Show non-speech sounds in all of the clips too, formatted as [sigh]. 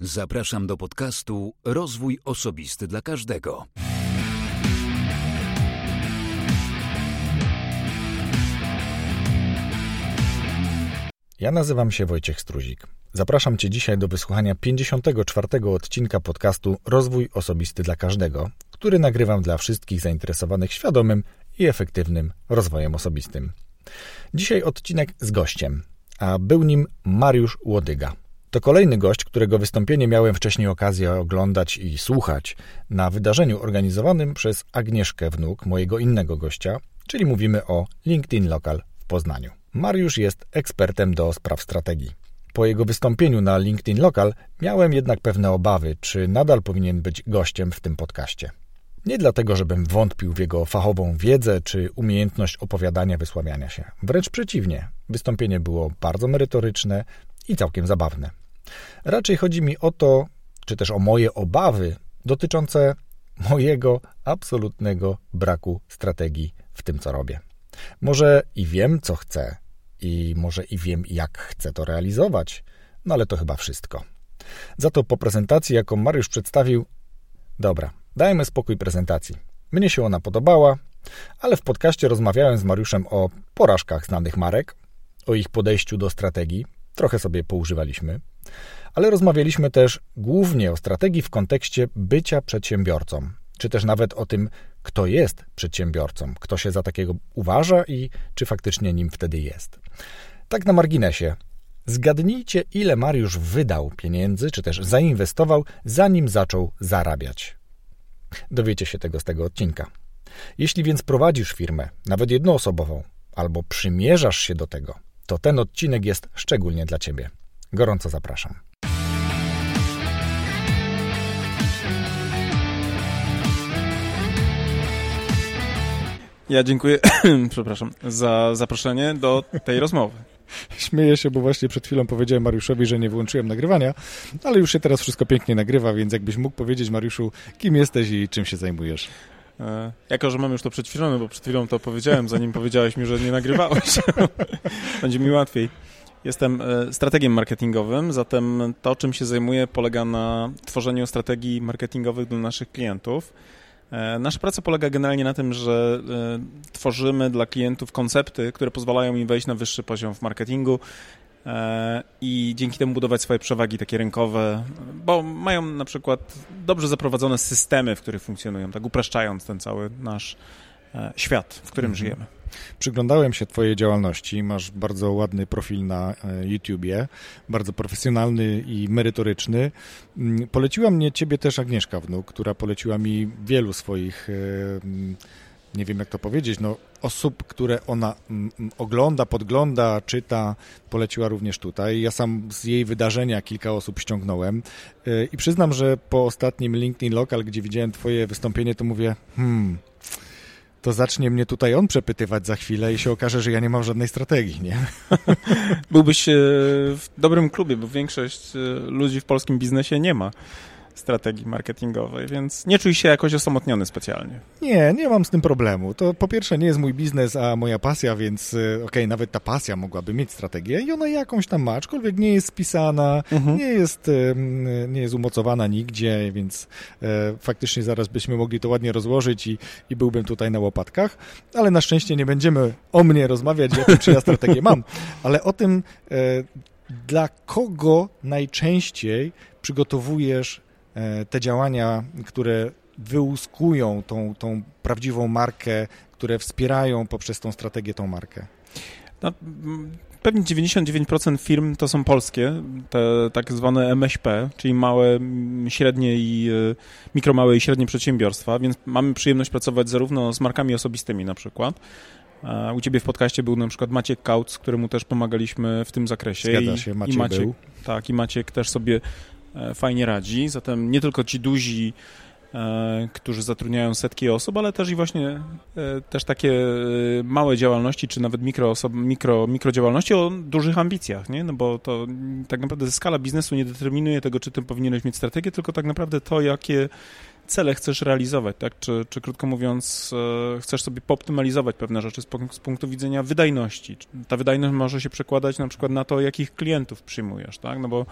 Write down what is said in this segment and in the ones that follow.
Zapraszam do podcastu Rozwój Osobisty dla Każdego. Ja nazywam się Wojciech Struzik. Zapraszam Cię dzisiaj do wysłuchania 54. odcinka podcastu Rozwój Osobisty dla Każdego, który nagrywam dla wszystkich zainteresowanych świadomym i efektywnym rozwojem osobistym. Dzisiaj odcinek z gościem, a był nim Mariusz Łodyga. To kolejny gość, którego wystąpienie miałem wcześniej okazję oglądać i słuchać na wydarzeniu organizowanym przez Agnieszkę Wnuk, mojego innego gościa, czyli mówimy o LinkedIn Local w Poznaniu. Mariusz jest ekspertem do spraw strategii. Po jego wystąpieniu na LinkedIn Local miałem jednak pewne obawy, czy nadal powinien być gościem w tym podcaście. Nie dlatego, żebym wątpił w jego fachową wiedzę czy umiejętność opowiadania, wysławiania się. Wręcz przeciwnie, wystąpienie było bardzo merytoryczne i całkiem zabawne. Raczej chodzi mi o to, czy też o moje obawy dotyczące mojego absolutnego braku strategii w tym, co robię. Może i wiem, co chcę, i może i wiem, jak chcę to realizować, no ale to chyba wszystko. Za to po prezentacji, jaką Mariusz przedstawił, dobra, dajmy spokój prezentacji. Mnie się ona podobała, ale w podcaście rozmawiałem z Mariuszem o porażkach znanych marek, o ich podejściu do strategii, trochę sobie poużywaliśmy, ale rozmawialiśmy też głównie o strategii w kontekście bycia przedsiębiorcą, czy też nawet o tym, kto jest przedsiębiorcą, kto się za takiego uważa i czy faktycznie nim wtedy jest. Tak na marginesie. Zgadnijcie, ile Mariusz wydał pieniędzy, czy też zainwestował, zanim zaczął zarabiać. Dowiecie się tego z tego odcinka. Jeśli więc prowadzisz firmę, nawet jednoosobową, albo przymierzasz się do tego, to ten odcinek jest szczególnie dla Ciebie. Gorąco zapraszam. Ja dziękuję, [clears throat] przepraszam, za zaproszenie do tej rozmowy. [laughs] Śmieję się, bo właśnie przed chwilą powiedziałem Mariuszowi, że nie wyłączyłem nagrywania, ale już się teraz wszystko pięknie nagrywa, więc jakbyś mógł powiedzieć, Mariuszu, kim jesteś i czym się zajmujesz? E, jako, że mam już to przećwiczone, bo przed chwilą to powiedziałem, zanim powiedziałeś mi, że nie nagrywałeś, [laughs] będzie mi łatwiej. Jestem e, strategiem marketingowym, zatem to, czym się zajmuję, polega na tworzeniu strategii marketingowych dla naszych klientów. E, nasza praca polega generalnie na tym, że tworzymy dla klientów koncepty, które pozwalają im wejść na wyższy poziom w marketingu i dzięki temu budować swoje przewagi takie rynkowe, bo mają na przykład dobrze zaprowadzone systemy, w których funkcjonują, tak upraszczając ten cały nasz świat, w którym mhm. żyjemy. Przyglądałem się Twojej działalności. Masz bardzo ładny profil na e, YouTubie, bardzo profesjonalny i merytoryczny. Mm, poleciła mnie Ciebie też Agnieszka Wnuk, która poleciła mi wielu swoich, e, nie wiem jak to powiedzieć, no, osób, które ona ogląda, podgląda, czyta, poleciła również tutaj. Ja sam z jej wydarzenia kilka osób ściągnąłem e, i przyznam, że po ostatnim LinkedIn Local, gdzie widziałem Twoje wystąpienie, to mówię, hmm, to zacznie mnie tutaj on przepytywać za chwilę i się okaże, że ja nie mam żadnej strategii, nie? [laughs] Byłbyś e, w dobrym klubie, bo większość e, ludzi w polskim biznesie nie ma strategii marketingowej, więc nie czuj się jakoś osamotniony specjalnie. Nie, nie mam z tym problemu. To po pierwsze nie jest mój biznes, a moja pasja, więc y, okej, okay, nawet ta pasja mogłaby mieć strategię i ona jakąś tam ma, aczkolwiek nie jest spisana, mhm. nie, jest, nie jest umocowana nigdzie, więc e, faktycznie zaraz byśmy mogli to ładnie rozłożyć i, i byłbym tutaj na łopatkach, ale na szczęście nie będziemy o mnie rozmawiać, tym, czy ja strategię mam, [laughs] ale o tym, e, dla kogo najczęściej przygotowujesz te działania, które wyłuskują tą, tą prawdziwą markę, które wspierają poprzez tą strategię tą markę? No, pewnie 99% firm to są polskie, te tak zwane MŚP, czyli małe, średnie i e, mikro, małe i średnie przedsiębiorstwa, więc mamy przyjemność pracować zarówno z markami osobistymi na przykład. U ciebie w podcaście był na przykład Maciek Kauc, któremu też pomagaliśmy w tym zakresie. Zgadza się, Maciek, I Maciek był. Tak, i Maciek też sobie E, fajnie radzi. Zatem nie tylko ci duzi, e, którzy zatrudniają setki osób, ale też i właśnie e, też takie małe działalności, czy nawet mikro, osob, mikro, mikrodziałalności o dużych ambicjach, nie? No bo to tak naprawdę skala biznesu nie determinuje tego, czy ty powinieneś mieć strategię, tylko tak naprawdę to, jakie cele chcesz realizować, tak? Czy, czy krótko mówiąc, chcesz sobie pooptymalizować pewne rzeczy z, punktu widzenia wydajności. Ta wydajność może się przekładać na przykład na to, jakich klientów przyjmujesz, tak? No bo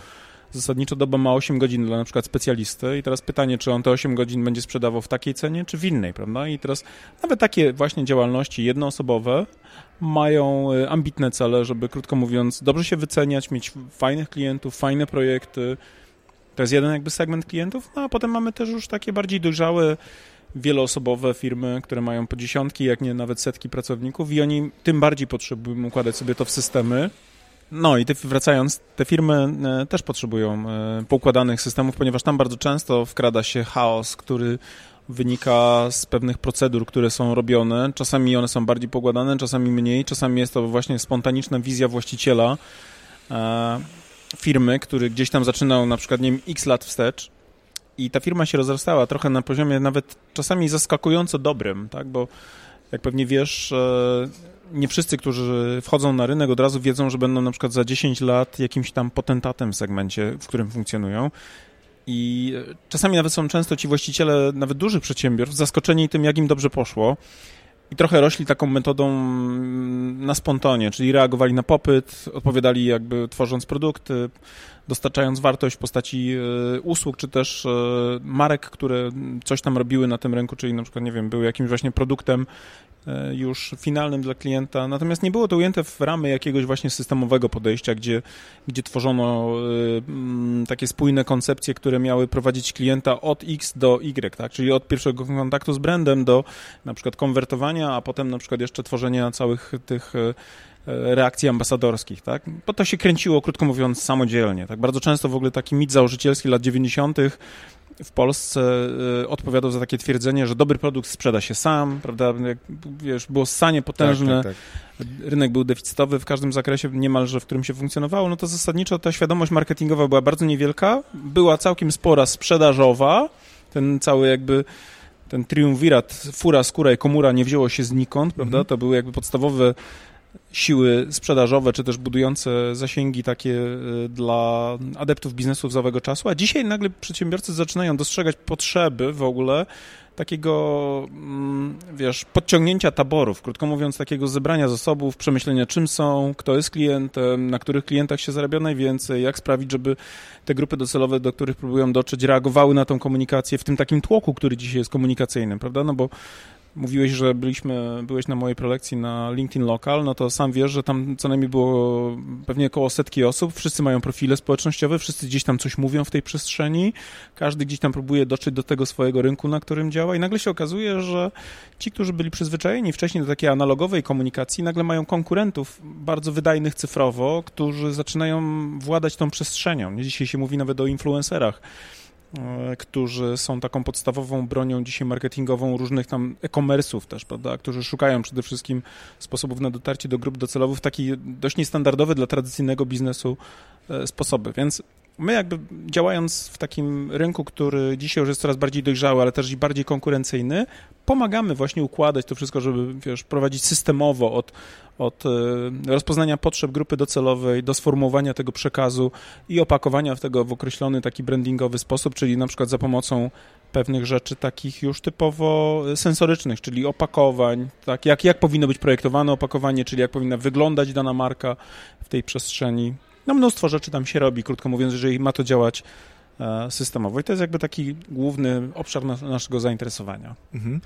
zasadniczo doba ma 8 godzin dla na przykład specjalisty i teraz pytanie, czy on te 8 godzin będzie sprzedawał w takiej cenie, czy w innej, prawda? I teraz nawet takie właśnie działalności jednoosobowe mają y, ambitne cele, żeby krótko mówiąc dobrze się wyceniać, mieć fajnych klientów, fajne projekty. To jest jeden jakby segment klientów, no a potem mamy też już takie bardziej dojrzałe wieloosobowe firmy, które mają po dziesiątki, jak nie nawet setki pracowników i oni tym bardziej potrzebują układać sobie to w systemy. No i te, wracając, te firmy e, też potrzebują e, poukładanych systemów, ponieważ tam bardzo często wkrada się chaos, który wynika z pewnych procedur, które są robione. Czasami one są bardziej pokładane, czasami mniej, czasami jest to właśnie spontaniczna wizja właściciela e, firmy, który gdzieś tam zaczynał na przykład, nie wiem, x lat wstecz. I ta firma się rozrastała trochę na poziomie nawet czasami zaskakująco dobrym, tak, bo jak pewnie wiesz, nie wszyscy, którzy wchodzą na rynek od razu wiedzą, że będą na przykład za 10 lat jakimś tam potentatem w segmencie, w którym funkcjonują. I czasami nawet są często ci właściciele nawet dużych przedsiębiorstw zaskoczeni tym, jak im dobrze poszło. I trochę rośli taką metodą na spontonie, czyli reagowali na popyt, odpowiadali jakby tworząc produkty, dostarczając wartość w postaci e, usług, czy też e, marek, które coś tam robiły na tym rynku, czyli na przykład, nie wiem, były jakimś właśnie produktem e, już finalnym dla klienta. Natomiast nie było to ujęte w ramy jakiegoś właśnie systemowego podejścia, gdzie, gdzie tworzono takie spójne koncepcje, które miały prowadzić klienta od X do Y, tak? czyli od pierwszego kontaktu z brandem do na przykład konwertowania, a potem na przykład jeszcze tworzenia całych tych reakcji ambasadorskich, tak? Bo to się kręciło, krótko mówiąc, samodzielnie, tak? Bardzo często w ogóle taki mit założycielski lat 90. w Polsce y, odpowiadał za takie twierdzenie, że dobry produkt sprzeda się sam, prawda? Jak, wiesz, było sanie potężne, tak, tak, tak. rynek był deficytowy w każdym zakresie niemalże, w którym się funkcjonowało, no to zasadniczo ta świadomość marketingowa była bardzo niewielka, była całkiem spora sprzedażowa, ten cały jakby ten triumvirat, fura, skóra i komura nie wzięło się znikąd, prawda? Mhm. To były jakby podstawowe siły sprzedażowe, czy też budujące zasięgi takie y, dla adeptów biznesu owego czasu, a dzisiaj nagle przedsiębiorcy zaczynają dostrzegać potrzeby w ogóle takiego, mm, wiesz, podciągnięcia taborów, krótko mówiąc, takiego zebrania zasobów, przemyślenia czym są, kto jest klientem, na których klientach się zarabia najwięcej, jak sprawić, żeby te grupy docelowe, do których próbują dotrzeć, reagowały na tą komunikację w tym takim tłoku, który dzisiaj jest komunikacyjnym, prawda? No bo Mówiłeś, że byliśmy, byłeś na mojej prelekcji na LinkedIn Local, no to sam wiesz, że tam co najmniej było pewnie około setki osób, wszyscy mają profile społecznościowe, wszyscy gdzieś tam coś mówią w tej przestrzeni, każdy gdzieś tam próbuje dotrzeć do tego swojego rynku, na którym działa i nagle się okazuje, że ci, którzy byli przyzwyczajeni wcześniej do takiej analogowej komunikacji, nagle mają konkurentów bardzo wydajnych cyfrowo, którzy zaczynają władać tą przestrzenią. Dzisiaj się mówi nawet o influencerach którzy są taką podstawową bronią dzisiaj marketingową różnych tam e-commerce'ów też, prawda, którzy szukają przede wszystkim sposobów na dotarcie do grup docelowych w taki dość niestandardowy dla tradycyjnego biznesu e, sposoby, więc my jakby działając w takim rynku, który dzisiaj już jest coraz bardziej dojrzały, ale też i bardziej konkurencyjny, pomagamy właśnie układać to wszystko, żeby wiesz, prowadzić systemowo od, od e, rozpoznania potrzeb grupy docelowej do sformułowania tego przekazu i opakowania w tego w określony taki brandingowy sposób, czyli na przykład za pomocą pewnych rzeczy takich już typowo sensorycznych, czyli opakowań, tak, jak, jak powinno być projektowane opakowanie, czyli jak powinna wyglądać dana marka w tej przestrzeni. No mnóstwo rzeczy tam się robi, krótko mówiąc, jeżeli ma to działać e, systemowo. I to jest jakby taki główny obszar naszego zainteresowania. Mhm.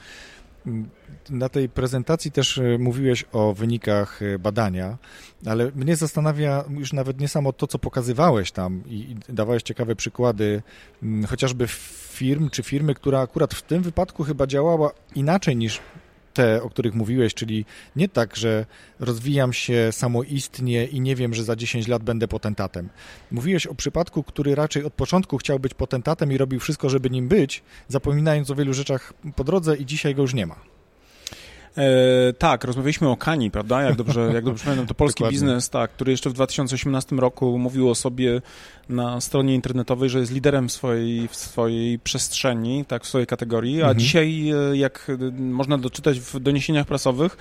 Na tej prezentacji też e, mówiłeś o wynikach e, badania, ale mnie zastanawia już nawet nie samo to, co pokazywałeś tam i dawałeś ciekawe przykłady, chociażby firm czy firmy, która akurat w tym wypadku chyba działała inaczej niż te, o których mówiłeś, czyli nie tak, że rozwijam się samoistnie i nie wiem, że za 10 lat będę potentatem. Mówiłeś o przypadku, który raczej od początku chciał być potentatem i robił wszystko, żeby nim być, zapominając o wielu rzeczach po drodze i dzisiaj go już nie ma. E, tak, rozmawialiśmy o Kani, prawda? Jak dobrze, jak dobrze pamiętam, to polski [laughs] biznes, tak, który jeszcze w 2018 roku mówił o sobie na stronie internetowej, że jest liderem w swojej, w swojej przestrzeni, tak, w swojej kategorii, a mhm. dzisiaj, e, jak można doczytać w doniesieniach prasowych,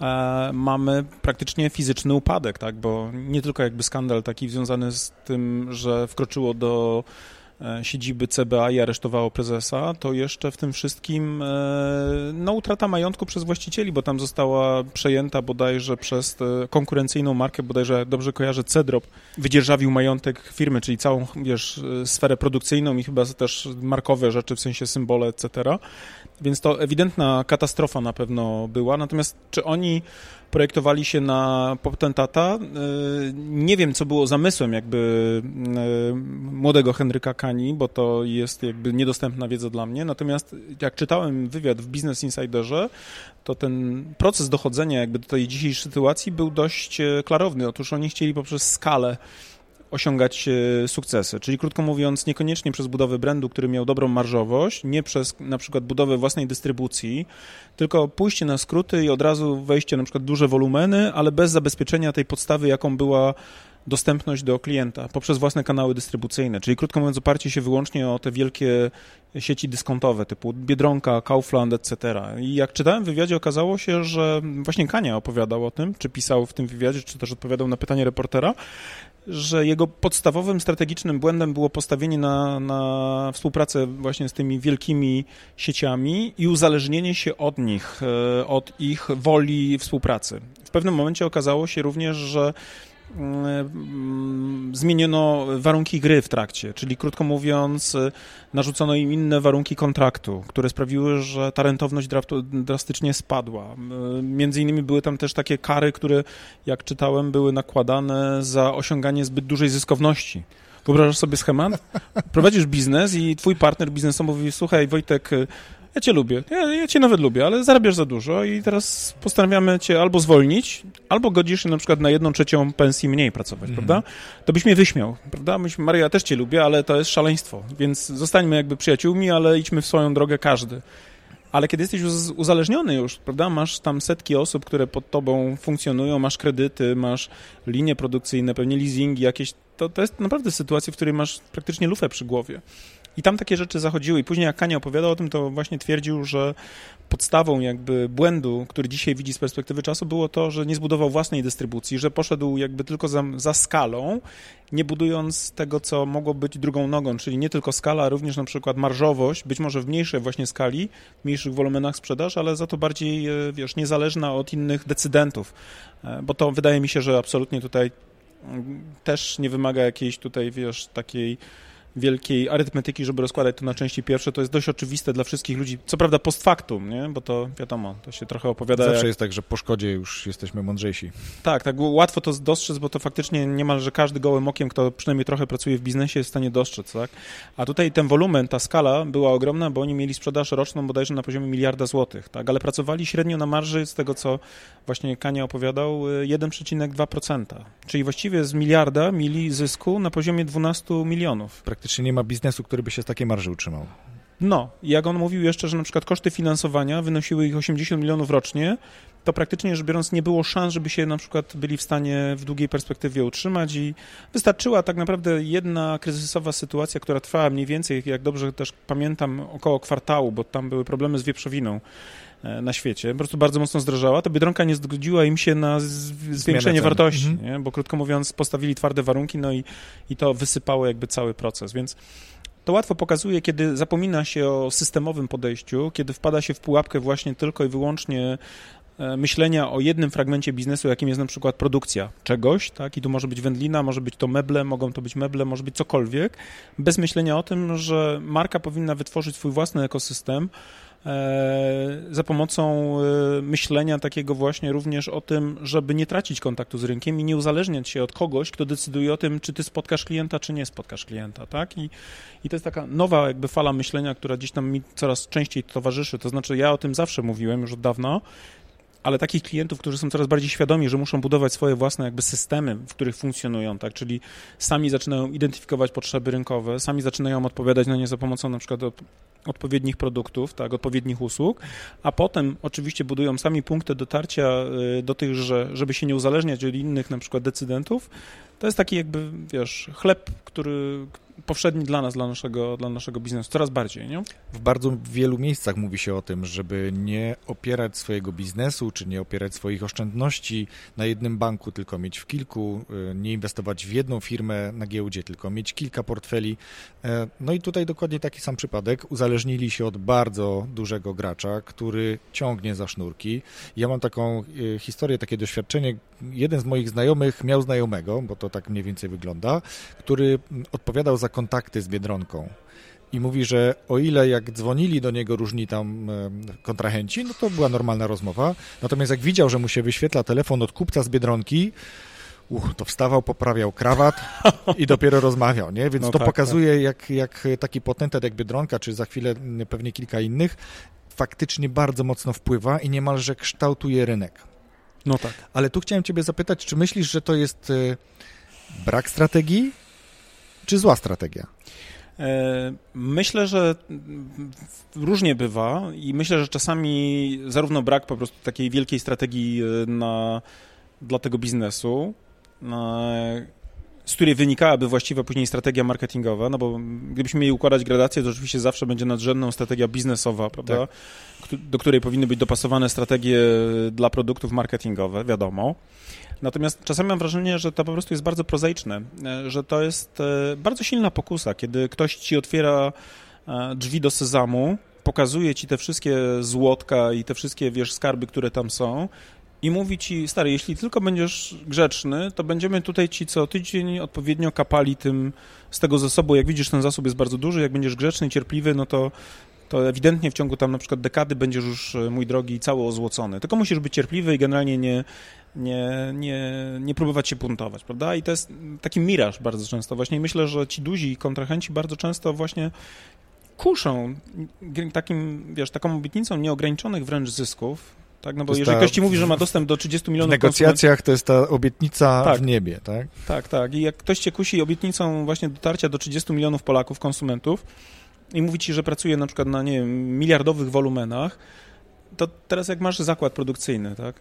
e, mamy praktycznie fizyczny upadek, tak, bo nie tylko jakby skandal taki związany z tym, że wkroczyło do e, siedziby CBA i aresztowało prezesa, to jeszcze w tym wszystkim e, no, utrata majątku przez właścicieli, bo tam została przejęta bodajże przez konkurencyjną markę, bodajże dobrze kojarzę, Cedrop, wydzierżawił majątek firmy, czyli całą, wiesz, sferę produkcyjną i chyba też markowe rzeczy, w sensie symbole, etc. Więc to ewidentna katastrofa na pewno była. Natomiast czy oni projektowali się na potentata? Y, nie wiem, co było zamysłem jakby y, młodego Henryka Kani, bo to jest jakby niedostępna wiedza dla mnie. Natomiast jak czytałem wywiad w Business Insiderze, to ten proces dochodzenia jakby do tej dzisiejszej sytuacji był dość e, klarowny. Otóż oni chcieli poprzez skalę osiągać e, sukcesy. Czyli krótko mówiąc, niekoniecznie przez budowę brandu, który miał dobrą marżowość, nie przez na przykład budowę własnej dystrybucji, tylko pójście na skróty i od razu wejście na przykład duże wolumeny, ale bez zabezpieczenia tej podstawy, jaką była dostępność do klienta poprzez własne kanały dystrybucyjne, czyli krótko mówiąc oparcie się wyłącznie o te wielkie sieci dyskontowe typu Biedronka, Kaufland, etc. I jak czytałem w wywiadzie okazało się, że właśnie Kania opowiadał o tym, czy pisał w tym wywiadzie, czy też odpowiadał na pytanie reportera, że jego podstawowym strategicznym błędem było postawienie na, na współpracę właśnie z tymi wielkimi sieciami i uzależnienie się od nich, e, od ich woli współpracy. W pewnym momencie okazało się również, że zmieniono warunki gry w trakcie, czyli krótko mówiąc, narzucono im inne warunki kontraktu, które sprawiły, że ta rentowność drastycznie spadła. Między innymi były tam też takie kary, które, jak czytałem, były nakładane za osiąganie zbyt dużej zyskowności. Wyobrażasz sobie schemat? Prowadzisz biznes i twój partner biznesowy mówi, słuchaj Wojtek, ja cię lubię, ja, ja cię nawet lubię, ale zarabiasz za dużo i teraz postanawiamy cię albo zwolnić, albo godzisz się na przykład na jedną trzecią pensji mniej pracować, mm. prawda? To byś mnie wyśmiał, prawda? Myśmy, Maria, też cię lubię, ale to jest szaleństwo, więc zostańmy jakby przyjaciółmi, ale idźmy w swoją drogę każdy. Ale kiedy jesteś uzależniony już, prawda, masz tam setki osób, które pod tobą funkcjonują, masz kredyty, masz linie produkcyjne, pewnie leasingi jakieś, to, to jest naprawdę sytuacja, w której masz praktycznie lufę przy głowie. I tam takie rzeczy zachodziły. I później jak Kania opowiadał o tym, to właśnie twierdził, że podstawą jakby błędu, który dzisiaj widzi z perspektywy czasu, było to, że nie zbudował własnej dystrybucji, że poszedł jakby tylko za, za skalą, nie budując tego, co mogło być drugą nogą, czyli nie tylko skala, a również na przykład marżowość, być może w mniejszej właśnie skali, w mniejszych wolumenach sprzedaż, ale za to bardziej, e, wiesz, niezależna od innych decydentów, e, bo to wydaje mi się, że absolutnie tutaj mm, też nie wymaga jakiejś tutaj, wiesz, takiej wielkiej arytmetyki, żeby rozkładać to na części pierwsze, to jest dość oczywiste dla wszystkich ludzi. Co prawda post factum, nie? bo to wiadomo, to się trochę opowiada. Zawsze jak... jest tak, że po szkodzie już jesteśmy mądrzejsi. Tak, tak, łatwo to dostrzec, bo to faktycznie niemalże każdy gołym okiem, kto przynajmniej trochę pracuje w biznesie, jest w stanie dostrzec, tak? A tutaj ten wolumen, ta skala była ogromna, bo oni mieli sprzedaż roczną bodajże na poziomie miliarda złotych, tak? Ale pracowali średnio na marży, z tego co właśnie Kania opowiadał, 1,2%. Czyli właściwie z miliarda mieli zysku na poziomie 12 milionów. Praktycznie praktycznie nie ma biznesu, który by się z takiej marży utrzymał. No, jak on mówił jeszcze, że na przykład koszty finansowania wynosiły ich 80 milionów rocznie, to praktycznie rzecz biorąc nie było szans, żeby się na przykład byli w stanie w długiej perspektywie utrzymać i wystarczyła tak naprawdę jedna kryzysowa sytuacja, która trwała mniej więcej, jak dobrze też pamiętam, około kwartału, bo tam były problemy z wieprzowiną na świecie, po prostu bardzo mocno zdrożała, to Biedronka nie zgodziła im się na zwiększenie wartości, mhm. bo krótko mówiąc postawili twarde warunki, no i, i to wysypało jakby cały proces, więc to łatwo pokazuje, kiedy zapomina się o systemowym podejściu, kiedy wpada się w pułapkę właśnie tylko i wyłącznie e, myślenia o jednym fragmencie biznesu, jakim jest na przykład produkcja czegoś, tak, i tu może być wędlina, może być to meble, mogą to być meble, może być cokolwiek, bez myślenia o tym, że marka powinna wytworzyć swój własny ekosystem, E, za pomocą e, myślenia takiego właśnie również o tym, żeby nie tracić kontaktu z rynkiem i nie uzależniać się od kogoś, kto decyduje o tym, czy ty spotkasz klienta, czy nie spotkasz klienta, tak? I, i to jest taka nowa jakby fala myślenia, która gdzieś tam mi coraz częściej towarzyszy, to znaczy ja o tym zawsze mówiłem już od dawna, ale takich klientów, którzy są coraz bardziej świadomi, że muszą budować swoje własne jakby systemy, w których funkcjonują, tak, czyli sami zaczynają identyfikować potrzeby rynkowe, sami zaczynają odpowiadać na nie za pomocą na przykład odpowiednich produktów, tak, odpowiednich usług, a potem oczywiście budują sami punkty dotarcia y, do tych, że, żeby się nie uzależniać od innych na przykład decydentów, to jest taki jakby, wiesz, chleb, który, powszedni dla nas, dla naszego, dla naszego biznesu, coraz bardziej, nie? W bardzo wielu miejscach mówi się o tym, żeby nie opierać swojego biznesu, czy nie opierać swoich oszczędności na jednym banku, tylko mieć w kilku, y, nie inwestować w jedną firmę na giełdzie, tylko mieć kilka portfeli. E, no i tutaj dokładnie taki sam przypadek. Uzależnili się od bardzo dużego gracza, który ciągnie za sznurki. Ja mam taką y, historię, takie doświadczenie. Jeden z moich znajomych miał znajomego, bo to tak mniej więcej wygląda, który odpowiadał za kontakty z Biedronką. I mówi, że o ile jak dzwonili do niego różni tam e, kontrahenci, no to była normalna rozmowa. Natomiast jak widział, że mu się wyświetla telefon od kupca z Biedronki, uch, to wstawał, poprawiał krawat i dopiero rozmawiał, nie? Więc No to tak, pokazuje, Jak, jak taki potentat jak Biedronka, czy za chwilę pewnie kilka innych, faktycznie bardzo mocno wpływa i niemalże kształtuje rynek. No tak. Ale tu chciałem ciebie zapytać, czy myślisz, że to jest e, brak strategii, czy zła strategia? E, Myślę, że różnie bywa i myślę, że czasami zarówno brak po prostu takiej wielkiej strategii e, na, dla tego biznesu, na, z której wynikałaby właściwa później strategia marketingowa, no bo gdybyśmy mieli układać gradację, to oczywiście zawsze będzie nadrzędną strategia biznesowa, prawda, Któ- do której powinny być dopasowane strategie dla produktów marketingowe, wiadomo. Natomiast czasami mam wrażenie, że to po prostu jest bardzo prozaiczne, e, że to jest e, bardzo silna pokusa, kiedy ktoś ci otwiera e, drzwi do sezamu, pokazuje ci te wszystkie złotka i te wszystkie, wiesz, skarby, które tam są i mówi ci, stary, jeśli tylko będziesz grzeczny, to będziemy tutaj ci co tydzień odpowiednio kapali tym z tego zasobu. Jak widzisz, ten zasób jest bardzo duży, jak będziesz grzeczny cierpliwy, no to to ewidentnie w ciągu tam na przykład dekady będziesz już, mój drogi, cały ozłocony. Tylko musisz być cierpliwy i generalnie nie, nie, nie, nie próbować się puntować, prawda? I to jest taki miraż bardzo często właśnie. I myślę, że ci duzi kontrahenci bardzo często właśnie kuszą takim, wiesz, taką obietnicą nieograniczonych wręcz zysków, tak? No bo jeżeli ta- ktoś ci mówi, że ma dostęp do 30 W milionów negocjacjach to jest ta obietnica Tak. w niebie, tak? tak, tak. I jak ktoś cię kusi obietnicą właśnie dotarcia do 30 milionów Polaków, konsumentów i mówi ci, że pracuje na przykład na, nie wiem, miliardowych wolumenach, to teraz jak masz zakład produkcyjny, tak,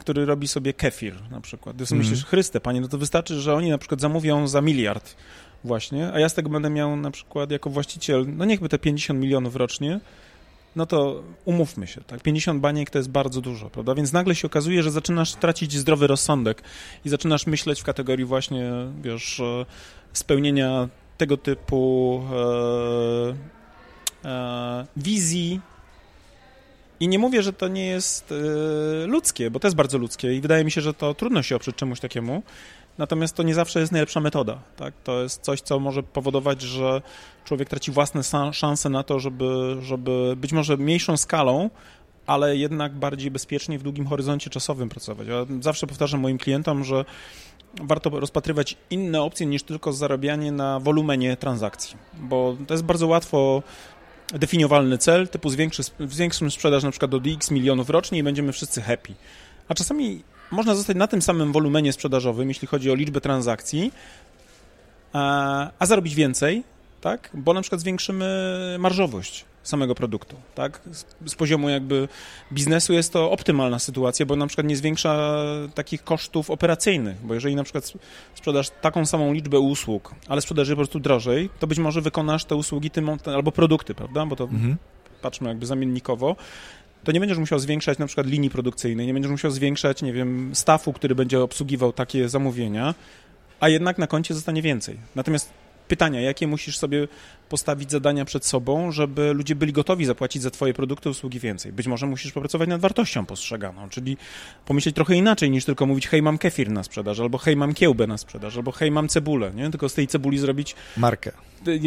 który robi sobie kefir na przykład, ty sobie Mhm. myślisz, Chryste, panie, no to wystarczy, że oni na przykład zamówią za miliard właśnie, a ja z tego będę miał na przykład jako właściciel, no niechby te 50 milionów rocznie, no to umówmy się, tak, 50 baniek to jest bardzo dużo, prawda, więc nagle się okazuje, że zaczynasz tracić zdrowy rozsądek i zaczynasz myśleć w kategorii właśnie, wiesz, e, spełnienia tego typu e, e, wizji. I nie mówię, że to nie jest e, ludzkie, bo to jest bardzo ludzkie i wydaje mi się, że to trudno się oprzeć czemuś takiemu. Natomiast to nie zawsze jest najlepsza metoda. Tak? To jest coś, co może powodować, że człowiek traci własne szanse na to, żeby, żeby być może mniejszą skalą, ale jednak bardziej bezpiecznie w długim horyzoncie czasowym pracować. Ja zawsze powtarzam moim klientom, że warto rozpatrywać inne opcje niż tylko zarabianie na wolumenie transakcji, bo to jest bardzo łatwo definiowalny cel, typu zwiększy, zwiększymy sprzedaż na przykład do x milionów rocznie i będziemy wszyscy happy. A czasami można zostać na tym samym wolumenie sprzedażowym, jeśli chodzi o liczbę transakcji, a, a zarobić więcej, tak? Bo na przykład zwiększymy marżowość samego produktu, tak? Z, z poziomu jakby biznesu jest to optymalna sytuacja, bo na przykład nie zwiększa takich kosztów operacyjnych, bo jeżeli na przykład sprzedasz taką samą liczbę usług, ale sprzedasz je po prostu drożej, to być może wykonasz te usługi tym, albo produkty, prawda? Bo to Mhm. patrzmy jakby zamiennikowo, to nie będziesz musiał zwiększać na przykład linii produkcyjnej, nie będziesz musiał zwiększać, nie wiem, stafu, który będzie obsługiwał takie zamówienia, a jednak na koncie zostanie więcej. Natomiast pytania, jakie musisz sobie postawić zadania przed sobą, żeby ludzie byli gotowi zapłacić za twoje produkty, usługi więcej. Być może musisz popracować nad wartością postrzeganą, czyli pomyśleć trochę inaczej niż tylko mówić hej, mam kefir na sprzedaż, albo hej, mam kiełbę na sprzedaż, albo hej, mam cebulę, nie? Tylko z tej cebuli zrobić Markę.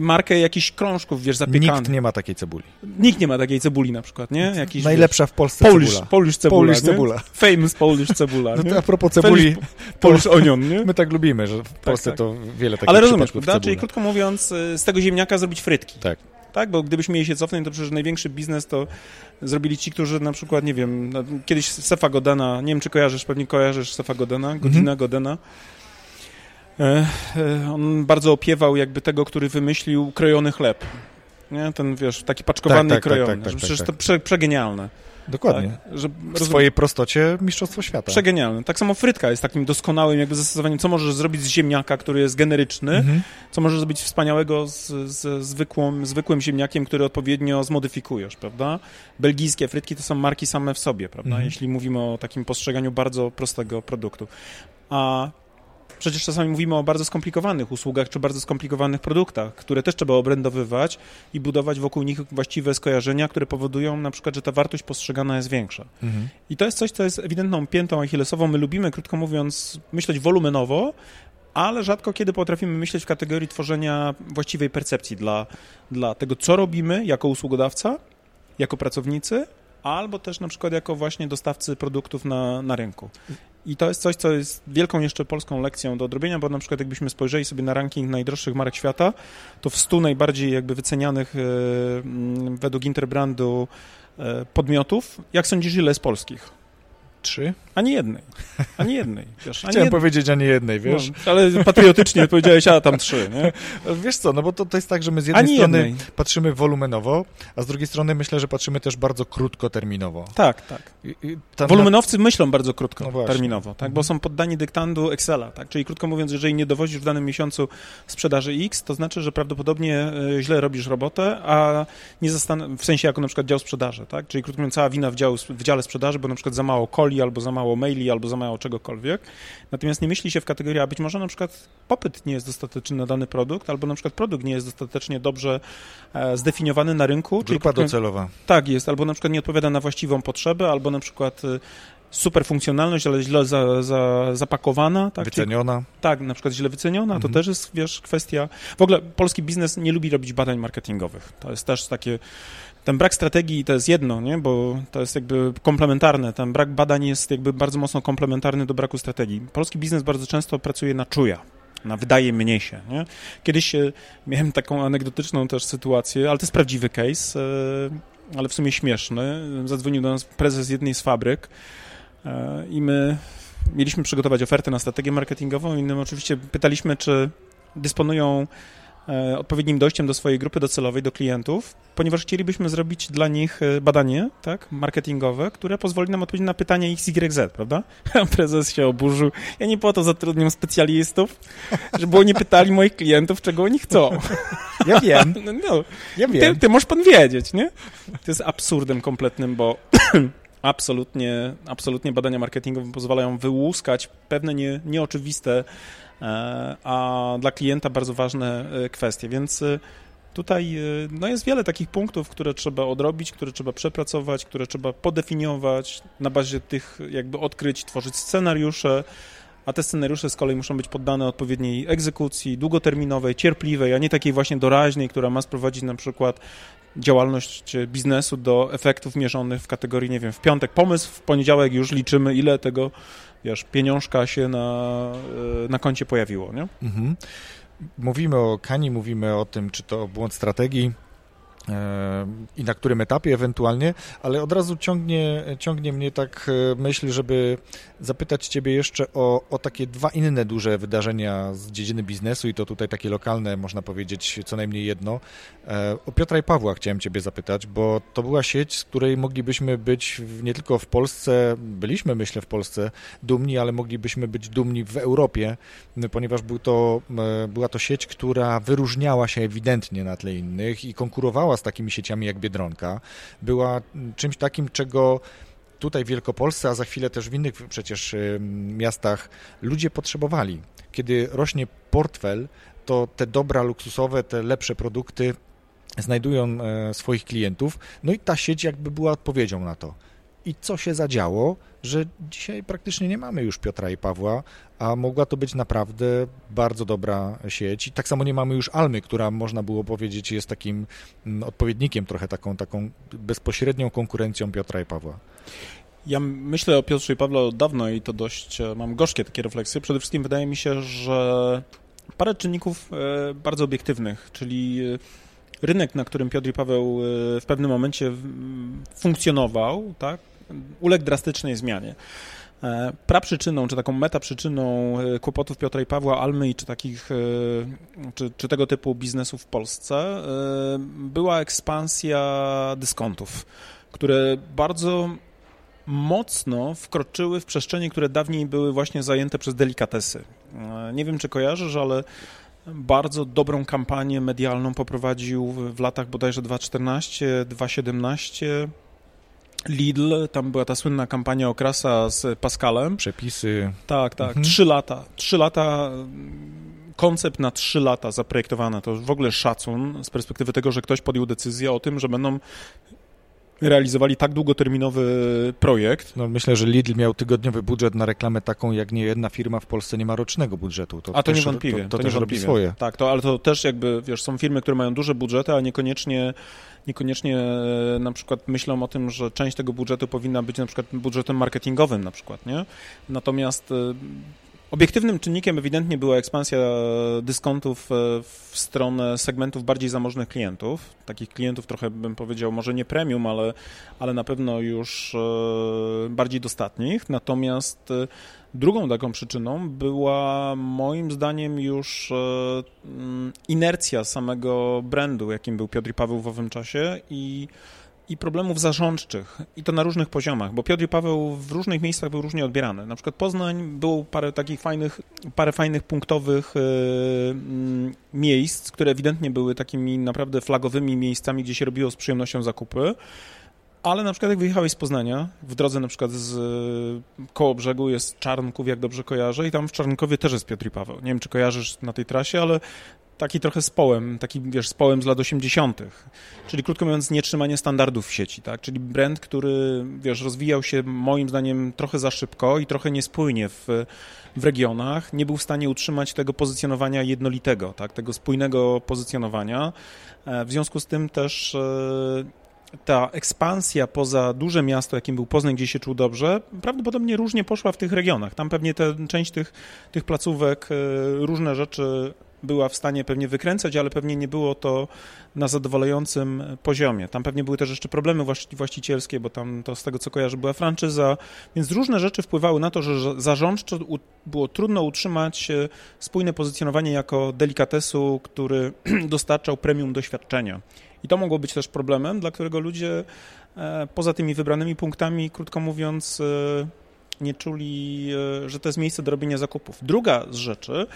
Markę jakichś krążków, wiesz, zapiekanych. Nikt nie ma takiej cebuli. Nikt nie ma takiej cebuli na przykład, nie? Jakiś, Najlepsza w Polsce Polish, cebula. Polish cebula, Polish cebula. Famous Polish cebula, [laughs] No to a propos cebuli, Polish onion, nie? my tak lubimy, że w Polsce tak. to wiele takich Ale rozumiesz, prawda? Czyli krótko mówiąc, y, z tego ziemniaka zrobić frytki. Tak. Tak, bo gdybyśmy mieli się cofnąć, to przecież największy biznes to zrobili ci, którzy na przykład, nie wiem, no, kiedyś Sefa Godena, nie wiem czy kojarzysz, pewnie kojarzysz Sefa Godena, Godzina Mhm. Godena. E, e, on bardzo opiewał jakby tego, który wymyślił krojony chleb. nie? Ten, wiesz, taki paczkowany Tak, i tak, krojony. tak, tak, tak, przecież tak. to prze, przegenialne. Dokładnie. Tak? Że, W swojej prostocie mistrzostwo świata. Przegenialne. Tak samo frytka jest takim doskonałym jakby zastosowaniem, co możesz zrobić z ziemniaka, który jest generyczny, Mhm. co możesz zrobić wspaniałego z, z zwykłym, zwykłym ziemniakiem, który odpowiednio zmodyfikujesz, prawda? Belgijskie frytki to są marki same w sobie, prawda? Mhm. Jeśli mówimy o takim postrzeganiu bardzo prostego produktu. A przecież czasami mówimy o bardzo skomplikowanych usługach czy bardzo skomplikowanych produktach, które też trzeba obrędowywać i budować wokół nich właściwe skojarzenia, które powodują na przykład, że ta wartość postrzegana jest większa. Mhm. I to jest coś, co jest ewidentną piętą achillesową. My lubimy, krótko mówiąc, myśleć wolumenowo, ale rzadko kiedy potrafimy myśleć w kategorii tworzenia właściwej percepcji dla, dla tego, co robimy jako usługodawca, jako pracownicy, albo też na przykład jako właśnie dostawcy produktów na, na rynku. I to jest coś, co jest wielką jeszcze polską lekcją do odrobienia, bo na przykład jakbyśmy spojrzeli sobie na ranking najdroższych marek świata, to w 100 najbardziej jakby wycenianych e, według Interbrandu e, podmiotów, jak sądzisz, ile jest polskich? Trzy? Ani jednej. Ani jednej. Wiesz, ani Chciałem jed- powiedzieć ani jednej, wiesz? No, ale patriotycznie odpowiedziałeś, a tam trzy, nie? [laughs] Wiesz co, no bo to, to jest tak, że my z jednej Ani strony jednej. patrzymy wolumenowo, a z drugiej strony myślę, że patrzymy też bardzo krótkoterminowo. Tak, tak. I, i Wolumenowcy myślą bardzo krótko, No tak? bo są poddani dyktandu Excela. Tak? Czyli krótko mówiąc, jeżeli nie dowozisz w danym miesiącu sprzedaży X, to znaczy, że prawdopodobnie e, źle robisz robotę, a nie zastan- w sensie jako na przykład dział sprzedaży. Tak? Czyli krótko mówiąc, cała wina w, dział, w dziale sprzedaży, bo na przykład za mało coli, albo za mało maili, albo za mało czegokolwiek. Natomiast nie myśli się w kategorii, a być może na przykład popyt nie jest dostateczny na dany produkt, albo na przykład produkt nie jest dostatecznie dobrze e, zdefiniowany na rynku. czyli Grupa krótko- docelowa. tak jest, albo na przykład nie odpowiada na właściwą potrzebę, albo na przykład y, super funkcjonalność, ale źle za, za, zapakowana. Tak? Czyli- Wyceniona. tak, na przykład źle wyceniona, to Mhm. też jest, wiesz, kwestia... W ogóle polski biznes nie lubi robić badań marketingowych. To jest też takie... Ten brak strategii to jest jedno, nie? bo to jest jakby komplementarne. Ten brak badań jest jakby bardzo mocno komplementarny do braku strategii. Polski biznes bardzo często pracuje na czuja, na wydaje mnie się. Nie? Kiedyś e, miałem taką anegdotyczną też sytuację, ale to jest prawdziwy case, e, ale w sumie śmieszny. Zadzwonił do nas prezes jednej z fabryk e, i my mieliśmy przygotować ofertę na strategię marketingową i my oczywiście pytaliśmy, czy dysponują odpowiednim dojściem do swojej grupy docelowej, do klientów, ponieważ chcielibyśmy zrobić dla nich e, badanie tak, marketingowe, które pozwoli nam odpowiedzieć na pytanie XYZ, prawda? [laughs] Prezes się oburzył. Ja nie po to zatrudniam specjalistów, żeby oni pytali moich klientów, czego oni chcą. [laughs] Ja wiem, [laughs] No, no, ja ty, wiem. ty możesz pan wiedzieć, nie? To jest absurdem kompletnym, bo [clears throat] absolutnie, absolutnie badania marketingowe pozwalają wyłuskać pewne nie, nieoczywiste, e, a dla klienta bardzo ważne e, kwestie, więc e, tutaj e, no jest wiele takich punktów, które trzeba odrobić, które trzeba przepracować, które trzeba podefiniować, na bazie tych jakby odkryć, tworzyć scenariusze, a te scenariusze z kolei muszą być poddane odpowiedniej egzekucji, długoterminowej, cierpliwej, a nie takiej właśnie doraźnej, która ma sprowadzić na przykład działalność biznesu do efektów mierzonych w kategorii, nie wiem, w piątek pomysł, w poniedziałek już liczymy, ile tego, wiesz, pieniążka się na, e, na koncie pojawiło, nie? Mhm. Mówimy o Kani, mówimy o tym, czy to błąd strategii i na którym etapie ewentualnie, ale od razu ciągnie, ciągnie mnie tak e, myśl, żeby zapytać Ciebie jeszcze o, o takie dwa inne duże wydarzenia z dziedziny biznesu i to tutaj takie lokalne, można powiedzieć, co najmniej jedno. E, O Piotra i Pawła chciałem Ciebie zapytać, bo to była sieć, z której moglibyśmy być nie tylko w Polsce, byliśmy myślę w Polsce dumni, ale moglibyśmy być dumni w Europie, ponieważ był to, e, była to sieć, która wyróżniała się ewidentnie na tle innych i konkurowała z takimi sieciami jak Biedronka. Była mm, czymś takim, czego tutaj w Wielkopolsce, a za chwilę też w innych przecież miastach ludzie potrzebowali. Kiedy rośnie portfel, to te dobra luksusowe, te lepsze produkty znajdują e, swoich klientów, no i ta sieć jakby była odpowiedzią na to. I co się zadziało, że dzisiaj praktycznie nie mamy już Piotra i Pawła, a mogła to być naprawdę bardzo dobra sieć. I tak samo nie mamy już Almy, która można było powiedzieć jest takim mm, odpowiednikiem, trochę taką, taką bezpośrednią konkurencją Piotra i Pawła. Ja myślę o Piotrze i Pawle od dawna i to dość, e, mam gorzkie takie refleksje. Przede wszystkim wydaje mi się, że parę czynników e, bardzo obiektywnych, czyli e, rynek, na którym Piotr i Paweł w pewnym momencie funkcjonował, tak, uległ drastycznej zmianie. E, praprzyczyną, czy taką metaprzyczyną e, kłopotów Piotra i Pawła, Almy, czy takich, e, czy, czy tego typu biznesów w Polsce była ekspansja dyskontów, które bardzo mocno wkroczyły w przestrzenie, które dawniej były właśnie zajęte przez delikatesy. Nie wiem, czy kojarzysz, ale bardzo dobrą kampanię medialną poprowadził w latach bodajże 2014, 2017 Lidl, tam była ta słynna kampania okrasa z Pascalem. Przepisy. Tak, tak, mhm. trzy lata. Trzy lata, koncept na trzy lata zaprojektowane. To w ogóle szacun z perspektywy tego, że ktoś podjął decyzję o tym, że będą realizowali tak długoterminowy projekt. No, myślę, że Lidl miał tygodniowy budżet na reklamę taką, jak nie jedna firma w Polsce nie ma rocznego budżetu. To a to też, niewątpliwie. To, to, to też niewątpliwie. robi swoje. Tak, to, ale to też jakby, wiesz, są firmy, które mają duże budżety, a niekoniecznie niekoniecznie e, na przykład myślą o tym, że część tego budżetu powinna być na przykład budżetem marketingowym na przykład, nie? Natomiast e, Obiektywnym czynnikiem ewidentnie była ekspansja dyskontów e, w stronę segmentów bardziej zamożnych klientów. Takich klientów trochę bym powiedział, może nie premium, ale, ale na pewno już bardziej dostatnich. Natomiast Drugą taką przyczyną była moim zdaniem już e, inercja samego brandu, jakim był Piotr i Paweł w owym czasie i, i problemów zarządczych i to na różnych poziomach, bo Piotr i Paweł w różnych miejscach był różnie odbierany. Na przykład Poznań było parę takich fajnych, parę fajnych punktowych yy, miejsc, które ewidentnie były takimi naprawdę flagowymi miejscami, gdzie się robiło z przyjemnością zakupy. Ale na przykład jak wyjechałeś z Poznania, w drodze na przykład z y, koło brzegu jest Czarnków, jak dobrze kojarzę, i tam w Czarnkowie też jest Piotr i Paweł. Nie wiem, czy kojarzysz na tej trasie, ale taki trochę z połem, taki wiesz, z połem z lat 80. Czyli krótko mówiąc, nietrzymanie standardów w sieci, tak? Czyli brand, który wiesz, rozwijał się moim zdaniem trochę za szybko i trochę niespójnie w, w regionach, nie był w stanie utrzymać tego pozycjonowania jednolitego, tak? Tego spójnego pozycjonowania. E, w związku z tym też e, ta ekspansja poza duże miasto, jakim był Poznań, gdzie się czuł dobrze, prawdopodobnie różnie poszła w tych regionach. Tam pewnie część tych, tych placówek e, różne rzeczy była w stanie pewnie wykręcać, ale pewnie nie było to na zadowalającym poziomie. Tam pewnie były też jeszcze problemy właścicielskie, bo tam to z tego co kojarzę była franczyza, więc różne rzeczy wpływały na to, że zarządczo było trudno utrzymać e, spójne pozycjonowanie jako delikatesu, który [clears throat] dostarczał premium doświadczenia. I to mogło być też problemem, dla którego ludzie e, poza tymi wybranymi punktami, krótko mówiąc, e, nie czuli, e, że to jest miejsce do robienia zakupów. Druga z rzeczy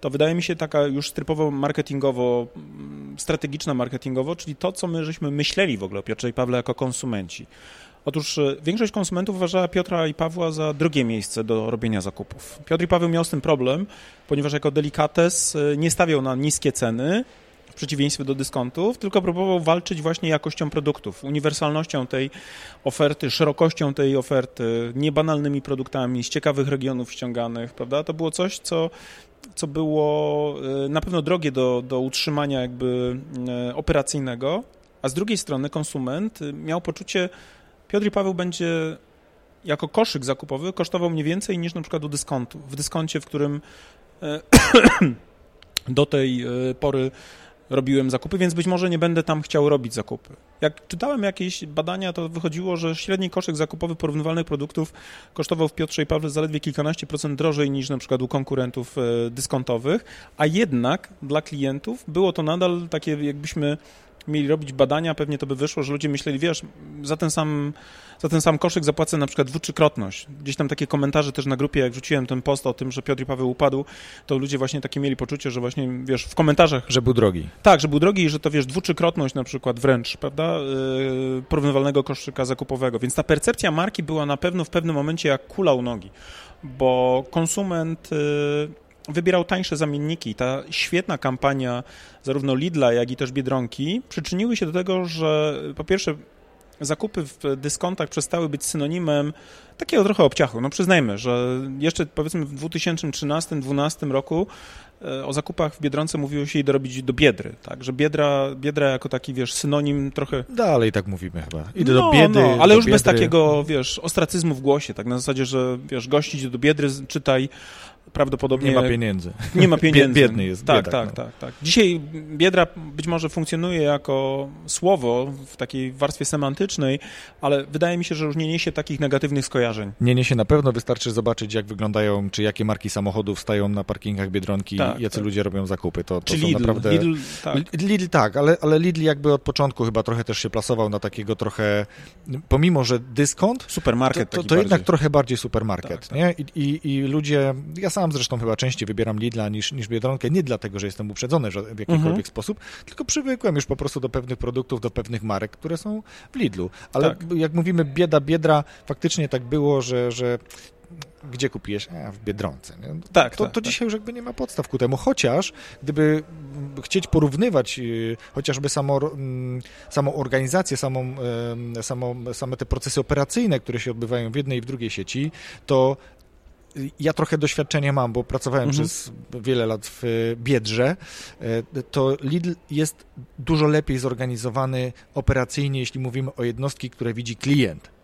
to wydaje mi się taka już typowo marketingowo, mm, strategiczna marketingowo, czyli to, co my żeśmy myśleli w ogóle o Piotrze i Pawle jako konsumenci. Otóż większość konsumentów uważała Piotra i Pawła za drugie miejsce do robienia zakupów. Piotr i Paweł miał z tym problem, ponieważ jako delikates nie stawiał na niskie ceny, przeciwieństwie do dyskontów, tylko próbował walczyć właśnie jakością produktów, uniwersalnością tej oferty, szerokością tej oferty, niebanalnymi produktami z ciekawych regionów ściąganych, prawda? To było coś, co co było e, na pewno drogie do, do utrzymania jakby e, operacyjnego, a z drugiej strony konsument miał poczucie, Piotr i Paweł będzie jako koszyk zakupowy kosztował mniej więcej niż na przykład u dyskontu. W dyskoncie, w którym e, [coughs] do tej pory robiłem zakupy, więc być może nie będę tam chciał robić zakupy. Jak czytałem jakieś badania, to wychodziło, że średni koszyk zakupowy porównywalnych produktów kosztował w Piotrze i Pawle zaledwie kilkanaście procent drożej niż na przykład u konkurentów e, dyskontowych, a jednak dla klientów było to nadal takie, jakbyśmy mieli robić badania, pewnie to by wyszło, że ludzie myśleli, wiesz, za ten sam, za ten sam koszyk zapłacę na przykład dwutrzykrotność. Gdzieś tam takie komentarze też na grupie, jak wrzuciłem ten post o tym, że Piotr i Paweł upadł, to ludzie właśnie takie mieli poczucie, że właśnie, wiesz, w komentarzach... Że był drogi. Tak, że był drogi i że to, wiesz, dwutrzykrotność na przykład wręcz, prawda, yy, porównywalnego koszyka zakupowego. Więc ta percepcja marki była na pewno w pewnym momencie jak kula u nogi, bo konsument... Yy, wybierał tańsze zamienniki. Ta świetna kampania zarówno Lidla, jak i też Biedronki przyczyniły się do tego, że po pierwsze zakupy w dyskontach przestały być synonimem takiego trochę obciachu. No przyznajmy, że jeszcze powiedzmy w 2013-2012 roku o zakupach w Biedronce mówiło się jej dorobić do Biedry, tak, że Biedra, Biedra jako taki, wiesz, synonim trochę... Dalej tak mówimy chyba. Idę no, do biedy. No, ale już biedry. bez takiego, wiesz, ostracyzmu w głosie, tak, na zasadzie, że, wiesz, gościć do Biedry, czytaj prawdopodobnie... Nie ma pieniędzy. [laughs] Nie ma pieniędzy. Biedny jest. Tak, biedak, tak, no. tak, tak. Dzisiaj biedra być może funkcjonuje jako słowo w takiej warstwie semantycznej, ale wydaje mi się, że już nie niesie takich negatywnych skojarzeń. Nie niesie na pewno, wystarczy zobaczyć, jak wyglądają, czy jakie marki samochodów stają na parkingach Biedronki, tak, jacy tak. ludzie robią zakupy. To, to czy Lidl, naprawdę... Lidl, tak. Lidl tak, ale, ale Lidl jakby od początku chyba trochę też się plasował na takiego trochę, pomimo, że dyskont... Supermarket To, to, to jednak trochę bardziej supermarket, tak, nie? I, i, I ludzie, ja sam zresztą chyba częściej wybieram Lidla niż, niż Biedronkę, nie dlatego, że jestem uprzedzony w jakikolwiek mhm. sposób, tylko przywykłem już po prostu do pewnych produktów, do pewnych marek, które są w Lidlu. Ale tak. jak mówimy bieda, biedra, faktycznie tak było, że, że gdzie kupiłeś? A, w Biedronce. Nie? Tak, to, tak, to tak. dzisiaj już jakby nie ma podstaw ku temu, chociaż gdyby chcieć porównywać y, chociażby samo, mm, samą organizację, samą, samą, same te procesy operacyjne, które się odbywają w jednej i w drugiej sieci, to ja trochę doświadczenia mam, bo pracowałem mhm. przez wiele lat w Biedrze, e, to Lidl jest dużo lepiej zorganizowany operacyjnie, jeśli mówimy o jednostki, które widzi klient.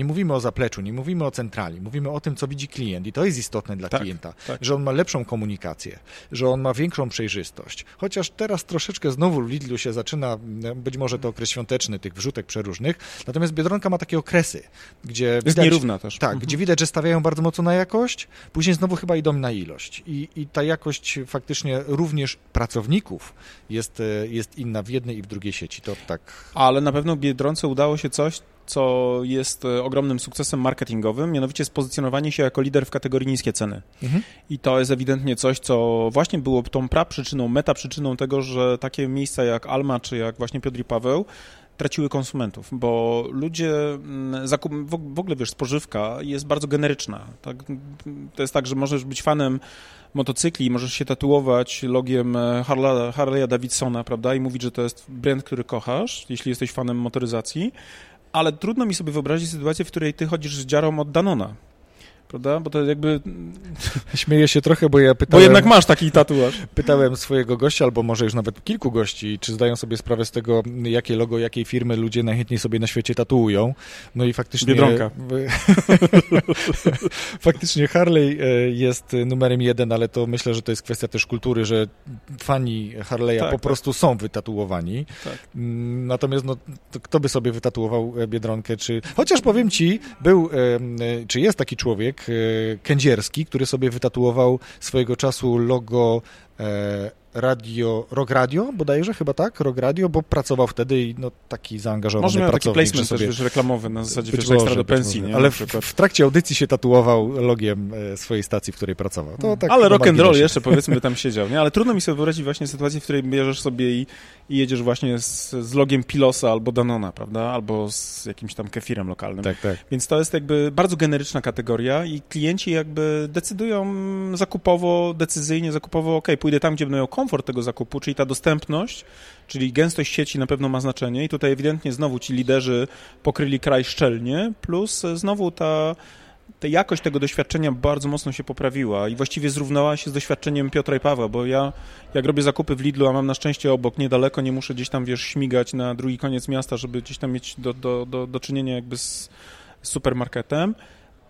Nie mówimy o zapleczu, nie mówimy o centrali, mówimy o tym, co widzi klient i to jest istotne dla tak, klienta, tak. że on ma lepszą komunikację, że on ma większą przejrzystość. Chociaż teraz troszeczkę znowu w Lidlu się zaczyna, być może to okres świąteczny, tych wrzutek przeróżnych, natomiast Biedronka ma takie okresy, gdzie jest widać, nierówna też. Tak, mhm. gdzie widać, że stawiają bardzo mocno na jakość, później znowu chyba idą na ilość i, i ta jakość faktycznie również pracowników jest, jest inna w jednej i w drugiej sieci, to tak. Ale na pewno Biedronce udało się coś, co jest e, ogromnym sukcesem marketingowym, mianowicie spozycjonowanie się jako lider w kategorii niskie ceny. Mhm. I to jest ewidentnie coś, co właśnie było tą praprzyczyną, metaprzyczyną tego, że takie miejsca jak Alma czy jak właśnie Piotr i Paweł traciły konsumentów, bo ludzie, mm, zakup, w ogóle wiesz, spożywka jest bardzo generyczna. Tak? To jest tak, że możesz być fanem motocykli, możesz się tatuować logiem e, Harley'a, Harley'a Davidsona, prawda, i mówić, że to jest brand, który kochasz, jeśli jesteś fanem motoryzacji, ale trudno mi sobie wyobrazić sytuację, w której ty chodzisz z dziarą od Danona prawda? Bo to jakby... [laughs] Śmieję się trochę, bo ja pytałem... Bo jednak masz taki tatuaż. [laughs] Pytałem swojego gościa, albo może już nawet kilku gości, czy zdają sobie sprawę z tego, jakie logo, jakiej firmy ludzie najchętniej sobie na świecie tatuują. No i faktycznie... Biedronka. [laughs] faktycznie Harley e, jest numerem jeden, ale to myślę, że to jest kwestia też kultury, że fani Harley'a tak, po tak. prostu są wytatuowani. Tak. Mm, natomiast no, kto by sobie wytatuował e, Biedronkę, czy... Chociaż powiem ci, był, e, czy jest taki człowiek, E, Kędzierski, który sobie wytatuował swojego czasu logo e, radio, Rock Radio, bodajże chyba tak, Rock Radio, bo pracował wtedy i no, taki zaangażowany Może miał taki placement sobie... też reklamowy na zasadzie wiesz, ekstra do pensji, nie? Ale w, w, trakcie audycji się tatuował logiem e, swojej stacji, w której pracował. To tak Ale rock and roll jeszcze powiedzmy by tam [laughs] siedział, nie? Ale trudno mi sobie wyobrazić właśnie sytuację, w której bierzesz sobie i, i jedziesz właśnie z, z, logiem Pilosa albo Danona, prawda? Albo z jakimś tam kefirem lokalnym. Tak, tak. Więc to jest jakby bardzo generyczna kategoria i klienci jakby decydują zakupowo, decyzyjnie, zakupowo, ok, pójdę tam, gdzie będą miał komfort tego zakupu, czyli ta dostępność, czyli gęstość sieci na pewno ma znaczenie i tutaj ewidentnie znowu ci liderzy pokryli kraj szczelnie, plus znowu ta ta jakość tego doświadczenia bardzo mocno się poprawiła i właściwie zrównała się z doświadczeniem Piotra i Pawła, bo ja jak robię zakupy w Lidlu, a mam na szczęście obok niedaleko, nie muszę gdzieś tam, wiesz, śmigać na drugi koniec miasta, żeby gdzieś tam mieć do, do, do, do czynienia jakby z, supermarketem,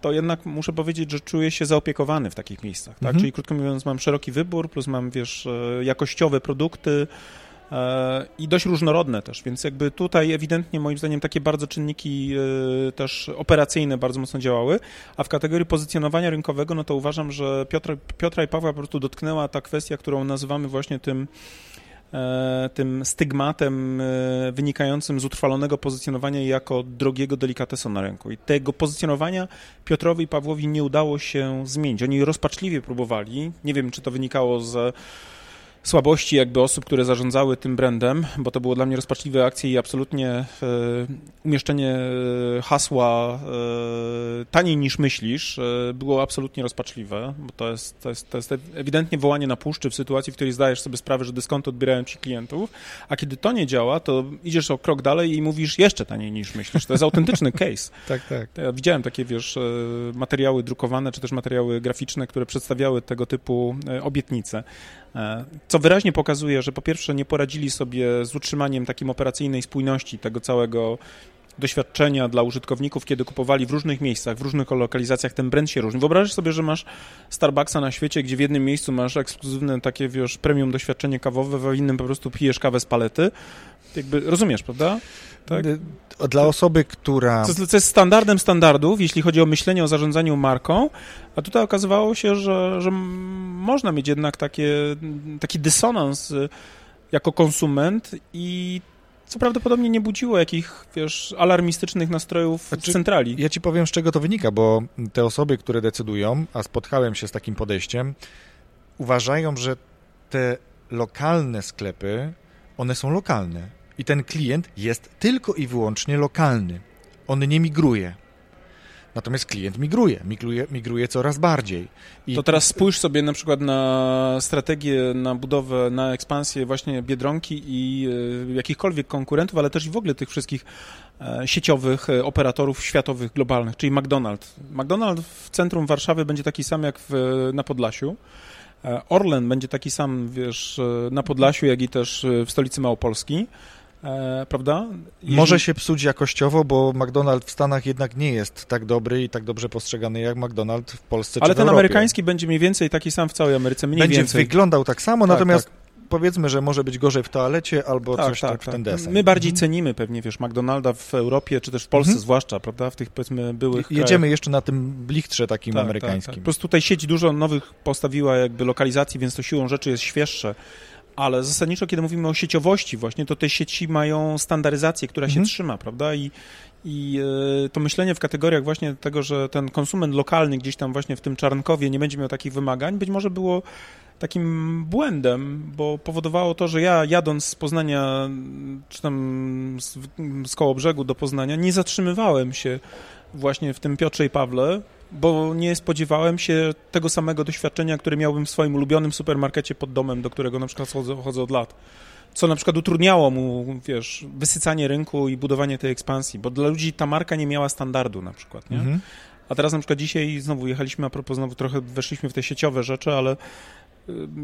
to jednak muszę powiedzieć, że czuję się zaopiekowany w takich miejscach, tak? Mhm. Czyli krótko mówiąc, mam szeroki wybór, plus mam, wiesz, e, jakościowe produkty i dość różnorodne też, więc jakby tutaj ewidentnie moim zdaniem takie bardzo czynniki e, też operacyjne bardzo mocno działały, a w kategorii pozycjonowania rynkowego, no to uważam, że Piotra, Piotra i Pawła po prostu dotknęła ta kwestia, którą nazywamy właśnie tym E, tym stygmatem e, wynikającym z utrwalonego pozycjonowania jako drogiego delikatesu na rynku. I tego pozycjonowania Piotrowi i Pawłowi nie udało się zmienić. Oni rozpaczliwie próbowali, nie wiem czy to wynikało z słabości jakby osób, które zarządzały tym brandem, bo to było dla mnie rozpaczliwe akcje i absolutnie e, umieszczenie e, hasła e, taniej niż myślisz było absolutnie rozpaczliwe, bo to jest, to, jest, to jest ewidentnie wołanie na puszczy w sytuacji, w której zdajesz sobie sprawę, że dyskonty odbierają ci klientów, a kiedy to nie działa, to idziesz o krok dalej i mówisz jeszcze taniej niż myślisz. To jest autentyczny case. [laughs] tak, tak. Ja widziałem takie, wiesz, materiały drukowane, czy też materiały graficzne, które przedstawiały tego typu obietnice. E, co wyraźnie pokazuje, że po pierwsze nie poradzili sobie z utrzymaniem takim operacyjnej spójności tego całego doświadczenia dla użytkowników, kiedy kupowali w różnych miejscach, w różnych lokalizacjach, ten brand się różni. Wyobraź sobie, że masz Starbucksa na świecie, gdzie w jednym miejscu masz ekskluzywne takie, wiesz, premium doświadczenie kawowe, w innym po prostu pijesz kawę z palety. Jakby rozumiesz, prawda? Tak? Dla osoby, która... Co, co jest standardem standardów, jeśli chodzi o myślenie o zarządzaniu marką, a tutaj okazywało się, że, że można mieć jednak takie, taki dysonans y, jako konsument i co prawdopodobnie nie budziło jakich, wiesz, alarmistycznych nastrojów znaczy, w centrali. Ja ci powiem, z czego to wynika, bo te osoby, które decydują, a spotkałem się z takim podejściem, uważają, że te lokalne sklepy, one są lokalne i ten klient jest tylko i wyłącznie lokalny. On nie migruje. Natomiast klient migruje, migruje, migruje coraz bardziej. I to teraz spójrz sobie na przykład na strategię, na budowę, na ekspansję właśnie Biedronki i e, jakichkolwiek konkurentów, ale też i w ogóle tych wszystkich e, sieciowych e, operatorów światowych, globalnych, czyli McDonald's. McDonald's w centrum Warszawy będzie taki sam jak w, na Podlasiu. Orlen będzie taki sam, wiesz, na Podlasiu, jak i też w stolicy Małopolski. E, prawda? Jeżeli... Może się psuć jakościowo, bo McDonald's w Stanach jednak nie jest tak dobry i tak dobrze postrzegany jak McDonald's w Polsce Ale ten amerykański będzie mniej więcej taki sam w całej Ameryce, mniej będzie więcej. wyglądał tak samo, tak, natomiast tak. powiedzmy, że może być gorzej w toalecie albo tak, coś tak, tak w ten tak. deseń. My bardziej mhm. cenimy pewnie, wiesz, McDonalda w Europie, czy też w Polsce mhm. zwłaszcza, prawda, w tych powiedzmy byłych Jedziemy krajach. jeszcze na tym blichtrze takim tak, amerykańskim. Po prostu tutaj sieć dużo nowych postawiła jakby lokalizacji, więc to siłą rzeczy jest świeższe ale zasadniczo, kiedy mówimy o sieciowości właśnie, to te sieci mają standaryzację, która mhm. się trzyma, prawda? I, i e, to myślenie w kategoriach właśnie tego, że ten konsument lokalny gdzieś tam właśnie w tym Czarnkowie nie będzie miał takich wymagań, być może było takim błędem, bo powodowało to, że ja jadąc z Poznania, czy tam z, z koło brzegu do Poznania, nie zatrzymywałem się właśnie w tym Piotrze i Pawle, bo nie spodziewałem się tego samego doświadczenia, które miałbym w swoim ulubionym supermarkecie pod domem, do którego na przykład chodzę, chodzę od lat. Co na przykład utrudniało mu, wiesz, wysycanie rynku i budowanie tej ekspansji, bo dla ludzi ta marka nie miała standardu na przykład, nie? Mhm. A teraz na przykład dzisiaj znowu jechaliśmy, a propos znowu trochę weszliśmy w te sieciowe rzeczy, ale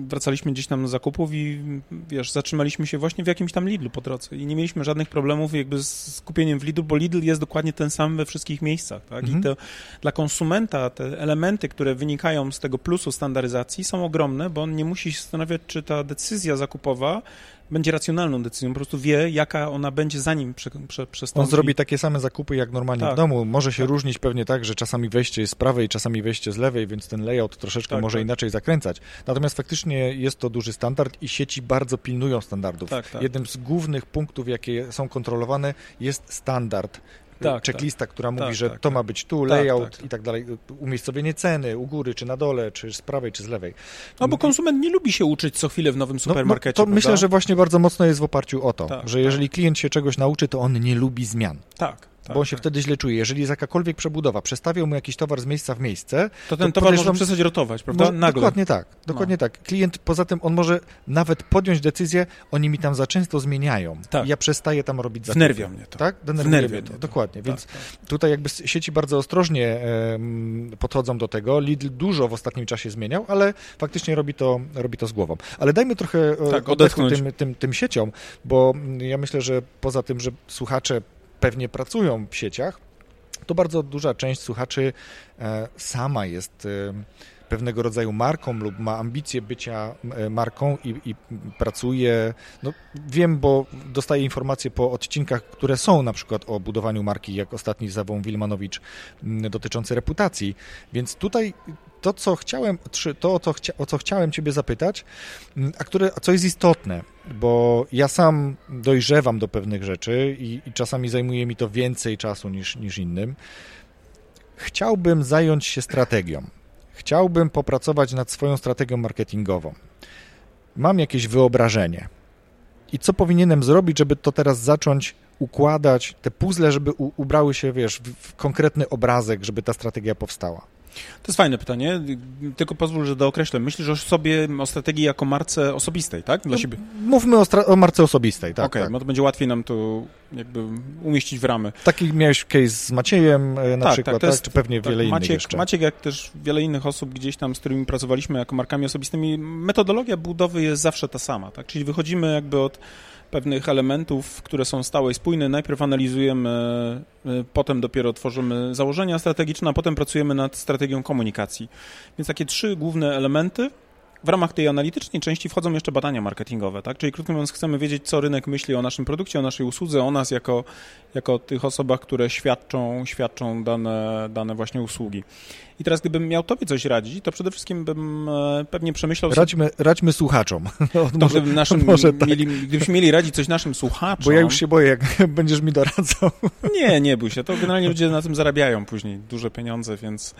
wracaliśmy gdzieś tam z zakupów i wiesz, zatrzymaliśmy się właśnie w jakimś tam Lidlu po drodze i nie mieliśmy żadnych problemów jakby z skupieniem w Lidlu, bo Lidl jest dokładnie ten sam we wszystkich miejscach, tak? Mhm. I to dla konsumenta te elementy, które wynikają z tego plusu standaryzacji są ogromne, bo on nie musi się zastanawiać, czy ta decyzja zakupowa będzie racjonalną decyzją, po prostu wie, jaka ona będzie zanim prze, prze, przestąpi. On zrobi takie same zakupy jak normalnie tak. w domu. Może się tak. różnić pewnie tak, że czasami wejście jest z prawej, czasami wejście z lewej, więc ten layout troszeczkę tak, może tak. inaczej zakręcać. Natomiast faktycznie jest to duży standard i sieci bardzo pilnują standardów. Tak, tak. Jednym z głównych punktów, jakie są kontrolowane, jest standard tak, checklista, tak. która mówi, tak, że tak, to ma być tu, tak, layout i tak dalej, umiejscowienie ceny u góry, czy na dole, czy z prawej, czy z lewej. No bo konsument nie lubi się uczyć co chwilę w nowym supermarkecie. No, no to myślę, że właśnie bardzo mocno jest w oparciu o to, że jeżeli klient się czegoś nauczy, to on nie lubi zmian. Tak. Tak, bo on się tak. wtedy źle czuje. Jeżeli jest jakakolwiek przebudowa, przestawiał mu jakiś towar z miejsca w miejsce, to ten to towar może przestać rotować, prawda? No, Nagle. Dokładnie tak, dokładnie no. tak. Klient poza tym, on może nawet podjąć decyzję, oni mi tam za często zmieniają. Tak. ja przestaję tam robić zakupy. Wnerwia mnie to. Tak? Denerwuje mnie to. to. Dokładnie, tak, więc tak. tutaj jakby sieci bardzo ostrożnie e, podchodzą do tego. Lidl dużo w ostatnim czasie zmieniał, ale faktycznie robi to, robi to z głową. Ale dajmy trochę e, tak, odetchnąć tym, tym, tym sieciom, bo ja myślę, że poza tym, że słuchacze pewnie pracują w sieciach, to bardzo duża część słuchaczy e, sama jest e, pewnego rodzaju marką lub ma ambicje bycia e, marką i, i, pracuje. No, wiem, bo dostaję informacje po odcinkach, które są na przykład o budowaniu marki, jak ostatni z Zawą Wilmanowicz dotyczący reputacji. Więc tutaj to, co chciałem, to, o, co chcia, o co chciałem Ciebie zapytać, a które, co jest istotne, bo ja sam dojrzewam do pewnych rzeczy i, i czasami zajmuje mi to więcej czasu niż, niż innym. Chciałbym zająć się strategią. Chciałbym popracować nad swoją strategią marketingową. mam jakieś wyobrażenie i co powinienem zrobić, żeby to teraz zacząć układać, te puzzle, żeby u, ubrały się, wiesz, w, w konkretny obrazek, żeby ta strategia powstała? To jest fajne pytanie, tylko pozwól, że dookreślę. Myślisz o sobie, o strategii jako marce osobistej, tak? Dla no, siebie. Mówmy o, o marce osobistej, tak. Okej, okay, tak. no to będzie łatwiej nam to jakby umieścić w ramy. Taki miałeś case z Maciejem e, na tak, przykład, tak, tak? Jest, czy pewnie tak, wiele Maciek, innych jeszcze. Maciek, jak też wiele innych osób gdzieś tam, z którymi pracowaliśmy jako markami osobistymi, metodologia budowy jest zawsze ta sama, tak? Czyli wychodzimy jakby od pewnych elementów, które są stałe i spójne. Najpierw analizujemy, e, potem dopiero tworzymy założenia strategiczne, a potem pracujemy nad strategią komunikacji. Więc takie trzy główne elementy. W ramach tej analitycznej części wchodzą jeszcze badania marketingowe, tak? Czyli krótko mówiąc, chcemy wiedzieć, co rynek myśli o naszym produkcie, o naszej usłudze, o nas jako, jako tych osobach, które świadczą, świadczą dane, dane właśnie usługi. I teraz gdybym miał tobie coś radzić, to przede wszystkim bym e, pewnie przemyślał... Radźmy, radźmy słuchaczom. No, [laughs] może, naszym, może tak. mieli, gdybyśmy mieli radzić coś naszym słuchaczom... Bo ja już się boję, jak [laughs] będziesz mi doradzał. Nie, nie bój się. To generalnie ludzie na tym zarabiają później duże pieniądze, więc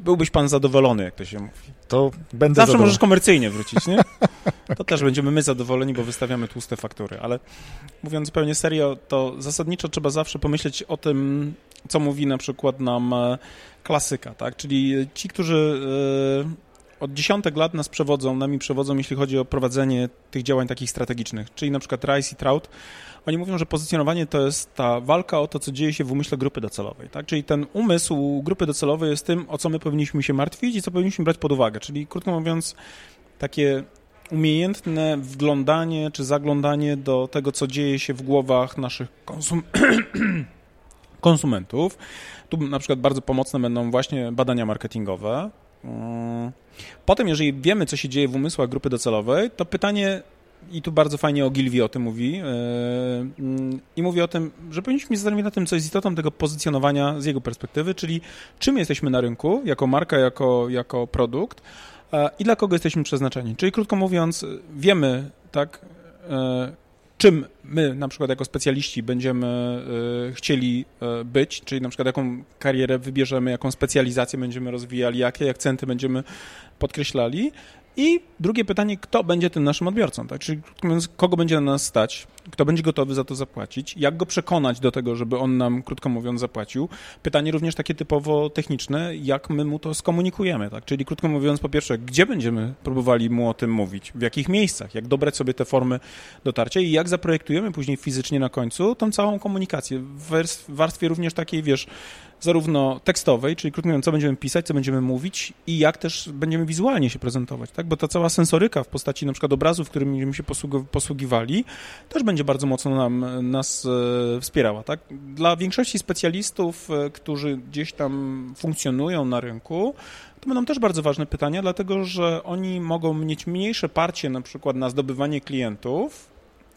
byłbyś pan zadowolony, jak to się mówi. To będę Zawsze możesz komercyjnie wrócić, nie? [laughs] To też będziemy my zadowoleni, bo wystawiamy tłuste faktury, ale mówiąc zupełnie serio, to zasadniczo trzeba zawsze pomyśleć o tym, co mówi na przykład nam e, klasyka, tak? Czyli ci, którzy e, od dziesiątek lat nas przewodzą, nami przewodzą, jeśli chodzi o prowadzenie tych działań takich strategicznych, czyli na przykład Rice i Trout, oni mówią, że pozycjonowanie to jest ta walka o to, co dzieje się w umyśle grupy docelowej, tak? Czyli ten umysł grupy docelowej jest tym, o co my powinniśmy się martwić i co powinniśmy brać pod uwagę, czyli krótko mówiąc, takie umiejętne wglądanie czy zaglądanie do tego, co dzieje się w głowach naszych konsum [coughs] konsumentów. Tu na przykład bardzo pomocne będą właśnie badania marketingowe. Mm. Potem, jeżeli wiemy, co się dzieje w umysłach grupy docelowej, to pytanie, i tu bardzo fajnie Ogilvy o tym mówi, yy, i mówi o tym, że powinniśmy zastanowić nad tym, co jest istotą tego pozycjonowania z jego perspektywy, czyli czym jesteśmy na rynku, jako marka, jako, jako produkt yy, i dla kogo jesteśmy przeznaczeni. Czyli krótko mówiąc, wiemy, tak, yy, czym my na przykład jako specjaliści będziemy chcieli być, czyli na przykład jaką karierę wybierzemy, jaką specjalizację będziemy rozwijali, jakie akcenty będziemy podkreślali. I drugie pytanie, kto będzie tym naszym odbiorcą, tak? Czyli kogo będzie na nas stać, kto będzie gotowy za to zapłacić, jak go przekonać do tego, żeby on nam, krótko mówiąc, zapłacił. Pytanie również takie typowo techniczne, jak my mu to skomunikujemy, tak? Czyli krótko mówiąc, po pierwsze, gdzie będziemy próbowali mu o tym mówić, w jakich miejscach, jak dobrać sobie te formy dotarcia i jak zaprojektujemy później fizycznie na końcu tą całą komunikację w warstwie również takiej, wiesz, zarówno tekstowej, czyli krótko mówiąc, co będziemy pisać, co będziemy mówić i jak też będziemy wizualnie się prezentować, tak? Bo ta cała sensoryka w postaci na przykład obrazów, którymi będziemy się posługiwali, też będzie bardzo mocno nam, nas e, wspierała, tak? Dla większości specjalistów, e, którzy gdzieś tam funkcjonują na rynku, to będą też bardzo ważne pytania, dlatego że oni mogą mieć mniejsze parcie na przykład na zdobywanie klientów,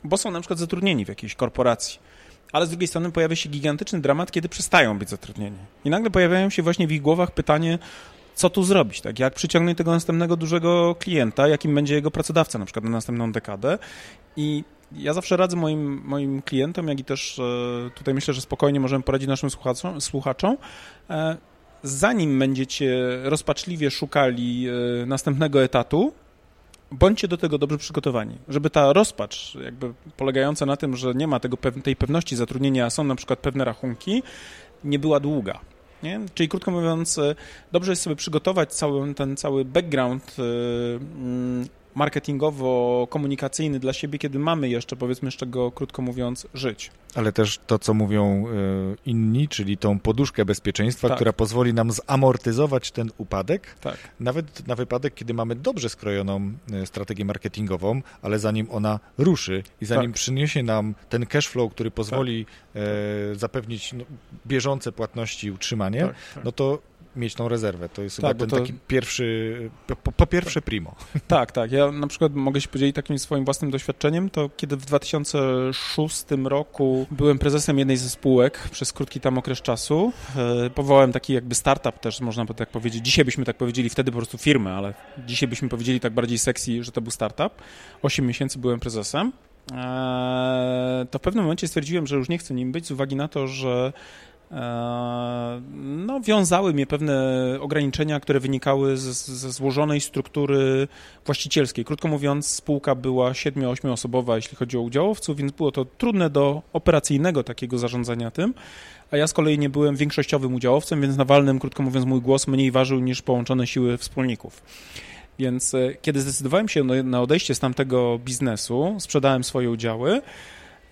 bo są na przykład zatrudnieni w jakiejś korporacji ale z drugiej strony pojawia się gigantyczny dramat, kiedy przestają być zatrudnieni. I nagle pojawiają się właśnie w ich głowach pytanie, co tu zrobić, tak? Jak przyciągnąć tego następnego dużego klienta, jakim będzie jego pracodawca na przykład na następną dekadę. I ja zawsze radzę moim, moim klientom, jak i też e, tutaj myślę, że spokojnie możemy poradzić naszym słuchaczom, słuchaczom e, zanim będziecie rozpaczliwie szukali e, następnego etatu, bądźcie do tego dobrze przygotowani, żeby ta rozpacz, jakby polegająca na tym, że nie ma tego, tej pewności zatrudnienia, są na przykład pewne rachunki, nie była długa. Nie? Czyli krótko mówiąc, dobrze jest sobie przygotować cały ten cały background mm, marketingowo-komunikacyjny dla siebie, kiedy mamy jeszcze, powiedzmy, z czego, krótko mówiąc, żyć. Ale też to, co mówią y, inni, czyli tą poduszkę bezpieczeństwa, tak. która pozwoli nam zamortyzować ten upadek, tak. nawet na wypadek, kiedy mamy dobrze skrojoną y, strategię marketingową, ale zanim ona ruszy i zanim tak. przyniesie nam ten cash flow, który pozwoli tak. e, zapewnić no, bieżące płatności i utrzymanie, tak, tak. no to mieć tą rezerwę. To jest tak, chyba ten to... taki pierwszy, po, po, pierwsze primo. [laughs] Tak, tak. Ja na przykład mogę się podzielić takim swoim własnym doświadczeniem, to kiedy w 2006 roku byłem prezesem jednej ze spółek przez krótki tam okres czasu, e, powołałem taki jakby startup też, można by tak powiedzieć. Dzisiaj byśmy tak powiedzieli, wtedy po prostu firmę, ale dzisiaj byśmy powiedzieli tak bardziej sexy, że to był startup. Osiem miesięcy byłem prezesem. E, to w pewnym momencie stwierdziłem, że już nie chcę nim być z uwagi na to, że no, wiązały mnie pewne ograniczenia, które wynikały ze złożonej struktury właścicielskiej. Krótko mówiąc, spółka była 7-8 osobowa, jeśli chodzi o udziałowców, więc było to trudne do operacyjnego takiego zarządzania tym, a ja z kolei nie byłem większościowym udziałowcem, więc na walnym, krótko mówiąc, mój głos mniej ważył niż połączone siły wspólników. Więc e, kiedy zdecydowałem się na odejście z tamtego biznesu, sprzedałem swoje udziały,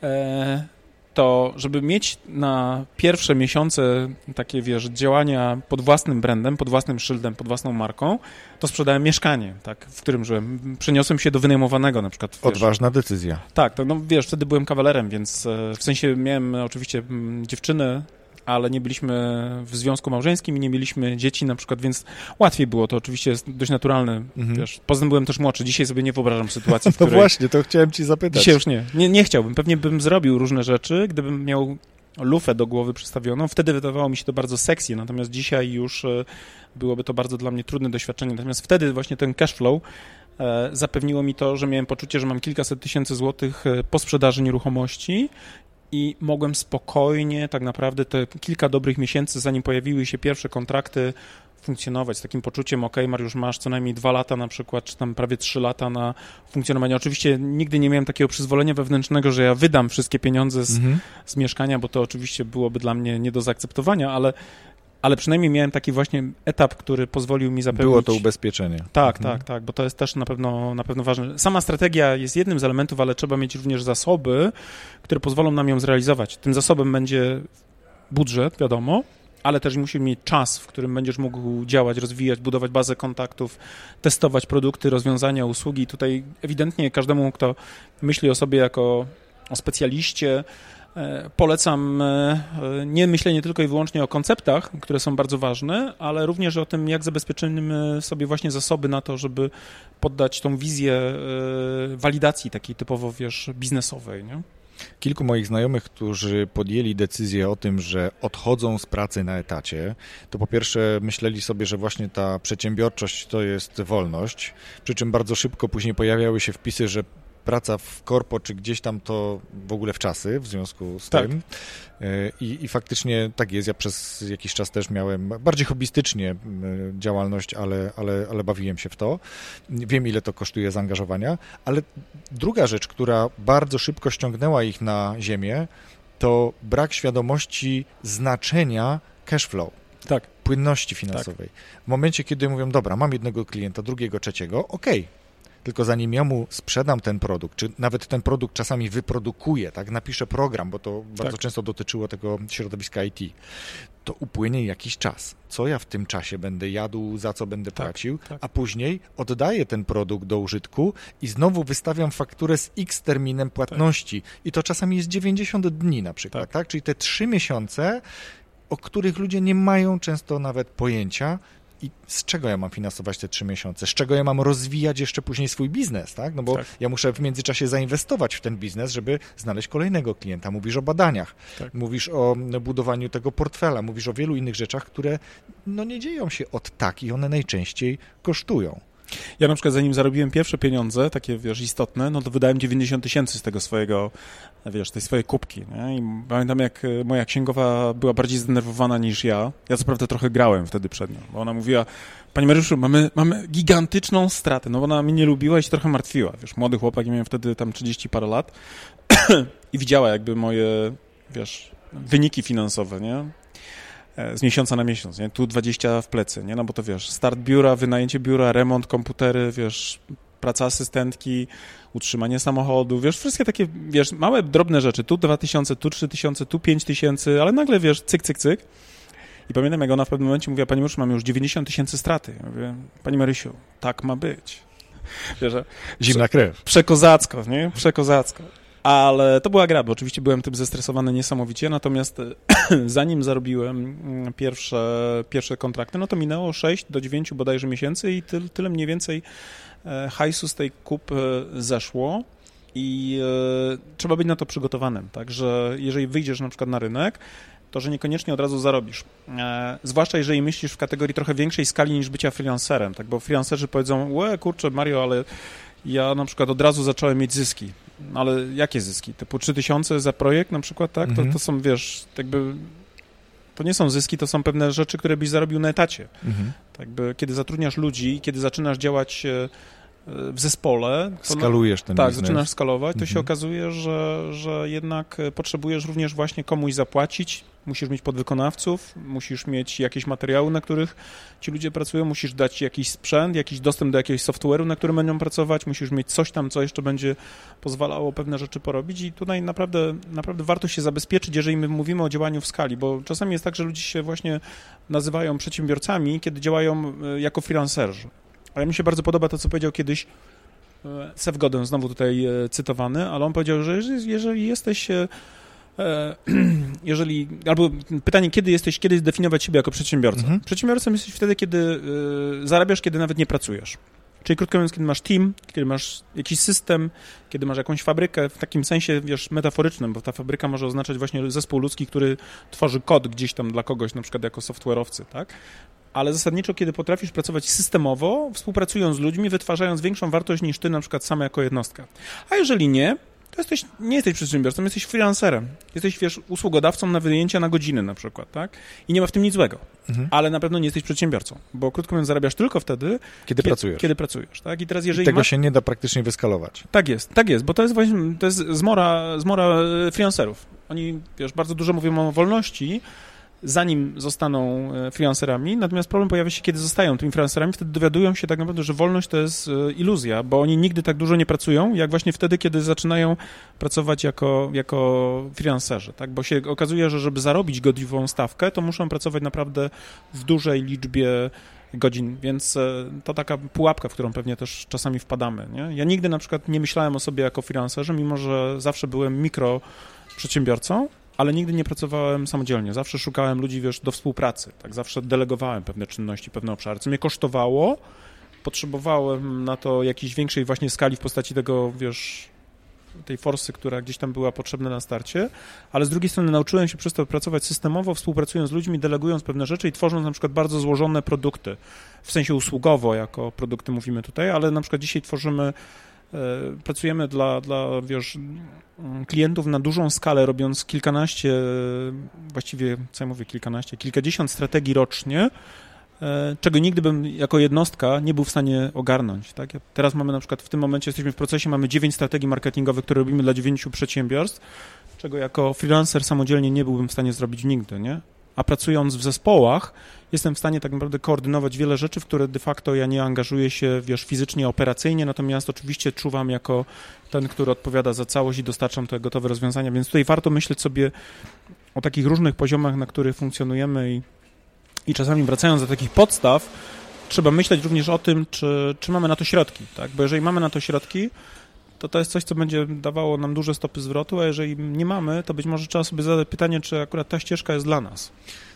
e, to żeby mieć na pierwsze miesiące takie, wiesz, działania pod własnym brandem, pod własnym szyldem, pod własną marką, to sprzedałem mieszkanie, tak, w którym żyłem. Przeniosłem się do wynajmowanego na przykład. Wiesz. Odważna decyzja. Tak, to, no wiesz, wtedy byłem kawalerem, więc e, w sensie miałem oczywiście dziewczynę, ale nie byliśmy w związku małżeńskim i nie mieliśmy dzieci na przykład, więc łatwiej było, to oczywiście jest dość naturalne, mhm. wiesz. Poza tym byłem też młodszy, dzisiaj sobie nie wyobrażam [laughs] sytuacji, w no której... No właśnie, to chciałem ci zapytać. Dzisiaj już nie. nie, nie chciałbym, pewnie bym zrobił różne rzeczy, gdybym miał lufę do głowy przystawioną, wtedy wydawało mi się to bardzo sexy, natomiast dzisiaj już e, byłoby to bardzo dla mnie trudne doświadczenie, natomiast wtedy właśnie ten cash flow e, zapewniło mi to, że miałem poczucie, że mam kilkaset tysięcy złotych e, po sprzedaży nieruchomości i mogłem spokojnie, tak naprawdę te kilka dobrych miesięcy, zanim pojawiły się pierwsze kontrakty, funkcjonować z takim poczuciem, ok, Mariusz, masz co najmniej dwa lata na przykład, czy tam prawie trzy lata na funkcjonowanie. Oczywiście nigdy nie miałem takiego przyzwolenia wewnętrznego, że ja wydam wszystkie pieniądze z, mhm. z mieszkania, bo to oczywiście byłoby dla mnie nie do zaakceptowania, ale ale przynajmniej miałem taki właśnie etap, który pozwolił mi zapewnić... Było to ubezpieczenie. Tak, mhm. tak, tak, bo to jest też na pewno, na pewno ważne. Sama strategia jest jednym z elementów, ale trzeba mieć również zasoby, które pozwolą nam ją zrealizować. Tym zasobem będzie budżet, wiadomo, ale też musi mieć czas, w którym będziesz mógł działać, rozwijać, budować bazę kontaktów, testować produkty, rozwiązania, usługi. Tutaj ewidentnie każdemu, kto myśli o sobie jako o specjaliście, polecam e, nie myślenie tylko i wyłącznie o konceptach, które są bardzo ważne, ale również o tym, jak zabezpieczymy sobie właśnie zasoby na to, żeby poddać tą wizję e, walidacji takiej typowo, wiesz, biznesowej, nie? Kilku moich znajomych, którzy podjęli decyzję o tym, że odchodzą z pracy na etacie, to po pierwsze myśleli sobie, że właśnie ta przedsiębiorczość to jest wolność, przy czym bardzo szybko później pojawiały się wpisy, że praca w korpo, czy gdzieś tam to w ogóle w czasy w związku z tak. tym. E, I, I faktycznie tak jest. Ja przez jakiś czas też miałem bardziej hobbystycznie działalność, ale, ale, ale bawiłem się w to. Wiem, ile to kosztuje zaangażowania, ale druga rzecz, która bardzo szybko ściągnęła ich na ziemię, to brak świadomości znaczenia cash flow. Tak. Płynności finansowej. Tak. W momencie, kiedy mówią, dobra, mam jednego klienta, drugiego, trzeciego, okej, okay, tylko zanim ja mu sprzedam ten produkt, czy nawet ten produkt czasami wyprodukuję, tak, napiszę program, bo to tak. bardzo często dotyczyło tego środowiska IT, to upłynie jakiś czas. Co ja w tym czasie będę jadł, za co będę tak, płacił, tak. a później oddaję ten produkt do użytku i znowu wystawiam fakturę z X terminem płatności. Tak. I to czasami jest 90 dni na przykład, tak? tak? Czyli te trzy miesiące, o których ludzie nie mają często nawet pojęcia, i z czego ja mam finansować te trzy miesiące? Z czego ja mam rozwijać jeszcze później swój biznes, tak? No bo tak. ja muszę w międzyczasie zainwestować w ten biznes, żeby znaleźć kolejnego klienta. Mówisz o badaniach, tak. mówisz o budowaniu tego portfela, mówisz o wielu innych rzeczach, które no nie dzieją się od tak i one najczęściej kosztują. Ja na przykład zanim zarobiłem pierwsze pieniądze, takie wiesz, istotne, no to wydałem 90 tysięcy z tego swojego, wiesz, tej swojej kubki, nie? I pamiętam jak e, moja księgowa była bardziej zdenerwowana niż ja. Ja co prawda trochę grałem wtedy przed nią, bo ona mówiła, Panie Mariuszu, mamy, mamy gigantyczną stratę, no bo ona mnie nie lubiła i się trochę martwiła. Wiesz, młody chłopak, ja miałem wtedy tam 30 parę lat [clears throat] i widziała jakby moje, wiesz, wyniki finansowe, nie? E, z miesiąca na miesiąc, nie? Tu 20 w plecy, nie? No bo to wiesz, start biura, wynajęcie biura, remont, komputery, wiesz, praca asystentki, utrzymanie samochodu, wiesz, wszystkie takie, wiesz, małe, drobne rzeczy, tu 2000, tu 3000, tu 5000, ale nagle, wiesz, cyk, cyk, cyk. I pamiętam, jak ona w pewnym momencie mówiła, Pani Mariusz, mam już 90 tysięcy straty. Ja mówię, Pani Marysiu, tak ma być. Wiesz, Zimna krew. Przekozacko, nie? Przekozacko. Ale to była gra, bo oczywiście byłem tym zestresowany niesamowicie, natomiast [clears throat] zanim zarobiłem mm, pierwsze, pierwsze kontrakty, no to minęło 6 do 9 bodajże miesięcy i tyle, tyle mniej więcej e, hajsu z tej kup e, zeszło i e, trzeba być na to przygotowanym, także jeżeli wyjdziesz na przykład na rynek, to że niekoniecznie od razu zarobisz. E, zwłaszcza jeżeli myślisz w kategorii trochę większej skali niż bycia freelancerem, tak, bo freelancerzy powiedzą, łe, kurczę, Mario, ale ja na przykład od razu zacząłem mieć zyski. Ale jakie zyski? Typu 3000 za projekt na przykład, tak? To, mhm. to są, wiesz, jakby To nie są zyski, to są pewne rzeczy, które byś zarobił na etacie. Mhm. Tak by, kiedy zatrudniasz ludzi, kiedy zaczynasz działać e, w zespole. Skalujesz ten Tak, biznes. zaczynasz skalować, to Mhm. się okazuje, że, że jednak e, potrzebujesz również właśnie komuś zapłacić, musisz mieć podwykonawców, musisz mieć jakieś materiały, na których ci ludzie pracują, musisz dać jakiś sprzęt, jakiś dostęp do jakiegoś software'u, na którym będą pracować, musisz mieć coś tam, co jeszcze będzie pozwalało pewne rzeczy porobić i tutaj naprawdę, naprawdę warto się zabezpieczyć, jeżeli my mówimy o działaniu w skali, bo czasami jest tak, że ludzie się właśnie nazywają przedsiębiorcami, kiedy działają e, jako freelancerzy. Ale mi się bardzo podoba to, co powiedział kiedyś e, Seth Godin, znowu tutaj e, cytowany, ale on powiedział, że jeżeli- jesteś, e, [clears throat] jeżeli, albo pytanie, kiedy jesteś, kiedy zdefiniować siebie jako przedsiębiorca? Mhm. Przedsiębiorcą jesteś wtedy, kiedy zarabiasz, kiedy nawet nie pracujesz. Czyli krótko mówiąc, kiedy masz team, kiedy masz jakiś system, kiedy masz jakąś fabrykę, w takim sensie, wiesz, metaforycznym, bo ta fabryka może oznaczać właśnie zespół ludzki, który tworzy kod gdzieś tam dla kogoś, na przykład jako software'owcy, tak? Ale zasadniczo, kiedy potrafisz pracować systemowo, współpracując z ludźmi, wytwarzając większą wartość niż ty na przykład sama jako jednostka. A jeżeli nie, to jesteś, nie jesteś przedsiębiorcą, jesteś freelancerem. Jesteś, wiesz, usługodawcą na wynajęcia na godziny na przykład, tak? I nie ma w tym nic złego. Mhm. Ale na pewno nie jesteś przedsiębiorcą, bo krótko mówiąc zarabiasz tylko wtedy, Kiedy pracujesz. kiedy pracujesz, tak? I teraz I jeżeli tego masz... się nie da praktycznie wyskalować. Tak jest, tak jest, bo to jest właśnie, to jest zmora, zmora e, freelancerów. Oni, wiesz, bardzo dużo mówią o wolności, zanim zostaną e, freelancerami, natomiast problem pojawia się, kiedy zostają tymi freelancerami, wtedy dowiadują się tak naprawdę, że wolność to jest e, iluzja, bo oni nigdy tak dużo nie pracują, jak właśnie wtedy, kiedy zaczynają pracować jako, jako freelancerzy, tak? Bo się okazuje, że żeby zarobić godziwą stawkę, to muszą pracować naprawdę w dużej liczbie godzin, więc e, to taka pułapka, w którą pewnie też czasami wpadamy. Nie? Ja nigdy na przykład nie myślałem o sobie jako freelancerze, mimo że zawsze byłem mikro przedsiębiorcą, ale nigdy nie pracowałem samodzielnie. Zawsze szukałem ludzi, wiesz, do współpracy. Tak, zawsze delegowałem pewne czynności, pewne obszary, co mnie kosztowało. Potrzebowałem na to jakiejś większej właśnie skali w postaci tego, wiesz, tej forsy, która gdzieś tam była potrzebna na starcie, ale z drugiej strony nauczyłem się przez to pracować systemowo, współpracując z ludźmi, delegując pewne rzeczy i tworząc na przykład bardzo złożone produkty, w sensie usługowo jako produkty mówimy tutaj, ale na przykład dzisiaj tworzymy, pracujemy dla, dla wiesz, klientów na dużą skalę, robiąc kilkanaście, właściwie, co ja mówię, kilkanaście, kilkadziesiąt strategii rocznie, e, czego nigdy bym jako jednostka nie był w stanie ogarnąć. Tak? Teraz mamy na przykład, w tym momencie jesteśmy w procesie, mamy dziewięć strategii marketingowych, które robimy dla dziewięciu przedsiębiorstw, czego jako freelancer samodzielnie nie byłbym w stanie zrobić nigdy, nie? A pracując w zespołach, jestem w stanie tak naprawdę koordynować wiele rzeczy, w które de facto ja nie angażuję się, wiesz, fizycznie, operacyjnie, natomiast oczywiście czuwam jako ten, który odpowiada za całość i dostarczam te gotowe rozwiązania, więc tutaj warto myśleć sobie o takich różnych poziomach, na których funkcjonujemy i, i czasami wracając do takich podstaw, trzeba myśleć również o tym, czy, czy mamy na to środki, tak? Bo jeżeli mamy na to środki, to to jest coś, co będzie dawało nam duże stopy zwrotu, a jeżeli nie mamy, to być może trzeba sobie zadać pytanie, czy akurat ta ścieżka jest dla nas.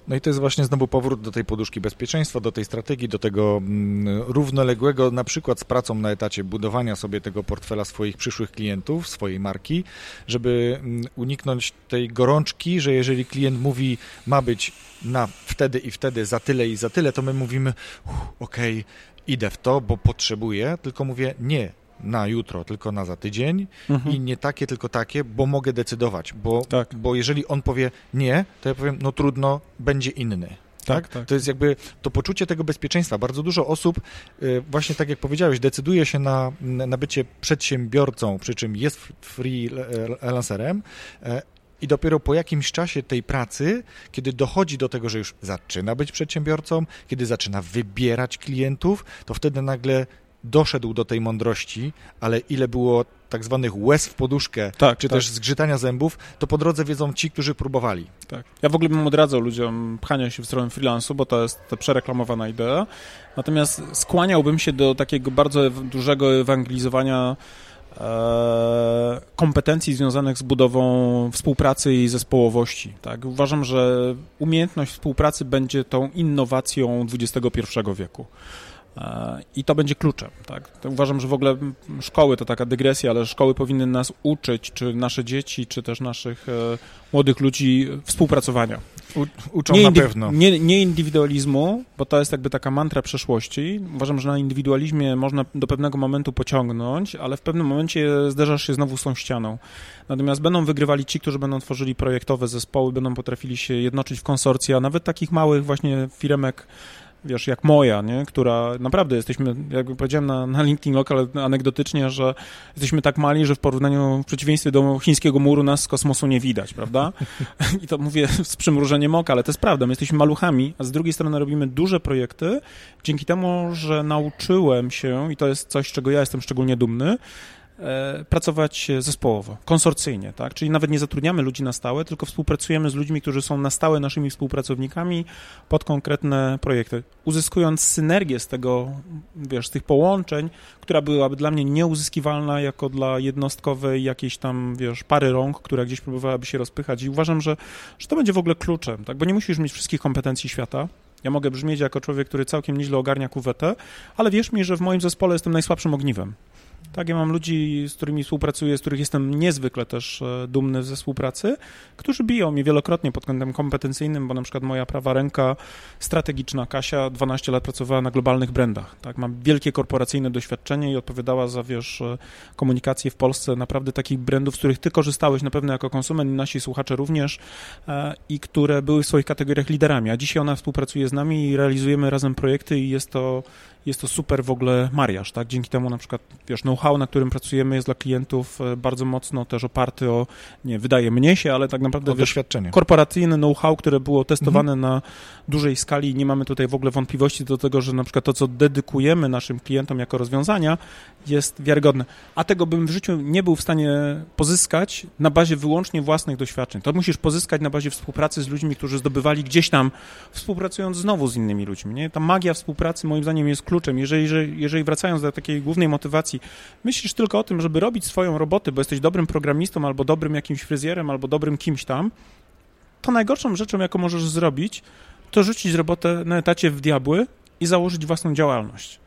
No i to jest właśnie znowu powrót do tej poduszki bezpieczeństwa, do tej strategii, do tego mm, równoległego, na przykład z pracą na etacie, budowania sobie tego portfela swoich przyszłych klientów, swojej marki, żeby mm, uniknąć tej gorączki, że jeżeli klient mówi, ma być na wtedy i wtedy za tyle i za tyle, to my mówimy, "Uff, okej, idę w to, bo potrzebuję, tylko mówię, nie, na jutro, tylko na za tydzień i nie takie, tylko takie, bo mogę decydować, bo, Tak. bo jeżeli on powie nie, to ja powiem, no trudno, będzie inny. Tak, tak. To jest jakby to poczucie tego bezpieczeństwa. Bardzo dużo osób, y, właśnie tak jak powiedziałeś, decyduje się na, na bycie przedsiębiorcą, przy czym jest freelancerem e, i dopiero po jakimś czasie tej pracy, kiedy dochodzi do tego, że już zaczyna być przedsiębiorcą, kiedy zaczyna wybierać klientów, to wtedy nagle doszedł do tej mądrości, ale ile było tak zwanych łez w poduszkę, Tak, czy tak. też zgrzytania zębów, to po drodze wiedzą ci, którzy próbowali. Tak. Ja w ogóle bym odradzał ludziom pchania się w stronę freelansu, bo to jest ta przereklamowana idea. Natomiast skłaniałbym się do takiego bardzo dużego ewangelizowania e, kompetencji związanych z budową współpracy i zespołowości. Tak? Uważam, że umiejętność współpracy będzie tą innowacją XXI wieku. I to będzie kluczem. Tak? Uważam, że w ogóle szkoły to taka dygresja, ale szkoły powinny nas uczyć, czy nasze dzieci, czy też naszych e, młodych ludzi współpracowania. U, uczą nie na pewno. Nie, nie indywidualizmu, bo to jest jakby taka mantra przeszłości. Uważam, że na indywidualizmie można do pewnego momentu pociągnąć, ale w pewnym momencie zderzasz się znowu z tą ścianą. Natomiast będą wygrywali ci, którzy będą tworzyli projektowe zespoły, będą potrafili się jednoczyć w konsorcja, nawet takich małych właśnie firemek wiesz, jak moja, nie? która naprawdę jesteśmy, jakby powiedziałem na, na LinkedIn Local anegdotycznie, że jesteśmy tak mali, że w porównaniu, w przeciwieństwie do chińskiego muru nas z kosmosu nie widać, prawda? [laughs] I to mówię z przymrużeniem oka, ale to jest prawda, my jesteśmy maluchami, a z drugiej strony robimy duże projekty, dzięki temu, że nauczyłem się, i to jest coś, czego ja jestem szczególnie dumny, pracować zespołowo, konsorcyjnie, tak? Czyli nawet nie zatrudniamy ludzi na stałe, tylko współpracujemy z ludźmi, którzy są na stałe naszymi współpracownikami pod konkretne projekty, uzyskując synergię z tego, wiesz, z tych połączeń, która byłaby dla mnie nieuzyskiwalna jako dla jednostkowej jakiejś tam, wiesz, pary rąk, która gdzieś próbowałaby się rozpychać i uważam, że, że to będzie w ogóle kluczem, tak? Bo nie musisz mieć wszystkich kompetencji świata, ja mogę brzmieć jako człowiek, który całkiem nieźle ogarnia kuwetę, ale wierz mi, że w moim zespole jestem najsłabszym ogniwem. Tak, ja mam ludzi, z którymi współpracuję, z których jestem niezwykle też e, dumny ze współpracy, którzy biją mnie wielokrotnie pod kątem kompetencyjnym, bo na przykład moja prawa ręka strategiczna, Kasia, 12 lat pracowała na globalnych brandach, tak, mam wielkie korporacyjne doświadczenie i odpowiadała za, wiesz, e, komunikację w Polsce naprawdę takich brandów, z których ty korzystałeś na pewno jako konsument i nasi słuchacze również e, i które były w swoich kategoriach liderami, a dzisiaj ona współpracuje z nami i realizujemy razem projekty i jest to jest to super w ogóle mariaż, tak? Dzięki temu na przykład, wiesz, know-how, na którym pracujemy jest dla klientów e, bardzo mocno też oparty o, nie, wydaje mnie się, ale tak naprawdę, o wiesz, doświadczenie. korporacyjne know-how, które było testowane mhm. na dużej skali i nie mamy tutaj w ogóle wątpliwości do tego, że na przykład to, co dedykujemy naszym klientom jako rozwiązania, jest wiarygodne. A tego bym w życiu nie był w stanie pozyskać na bazie wyłącznie własnych doświadczeń. To musisz pozyskać na bazie współpracy z ludźmi, którzy zdobywali gdzieś tam, współpracując znowu z innymi ludźmi. Nie? Ta magia współpracy moim zdaniem jest kluczem. Jeżeli, jeżeli, wracając do takiej głównej motywacji, myślisz tylko o tym, żeby robić swoją robotę, bo jesteś dobrym programistą, albo dobrym jakimś fryzjerem, albo dobrym kimś tam, to najgorszą rzeczą, jaką możesz zrobić, to rzucić robotę na etacie w diabły i założyć własną działalność.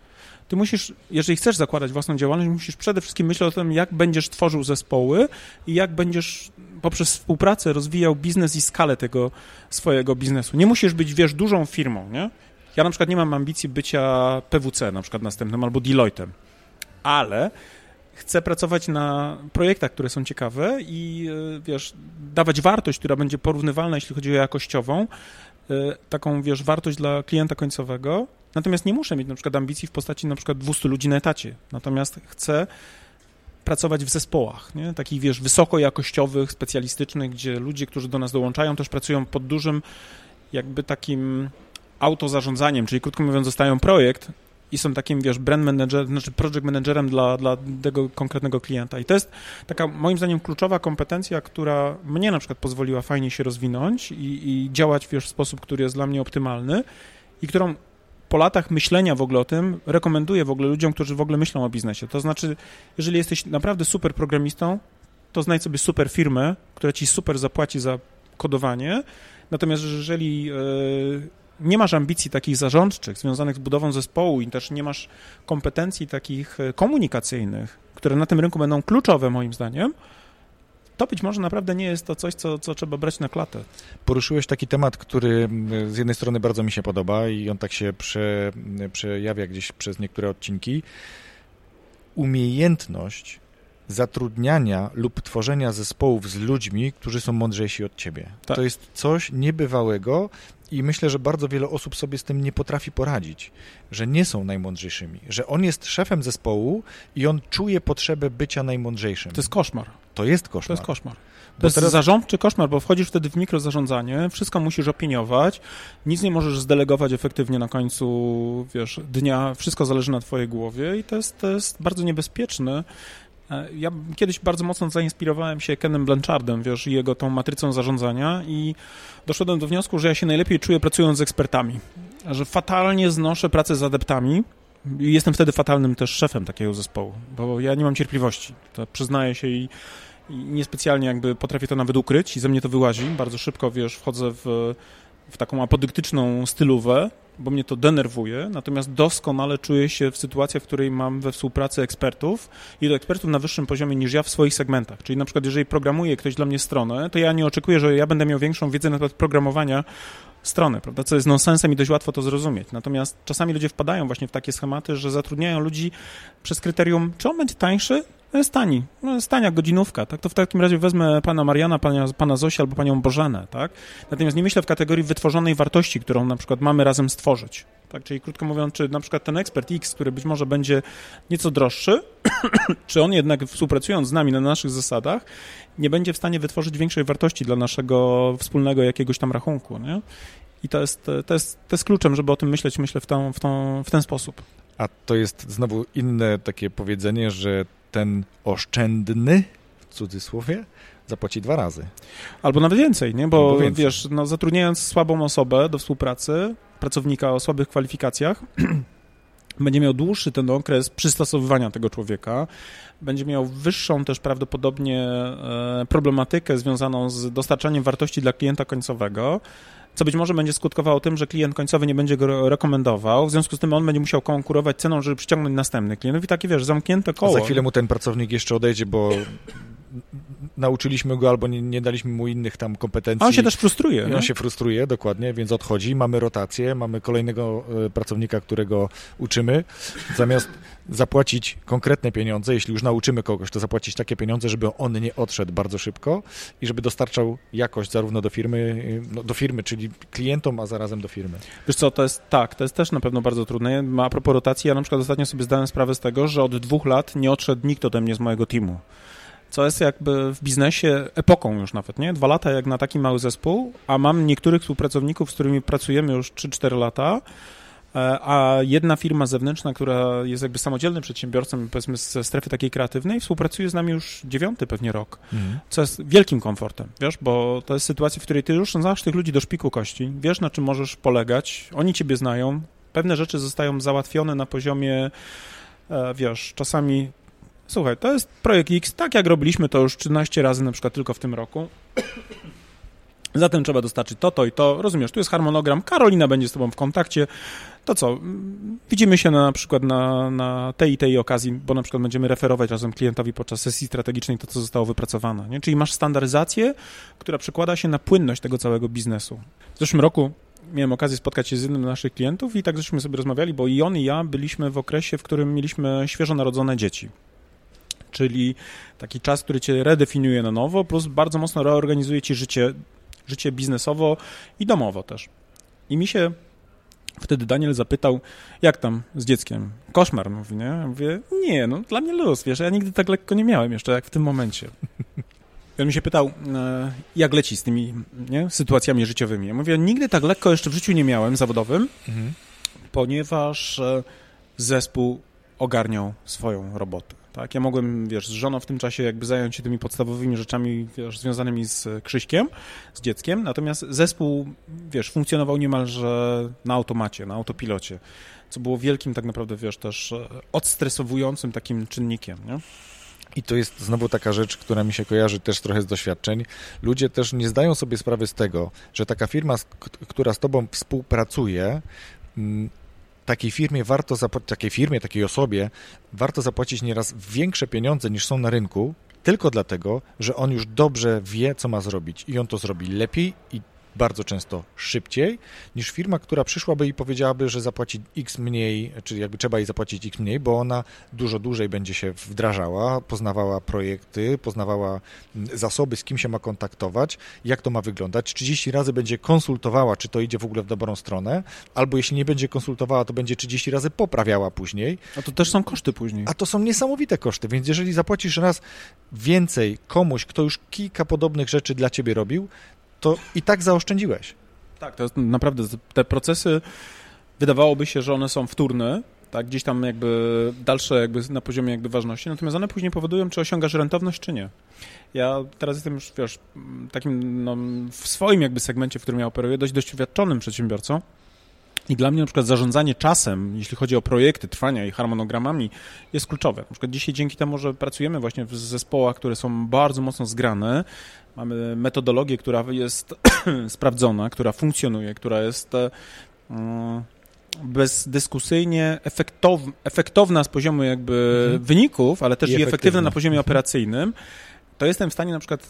Ty musisz, jeżeli chcesz zakładać własną działalność, musisz przede wszystkim myśleć o tym, jak będziesz tworzył zespoły i jak będziesz poprzez współpracę rozwijał biznes i skalę tego swojego biznesu. Nie musisz być, wiesz, dużą firmą, nie? Ja na przykład nie mam ambicji bycia PWC na przykład następnym albo Deloitte'em, ale chcę pracować na projektach, które są ciekawe i e, wiesz, dawać wartość, która będzie porównywalna, jeśli chodzi o jakościową, e, taką, wiesz, wartość dla klienta końcowego. Natomiast nie muszę mieć na przykład ambicji w postaci na przykład 200 ludzi na etacie. Natomiast chcę pracować w zespołach, nie? takich, wiesz, wysokojakościowych, specjalistycznych, gdzie ludzie, którzy do nas dołączają, też pracują pod dużym jakby takim autozarządzaniem, czyli krótko mówiąc, dostają projekt i są takim, wiesz, brand manager, znaczy project managerem dla, dla tego konkretnego klienta. I to jest taka, moim zdaniem, kluczowa kompetencja, która mnie na przykład pozwoliła fajnie się rozwinąć i, i działać, wiesz, w sposób, który jest dla mnie optymalny i którą po latach myślenia w ogóle o tym rekomenduję w ogóle ludziom, którzy w ogóle myślą o biznesie. To znaczy, jeżeli jesteś naprawdę super programistą, to znajdź sobie super firmę, która ci super zapłaci za kodowanie, natomiast jeżeli yy, nie masz ambicji takich zarządczych związanych z budową zespołu i też nie masz kompetencji takich e, komunikacyjnych, które na tym rynku będą kluczowe moim zdaniem, to być może naprawdę nie jest to coś, co, co trzeba brać na klatę. Poruszyłeś taki temat, który z jednej strony bardzo mi się podoba i on tak się prze, przejawia gdzieś przez niektóre odcinki. Umiejętność zatrudniania lub tworzenia zespołów z ludźmi, którzy są mądrzejsi od ciebie. Tak. To jest coś niebywałego i myślę, że bardzo wiele osób sobie z tym nie potrafi poradzić, że nie są najmądrzejszymi, że on jest szefem zespołu i on czuje potrzebę bycia najmądrzejszym. To jest koszmar. To jest koszmar. To jest koszmar. To jest teraz... zarządczy koszmar, bo wchodzisz wtedy w mikrozarządzanie, wszystko musisz opiniować, nic nie możesz zdelegować efektywnie na końcu, wiesz, dnia, wszystko zależy na twojej głowie i to jest, to jest bardzo niebezpieczne. E, ja kiedyś bardzo mocno zainspirowałem się Kenem Blanchardem, wiesz, i jego tą matrycą zarządzania i doszedłem do wniosku, że ja się najlepiej czuję pracując z ekspertami, że fatalnie znoszę pracę z adeptami i jestem wtedy fatalnym też szefem takiego zespołu, bo ja nie mam cierpliwości, to przyznaję się i, i niespecjalnie jakby potrafię to nawet ukryć i ze mnie to wyłazi, bardzo szybko, wiesz, wchodzę w, w taką apodyktyczną stylówę, bo mnie to denerwuje, natomiast doskonale czuję się w sytuacji, w której mam we współpracy ekspertów i do ekspertów na wyższym poziomie niż ja w swoich segmentach. Czyli na przykład, jeżeli programuje ktoś dla mnie stronę, to ja nie oczekuję, że ja będę miał większą wiedzę na temat programowania strony, prawda, co jest nonsensem i dość łatwo to zrozumieć. Natomiast czasami ludzie wpadają właśnie w takie schematy, że zatrudniają ludzi przez kryterium, czy on będzie tańszy, jest tani, no jest tania godzinówka, tak? To w takim razie wezmę pana Mariana, pana, pana albo panią Bożenę, tak? Natomiast nie myślę w kategorii wytworzonej wartości, którą na przykład mamy razem stworzyć, tak? Czyli krótko mówiąc, czy na przykład ten ekspert X, który być może będzie nieco droższy, [coughs] czy on jednak współpracując z nami na naszych zasadach, nie będzie w stanie wytworzyć większej wartości dla naszego wspólnego jakiegoś tam rachunku, nie? I to jest, to jest, to jest kluczem, żeby o tym myśleć, myślę, w, tą, w, tą, w ten sposób. A to jest znowu inne takie powiedzenie, że ten oszczędny, w cudzysłowie, zapłaci dwa razy. Albo nawet więcej, nie? Bo więcej. wiesz, no, zatrudniając słabą osobę do współpracy, pracownika o słabych kwalifikacjach, [clears throat] będzie miał dłuższy ten okres przystosowywania tego człowieka, będzie miał wyższą też prawdopodobnie e, problematykę związaną z dostarczaniem wartości dla klienta końcowego, co być może będzie skutkowało tym, że klient końcowy nie będzie go rekomendował, w związku z tym on będzie musiał konkurować ceną, żeby przyciągnąć następny klient. I takie, wiesz, zamknięte koło. A za chwilę mu ten pracownik jeszcze odejdzie, bo nauczyliśmy go albo nie, nie, daliśmy mu innych tam kompetencji. A on się też frustruje. on się frustruje, dokładnie, więc odchodzi. Mamy rotację, mamy kolejnego e, pracownika, którego uczymy. Zamiast zapłacić konkretne pieniądze, jeśli już nauczymy kogoś, to zapłacić takie pieniądze, żeby on nie odszedł bardzo szybko i żeby dostarczał jakość zarówno do firmy, no, do firmy, czyli klientom, a zarazem do firmy. Wiesz co, to jest tak, to jest też na pewno bardzo trudne. A propos rotacji, ja na przykład ostatnio sobie zdałem sprawę z tego, że od dwóch lat nie odszedł nikt ode mnie z mojego teamu co jest jakby w biznesie epoką już nawet, nie? Dwa lata jak na taki mały zespół, a mam niektórych współpracowników, z którymi pracujemy już 3-4 lata, e, a jedna firma zewnętrzna, która jest jakby samodzielnym przedsiębiorcą, powiedzmy ze strefy takiej kreatywnej, współpracuje z nami już dziewiąty pewnie rok, mhm. co jest wielkim komfortem, wiesz, bo to jest sytuacja, w której ty już znasz tych ludzi do szpiku kości, wiesz na czym możesz polegać, oni ciebie znają, pewne rzeczy zostają załatwione na poziomie, e, wiesz, czasami słuchaj, to jest projekt X, tak jak robiliśmy to już 13 razy na przykład tylko w tym roku. [clears throat] Zatem trzeba dostarczyć to, to i to. Rozumiesz, tu jest harmonogram. Karolina będzie z tobą w kontakcie. To co? Widzimy się na, na przykład na, na tej i tej okazji, bo na przykład będziemy referować razem klientowi podczas sesji strategicznej to, co zostało wypracowane. Nie? Czyli masz standaryzację, która przekłada się na płynność tego całego biznesu. W zeszłym roku miałem okazję spotkać się z jednym z naszych klientów i tak żeśmy sobie rozmawiali, bo i on i ja byliśmy w okresie, w którym mieliśmy świeżo narodzone dzieci czyli taki czas, który cię redefiniuje na nowo, plus bardzo mocno reorganizuje ci życie, życie biznesowo i domowo też. I mi się wtedy Daniel zapytał, jak tam z dzieckiem? Koszmar, mówi, nie? Ja mówię, nie, no dla mnie luz, wiesz, ja nigdy tak lekko nie miałem jeszcze, jak w tym momencie. I on mi się pytał, e, jak leci z tymi nie, sytuacjami życiowymi. Ja mówię, nigdy tak lekko jeszcze w życiu nie miałem zawodowym, mhm. ponieważ e, zespół ogarniał swoją robotę. Tak, ja mogłem, wiesz, z żoną w tym czasie jakby zająć się tymi podstawowymi rzeczami, wiesz, związanymi z Krzyśkiem, z dzieckiem, natomiast zespół, wiesz, funkcjonował niemalże na automacie, na autopilocie, co było wielkim tak naprawdę, wiesz, też e, odstresowującym takim czynnikiem, nie? I to jest znowu taka rzecz, która mi się kojarzy też trochę z doświadczeń. Ludzie też nie zdają sobie sprawy z tego, że taka firma, która z tobą współpracuje, mm, takiej firmie warto takiej firmie, takiej osobie warto zapłacić nieraz większe pieniądze niż są na rynku, tylko dlatego, że on już dobrze wie, co ma zrobić i on to zrobi lepiej i bardzo często szybciej niż firma, która przyszłaby i powiedziałaby, że zapłaci x mniej, czy jakby trzeba jej zapłacić x mniej, bo ona dużo dłużej będzie się wdrażała, poznawała projekty, poznawała mm, zasoby, z kim się ma kontaktować, jak to ma wyglądać. 30 razy będzie konsultowała, czy to idzie w ogóle w dobrą stronę, albo jeśli nie będzie konsultowała, to będzie 30 razy poprawiała później. A to też są koszty później. A to są niesamowite koszty, więc jeżeli zapłacisz raz więcej komuś, kto już kilka podobnych rzeczy dla ciebie robił, to i tak zaoszczędziłeś. Tak, to jest naprawdę te procesy wydawałoby się, że one są wtórne, tak, gdzieś tam jakby dalsze jakby na poziomie jakby ważności, natomiast one później powodują, czy osiągasz rentowność, czy nie. Ja teraz jestem już, wiesz, takim no, w swoim jakby segmencie, w którym ja operuję, dość doświadczonym przedsiębiorcą, i dla mnie na przykład zarządzanie czasem, jeśli chodzi o projekty, trwania i harmonogramami, jest kluczowe. Na przykład dzisiaj dzięki temu, że pracujemy właśnie w zespołach, które są bardzo mocno zgrane, mamy metodologię, która jest [clears throat] sprawdzona, która funkcjonuje, która jest e, bezdyskusyjnie efektow, efektowna z poziomu jakby mhm. wyników, ale też i, i efektywna na poziomie mhm. operacyjnym, to jestem w stanie na przykład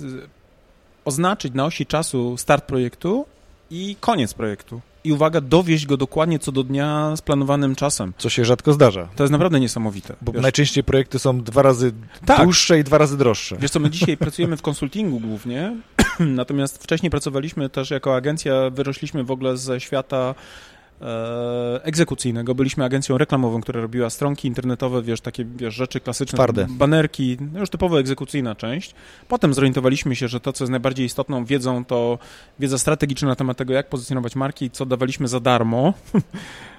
oznaczyć na osi czasu start projektu i koniec projektu. I uwaga, dowieść go dokładnie co do dnia z planowanym czasem. Co się rzadko zdarza. To jest naprawdę niesamowite. Bo wiesz? najczęściej projekty są dwa razy tak. dłuższe i dwa razy droższe. Wiesz co, my dzisiaj [laughs] pracujemy w konsultingu głównie, [clears throat] natomiast wcześniej pracowaliśmy też jako agencja, wyrośliśmy w ogóle ze świata egzekucyjnego. Byliśmy agencją reklamową, która robiła stronki internetowe, wiesz, takie wiesz, rzeczy klasyczne, Twarde. banerki, no już typowo egzekucyjna część. Potem zorientowaliśmy się, że to, co jest najbardziej istotną wiedzą, to wiedza strategiczna na temat tego, jak pozycjonować marki, co dawaliśmy za darmo.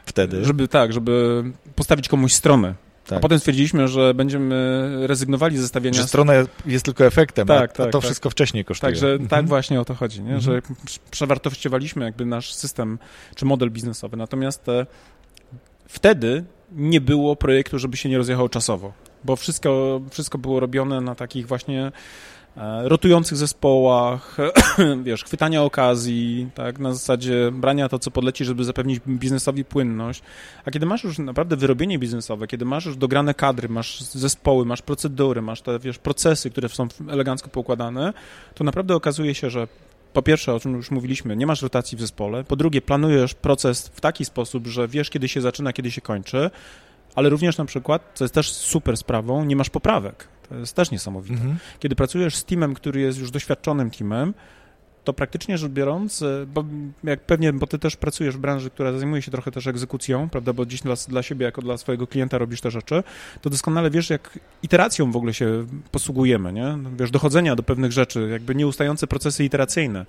Wtedy. [laughs] Żeby tak, żeby postawić komuś stronę tak. A potem stwierdziliśmy, że będziemy rezygnowali ze stawiania... Że strona jest tylko efektem, tak, a, tak, a to tak. wszystko wcześniej kosztuje. Także mhm. tak właśnie o to chodzi, nie? że mhm. przewartościowaliśmy jakby nasz system czy model biznesowy. Natomiast e, wtedy nie było projektu, żeby się nie rozjechał czasowo, bo wszystko, wszystko było robione na takich właśnie rotujących zespołach, [clears throat] wiesz, chwytania okazji, tak, na zasadzie brania to, co podleci, żeby zapewnić biznesowi płynność. A kiedy masz już naprawdę wyrobienie biznesowe, kiedy masz już dograne kadry, masz zespoły, masz procedury, masz te, wiesz, procesy, które są elegancko poukładane, to naprawdę okazuje się, że po pierwsze, o czym już mówiliśmy, nie masz rotacji w zespole, po drugie, planujesz proces w taki sposób, że wiesz, kiedy się zaczyna, kiedy się kończy, ale również na przykład, co jest też super sprawą, nie masz poprawek. To jest też niesamowite. Mhm. Kiedy pracujesz z teamem, który jest już doświadczonym teamem, to praktycznie rzecz biorąc, e, bo jak pewnie, bo ty też pracujesz w branży, która zajmuje się trochę też egzekucją, prawda, bo gdzieś dla, dla siebie, jako dla swojego klienta robisz te rzeczy, to doskonale wiesz, jak iteracją w ogóle się posługujemy, nie? Wiesz, dochodzenia do pewnych rzeczy, jakby nieustające procesy iteracyjne.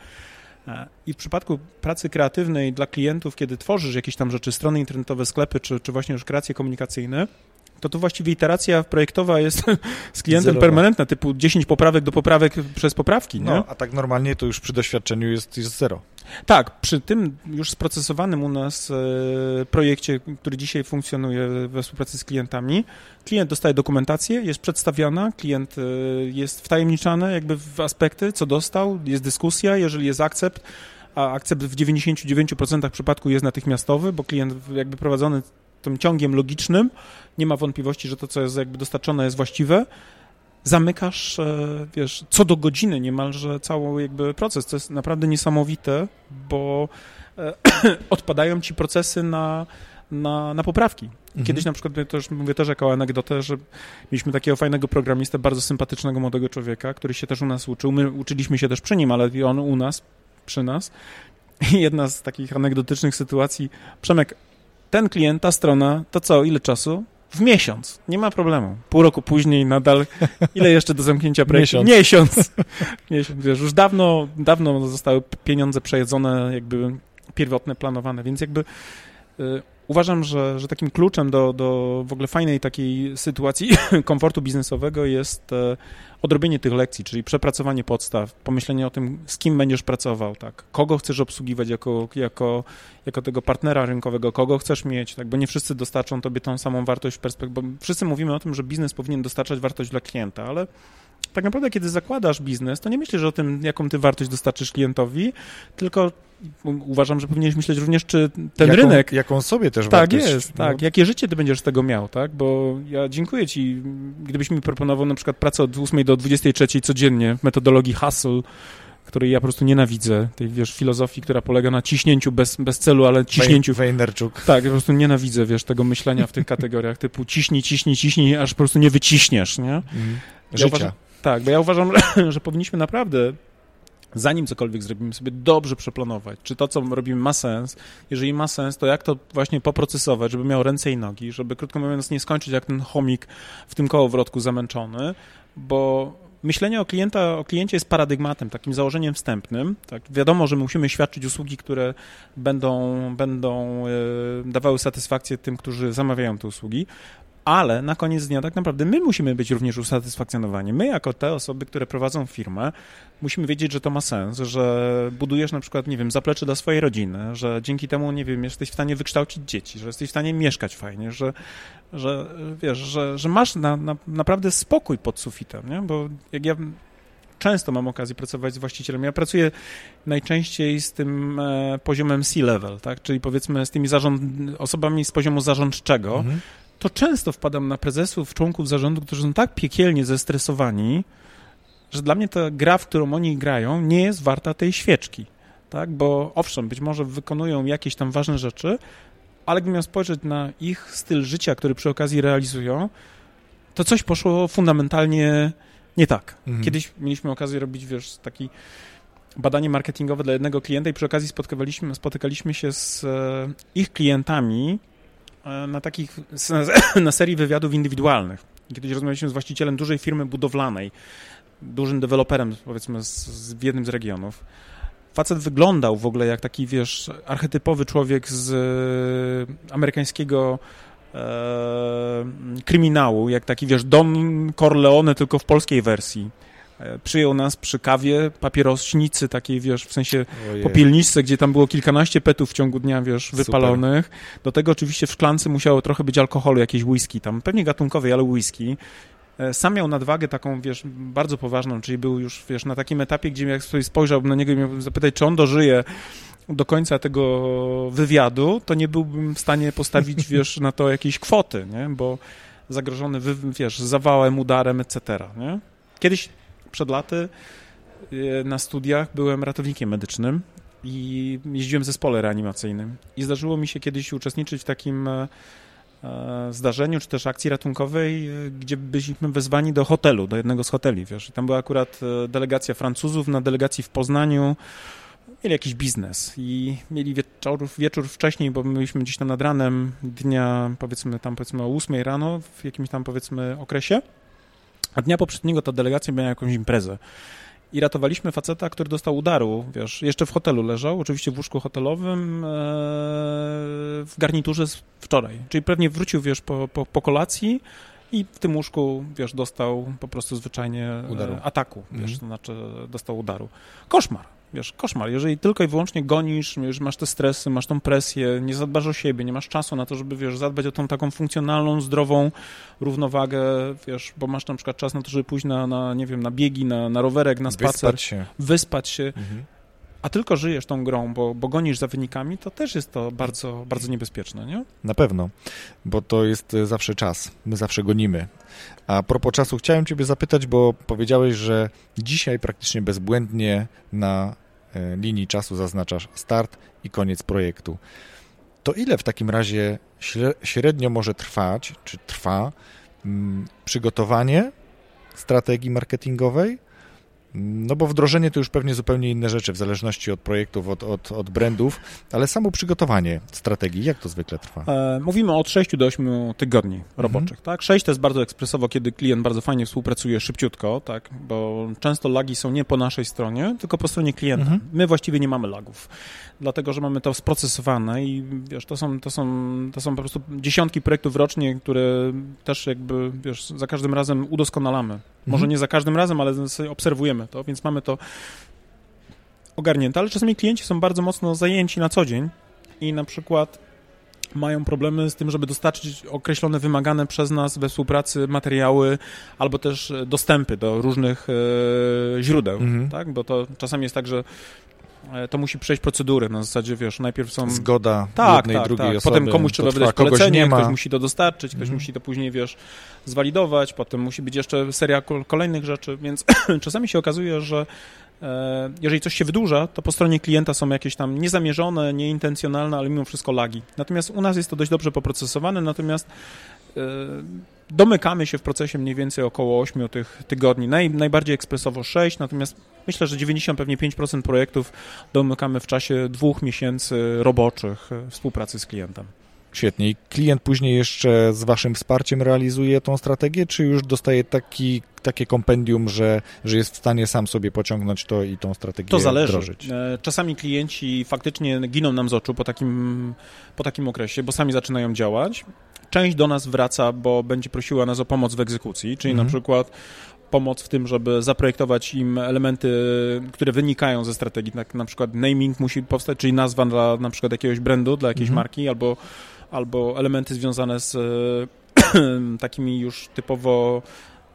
E, I w przypadku pracy kreatywnej dla klientów, kiedy tworzysz jakieś tam rzeczy, strony internetowe, sklepy, czy, czy właśnie już kreacje komunikacyjne, to tu właściwie iteracja projektowa jest [laughs] z klientem Zerowa. permanentna, typu 10 poprawek do poprawek przez poprawki, nie? No, a tak normalnie to już przy doświadczeniu jest, jest zero. Tak, przy tym już sprocesowanym u nas e, projekcie, który dzisiaj funkcjonuje we współpracy z klientami, klient dostaje dokumentację, jest przedstawiona, klient e, jest wtajemniczany jakby w aspekty, co dostał, jest dyskusja, jeżeli jest akcept, a akcept w 99% przypadku jest natychmiastowy, bo klient jakby prowadzony tym ciągiem logicznym, nie ma wątpliwości, że to, co jest jakby dostarczone, jest właściwe, zamykasz, e, wiesz, co do godziny niemalże cały jakby proces. To jest naprawdę niesamowite, bo e, [clears throat] odpadają ci procesy na, na, na poprawki. Mhm. Kiedyś na przykład, też, mówię też jako anegdotę, że mieliśmy takiego fajnego programistę, bardzo sympatycznego młodego człowieka, który się też u nas uczył. My uczyliśmy się też przy nim, ale on u nas, przy nas. I jedna z takich anegdotycznych sytuacji, Przemek, ten klient, ta strona, to co, ile czasu? W miesiąc. Nie ma problemu. Pół roku później nadal, [laughs] ile jeszcze do zamknięcia projektu? Miesiąc. Miesiąc. [laughs] Miesiąc. Wiesz, już dawno, dawno zostały pieniądze przejedzone, jakby pierwotne, planowane, więc jakby y, uważam, że, że takim kluczem do, do w ogóle fajnej takiej sytuacji [laughs] komfortu biznesowego jest e, odrobienie tych lekcji, czyli przepracowanie podstaw, pomyślenie o tym, z kim będziesz pracował, tak, kogo chcesz obsługiwać jako, jako, jako tego partnera rynkowego, kogo chcesz mieć, tak, bo nie wszyscy dostarczą tobie tą samą wartość w perspektywie, bo wszyscy mówimy o tym, że biznes powinien dostarczać wartość dla klienta, ale tak naprawdę, kiedy zakładasz biznes, to nie myślisz o tym, jaką ty wartość dostarczysz klientowi, tylko uważam, że powinieneś myśleć również, czy ten jaką, rynek... Jaką sobie też tak wartość. Jest, no. Tak Jakie życie ty będziesz z tego miał, tak? Bo ja dziękuję ci, gdybyś mi proponował na przykład pracę od 8 do 23 codziennie w metodologii hustle, której ja po prostu nienawidzę, tej, wiesz, filozofii, która polega na ciśnięciu bez, bez celu, ale ciśnięciu. Wejnerczuk. Tak, ja po prostu nienawidzę, wiesz, tego myślenia w tych kategoriach, typu ciśnij, ciśnij, ciśnij, aż po prostu nie wyciśniesz, nie? Mm. Życia. Ja uważam, tak, bo ja uważam, [clears throat] że powinniśmy naprawdę zanim cokolwiek zrobimy, sobie dobrze przeplanować, czy to, co robimy, ma sens. Jeżeli ma sens, to jak to właśnie poprocesować, żeby miał ręce i nogi, żeby, krótko mówiąc, nie skończyć jak ten chomik w tym kołowrotku zamęczony, bo myślenie o, klienta, o kliencie jest paradygmatem, takim założeniem wstępnym. Tak? Wiadomo, że musimy świadczyć usługi, które będą, będą e, dawały satysfakcję tym, którzy zamawiają te usługi, ale na koniec dnia tak naprawdę my musimy być również usatysfakcjonowani. My, jako te osoby, które prowadzą firmę, musimy wiedzieć, że to ma sens, że budujesz na przykład, nie wiem, zaplecze dla swojej rodziny, że dzięki temu, nie wiem, jesteś w stanie wykształcić dzieci, że jesteś w stanie mieszkać fajnie, że, że wiesz, że, że masz na, na, naprawdę spokój pod sufitem, nie? Bo jak ja często mam okazję pracować z właścicielem. Ja pracuję najczęściej z tym e, poziomem C-level, tak? czyli powiedzmy z tymi zarząd, osobami z poziomu zarządczego. Mhm. To często wpadam na prezesów, członków zarządu, którzy są tak piekielnie zestresowani, że dla mnie ta gra, w którą oni grają, nie jest warta tej świeczki. Tak? Bo owszem, być może wykonują jakieś tam ważne rzeczy, ale gdybym miał spojrzeć na ich styl życia, który przy okazji realizują, to coś poszło fundamentalnie nie tak. Mhm. Kiedyś mieliśmy okazję robić, wiesz, taki badanie marketingowe dla jednego klienta i przy okazji spotykaliśmy, spotykaliśmy się z e, ich klientami na takich, [coughs] na serii wywiadów indywidualnych. Kiedyś rozmawialiśmy z właścicielem dużej firmy budowlanej, dużym deweloperem, powiedzmy, z, z, w jednym z regionów. Facet wyglądał w ogóle jak taki, wiesz, archetypowy człowiek z e, amerykańskiego e, kryminału, jak taki, wiesz, Don Corleone, tylko w polskiej wersji. E, przyjął nas przy kawie, papierośnicy takiej, wiesz, w sensie Ojej. popielniczce, gdzie tam było kilkanaście petów w ciągu dnia, wiesz, wypalonych. Super. Do tego oczywiście w szklance musiało trochę być alkoholu, jakieś whisky tam, pewnie gatunkowej, ale whisky. E, sam miał nadwagę taką, wiesz, bardzo poważną, czyli był już, wiesz, na takim etapie, gdzie jak sobie spojrzałbym na niego i miałbym zapytać, czy on dożyje do końca tego wywiadu, to nie byłbym w stanie postawić, [laughs] wiesz, na to jakiejś kwoty, nie? Bo zagrożony, wiesz, zawałem, udarem, etc., nie? Kiedyś, przed laty, e, na studiach byłem ratownikiem medycznym i jeździłem w zespole reanimacyjnym. I zdarzyło mi się kiedyś uczestniczyć w takim e, E, zdarzeniu, czy też akcji ratunkowej, gdzie byliśmy wezwani do hotelu, do jednego z hoteli, wiesz. I tam była akurat delegacja Francuzów na delegacji w Poznaniu, mieli jakiś biznes i mieli wieczór, wieczór wcześniej, bo byliśmy gdzieś tam nad ranem dnia, powiedzmy tam powiedzmy o 8 rano, w jakimś tam powiedzmy okresie, a dnia poprzedniego ta delegacja miała jakąś imprezę i ratowaliśmy faceta, który dostał udaru, wiesz, jeszcze w hotelu leżał, oczywiście w łóżku hotelowym, e, w garniturze z wczoraj, czyli pewnie wrócił, wiesz, po, po, po kolacji i w tym łóżku, wiesz, dostał po prostu zwyczajnie e, udaru. ataku, wiesz, mhm. to znaczy dostał udaru. Koszmar, wiesz, koszmar. Jeżeli tylko i wyłącznie gonisz, już masz te stresy, masz tą presję, nie zadbasz o siebie, nie masz czasu na to, żeby, wiesz, zadbać o tą taką funkcjonalną, zdrową równowagę, wiesz, bo masz na przykład czas na to, żeby pójść na, na nie wiem, na biegi, na, na rowerek, na spacer. Wyspać się. Wyspać się. Mhm. A tylko żyjesz tą grą, bo, bo gonisz za wynikami, to też jest to bardzo, bardzo niebezpieczne, nie? Na pewno, bo to jest e, zawsze czas. My zawsze gonimy. A propos czasu, chciałem Ciebie zapytać, bo powiedziałeś, że dzisiaj praktycznie bezbłędnie na e, linii czasu zaznaczasz start i koniec projektu. To ile w takim razie średnio może trwać, czy trwa mm, przygotowanie strategii marketingowej? No bo wdrożenie to już pewnie zupełnie inne rzeczy, w zależności od projektów, od, od, od brandów, ale samo przygotowanie strategii, jak to zwykle trwa? E, mówimy od 6 do 8 tygodni roboczych, mhm. tak? 6 to jest bardzo ekspresowo, kiedy klient bardzo fajnie współpracuje szybciutko, tak? Bo często lagi są nie po naszej stronie, tylko po stronie klienta. Mhm. My właściwie nie mamy lagów dlatego że mamy to sprocesowane i wiesz, to są, to są, to są po prostu dziesiątki projektów rocznie, które też jakby, wiesz, za każdym razem udoskonalamy. Może mhm. nie za każdym razem, ale obserwujemy to, więc mamy to ogarnięte, ale czasami klienci są bardzo mocno zajęci na co dzień i na przykład mają problemy z tym, żeby dostarczyć określone wymagane przez nas we współpracy materiały albo też dostępy do różnych e, źródeł, mhm. tak? Bo to czasami jest tak, że to musi przejść procedury na zasadzie, wiesz, najpierw są... Zgoda tak, jednej, tak, drugiej tak. osoby. Potem komuś trzeba wydać polecenie, ktoś musi to dostarczyć, ktoś mhm. musi to później, wiesz, zwalidować, potem musi być jeszcze seria kolejnych rzeczy, więc [clears throat] czasami się okazuje, że e, jeżeli coś się wydłuża, to po stronie klienta są jakieś tam niezamierzone, nieintencjonalne, ale mimo wszystko lagi. Natomiast u nas jest to dość dobrze poprocesowane, natomiast e, domykamy się w procesie mniej więcej około 8 tych tygodni. Naj, najbardziej ekspresowo 6, natomiast myślę, że 90, pewnie 5% projektów domykamy w czasie dwóch miesięcy roboczych e, współpracy z klientem. Świetnie. I klient później jeszcze z waszym wsparciem realizuje tą strategię, czy już dostaje taki, takie kompendium, że, że jest w stanie sam sobie pociągnąć to i tą strategię To zależy. Wdrożyć? E, czasami klienci faktycznie giną nam z oczu po takim, po takim okresie, bo sami zaczynają działać. Część do nas wraca, bo będzie prosiła nas o pomoc w egzekucji, czyli mhm. na przykład pomoc w tym, żeby zaprojektować im elementy, które wynikają ze strategii. Tak, na przykład naming musi powstać, czyli nazwa dla na przykład jakiegoś brandu, dla jakiejś mhm. marki, albo, albo elementy związane z [clears throat] takimi już typowo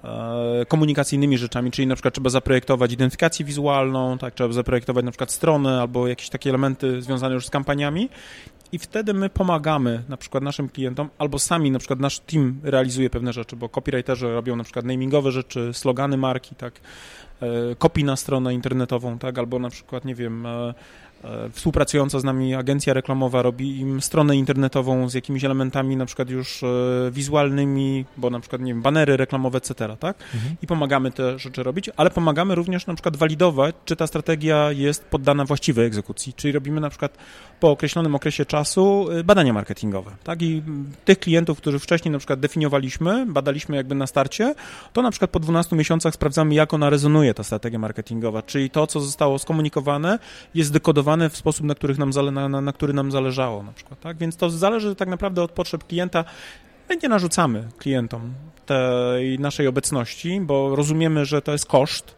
e, komunikacyjnymi rzeczami, czyli na przykład trzeba zaprojektować identyfikację wizualną, tak, trzeba zaprojektować na przykład stronę albo jakieś takie elementy związane już z kampaniami i wtedy my pomagamy na przykład naszym klientom, albo sami na przykład nasz team realizuje pewne rzeczy, bo copywriterzy robią na przykład namingowe rzeczy, slogany marki, tak, kopii na stronę internetową, tak, albo na przykład, nie wiem, E, współpracująca z nami agencja reklamowa robi im stronę internetową z jakimiś elementami na przykład już e, wizualnymi, bo na przykład, nie wiem, banery reklamowe, etc., tak? Mhm. I pomagamy te rzeczy robić, ale pomagamy również na przykład walidować, czy ta strategia jest poddana właściwej egzekucji, czyli robimy na przykład po określonym okresie czasu e, badania marketingowe, tak? I tych klientów, których wcześniej na przykład definiowaliśmy, badaliśmy jakby na starcie, to na przykład po 12 miesiącach sprawdzamy, jak ona rezonuje, ta strategia marketingowa, czyli to, co zostało skomunikowane, jest dekodowane w sposób, na, których nam zale, na, na, na który nam zależało na przykład, tak? Więc to zależy tak naprawdę od potrzeb klienta. My nie narzucamy klientom tej naszej obecności, bo rozumiemy, że to jest koszt,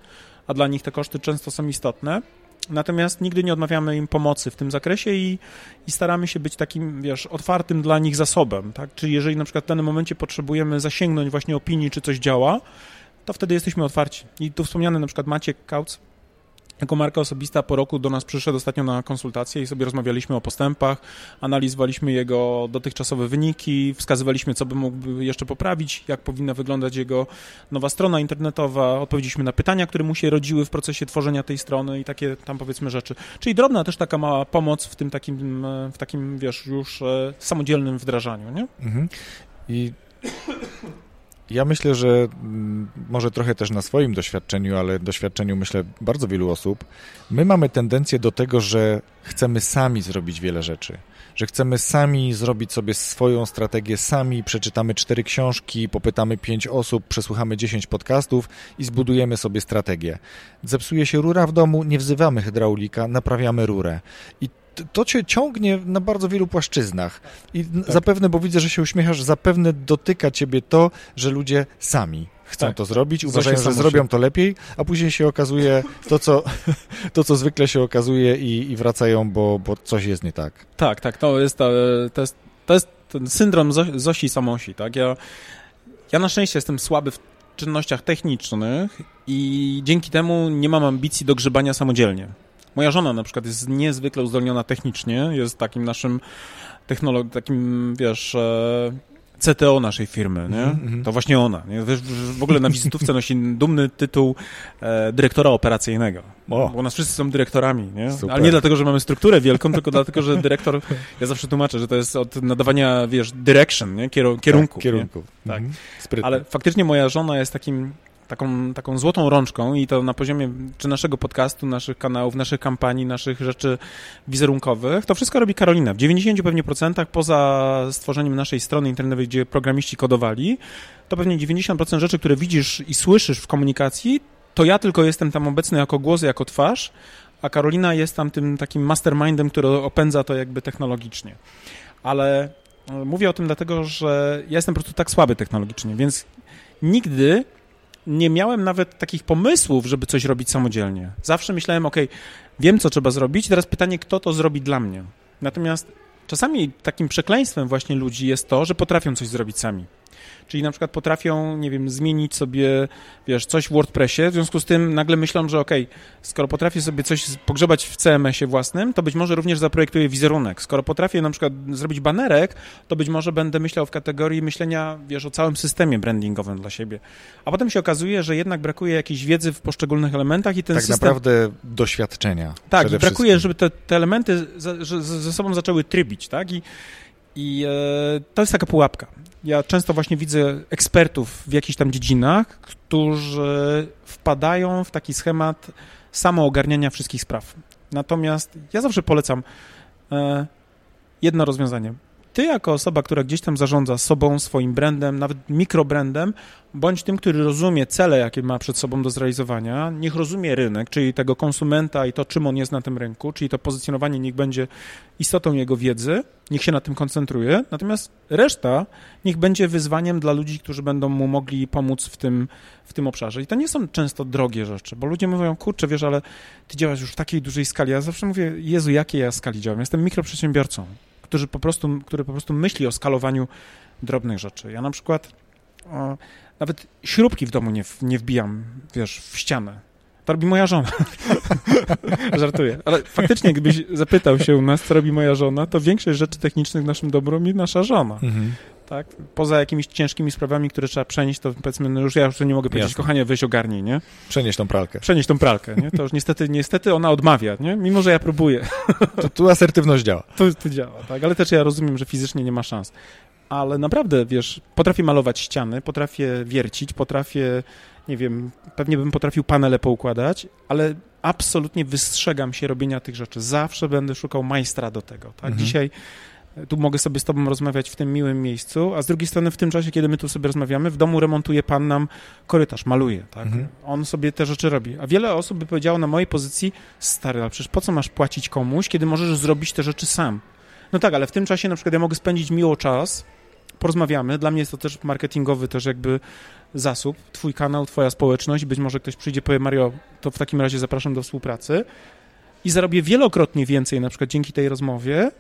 a dla nich te koszty często są istotne. Natomiast nigdy nie odmawiamy im pomocy w tym zakresie i, i, staramy się być takim, wiesz, otwartym dla nich zasobem, tak? Czyli jeżeli na przykład w danym momencie potrzebujemy zasięgnąć właśnie opinii, czy coś działa, to wtedy jesteśmy otwarci. I tu wspomniany na przykład Maciek Kauc, jako marka osobista po roku do nas przyszedł ostatnio na konsultację i sobie rozmawialiśmy o postępach, analizowaliśmy jego dotychczasowe wyniki, wskazywaliśmy, co by mógłby jeszcze poprawić, jak powinna wyglądać jego nowa strona internetowa, odpowiedzieliśmy na pytania, które mu się rodziły w procesie tworzenia tej strony i takie tam powiedzmy rzeczy. Czyli drobna też taka mała pomoc w tym takim, w takim wiesz, już e, samodzielnym wdrażaniu, nie? Mhm. I ja myślę, że mm, może trochę też na swoim doświadczeniu, ale doświadczeniu myślę bardzo wielu osób, my mamy tendencję do tego, że chcemy sami zrobić wiele rzeczy, że chcemy sami zrobić sobie swoją strategię, sami przeczytamy cztery książki, popytamy pięć osób, przesłuchamy dziesięć podcastów i zbudujemy sobie strategię. Zepsuje się rura w domu, nie wzywamy hydraulika, naprawiamy rurę. I to cię ciągnie na bardzo wielu płaszczyznach. I tak. zapewne, bo widzę, że się uśmiechasz, zapewne dotyka ciebie to, że ludzie sami chcą tak. to zrobić, uważają, że zrobią to lepiej, a później się okazuje to, co, [laughs] to, co zwykle się okazuje i, i wracają, bo, bo coś jest nie tak. Tak, tak, to jest, to jest, to jest ten syndrom Zosi Samosi, tak? Ja, ja na szczęście jestem słaby w czynnościach technicznych i dzięki temu nie mam ambicji do grzebania samodzielnie. Moja żona na przykład jest niezwykle uzdolniona technicznie, jest takim naszym technolog, takim, wiesz, e, CTO naszej firmy, nie? Mm -hmm. To właśnie ona. Nie? W ogóle na wizytówce nosi dumny tytuł e, dyrektora operacyjnego. O. Bo nas wszyscy są dyrektorami, nie? Ale nie dlatego, że mamy strukturę wielką, tylko dlatego, że dyrektor, ja zawsze tłumaczę, że to jest od nadawania, wiesz, direction, nie? Kier kierunku. Tak, kierunku. Tak. Mm -hmm. Ale faktycznie moja żona jest takim taką, taką złotą rączką i to na poziomie czy naszego podcastu, naszych kanałów, naszych kampanii, naszych rzeczy wizerunkowych. To wszystko robi Karolina. W 90 pewnie procentach poza stworzeniem naszej strony internetowej, gdzie programiści kodowali, to pewnie 90% rzeczy, które widzisz i słyszysz w komunikacji, to ja tylko jestem tam obecny jako głos, jako twarz, a Karolina jest tam tym takim mastermindem, który opędza to jakby technologicznie. Ale e, mówię o tym dlatego, że ja jestem po prostu tak słaby technologicznie, więc nigdy nie miałem nawet takich pomysłów, żeby coś robić samodzielnie. Zawsze myślałem, ok, wiem, co trzeba zrobić, teraz pytanie, kto to zrobi dla mnie. Natomiast czasami takim przekleństwem właśnie ludzi jest to, że potrafią coś zrobić sami. Czyli na przykład potrafią, nie wiem, zmienić sobie, wiesz, coś w WordPressie, w związku z tym nagle myślą, że okej, okay, skoro potrafię sobie coś pogrzebać w CMS-ie własnym, to być może również zaprojektuję wizerunek. Skoro potrafię na przykład zrobić banerek, to być może będę myślał w kategorii myślenia, wiesz, o całym systemie brandingowym dla siebie. A potem się okazuje, że jednak brakuje jakiejś wiedzy w poszczególnych elementach i ten tak system... Tak naprawdę doświadczenia. Tak, brakuje, żeby te, te elementy ze, ze sobą zaczęły trybić, tak? I i e, to jest taka pułapka. Ja często właśnie widzę ekspertów w jakichś tam dziedzinach, którzy wpadają w taki schemat samoogarniania wszystkich spraw. Natomiast ja zawsze polecam e, jedno rozwiązanie ty jako osoba, która gdzieś tam zarządza sobą, swoim brandem, nawet mikrobrandem, bądź tym, który rozumie cele, jakie ma przed sobą do zrealizowania, niech rozumie rynek, czyli tego konsumenta i to, czym on jest na tym rynku, czyli to pozycjonowanie niech będzie istotą jego wiedzy, niech się na tym koncentruje, natomiast reszta niech będzie wyzwaniem dla ludzi, którzy będą mu mogli pomóc w tym, w tym obszarze. I to nie są często drogie rzeczy, bo ludzie mówią, kurczę, wiesz, ale ty działasz już w takiej dużej skali. Ja zawsze mówię, Jezu, jakiej ja skali działam? Jestem mikroprzedsiębiorcą którzy po prostu, który po prostu myśli o skalowaniu drobnych rzeczy. Ja na przykład o, Nawet śrubki w domu nie, nie wbijam, wiesz, w ścianę. To robi moja żona. [laughs] Żartuję. Ale faktycznie, gdybyś zapytał się u nas, co robi moja żona, to większość rzeczy technicznych w naszym domu robi nasza żona. Mhm. Tak? Poza jakimiś ciężkimi sprawami, które trzeba przenieść, to powiedzmy, no już ja już nie mogę powiedzieć, Jasne. kochanie, weź ogarnij, nie? Przenieść tą pralkę. Przenieść tą pralkę, nie? To już niestety, niestety ona odmawia, nie? Mimo, że ja próbuję. [laughs] To tu asertywność działa. To, to działa, tak? Ale też ja rozumiem, że fizycznie nie ma szans ale naprawdę, wiesz, potrafię malować ściany, potrafię wiercić, potrafię, nie wiem, pewnie bym potrafił panele poukładać, ale absolutnie wystrzegam się robienia tych rzeczy. Zawsze będę szukał majstra do tego, tak? Mhm. Dzisiaj e, tu mogę sobie z tobą rozmawiać w tym miłym miejscu, a z drugiej strony w tym czasie, kiedy my tu sobie rozmawiamy, w domu remontuje pan nam korytarz, maluje, tak? Mhm. On sobie te rzeczy robi. A wiele osób by powiedziało na mojej pozycji, stary, ale przecież po co masz płacić komuś, kiedy możesz zrobić te rzeczy sam? No tak, ale w tym czasie na przykład ja mogę spędzić miło czas, porozmawiamy. Dla mnie jest to też marketingowy też jakby zasób. Twój kanał, twoja społeczność. Być może ktoś przyjdzie, powie Mario, to w takim razie zapraszam do współpracy. I zarobię wielokrotnie więcej na przykład dzięki tej rozmowie,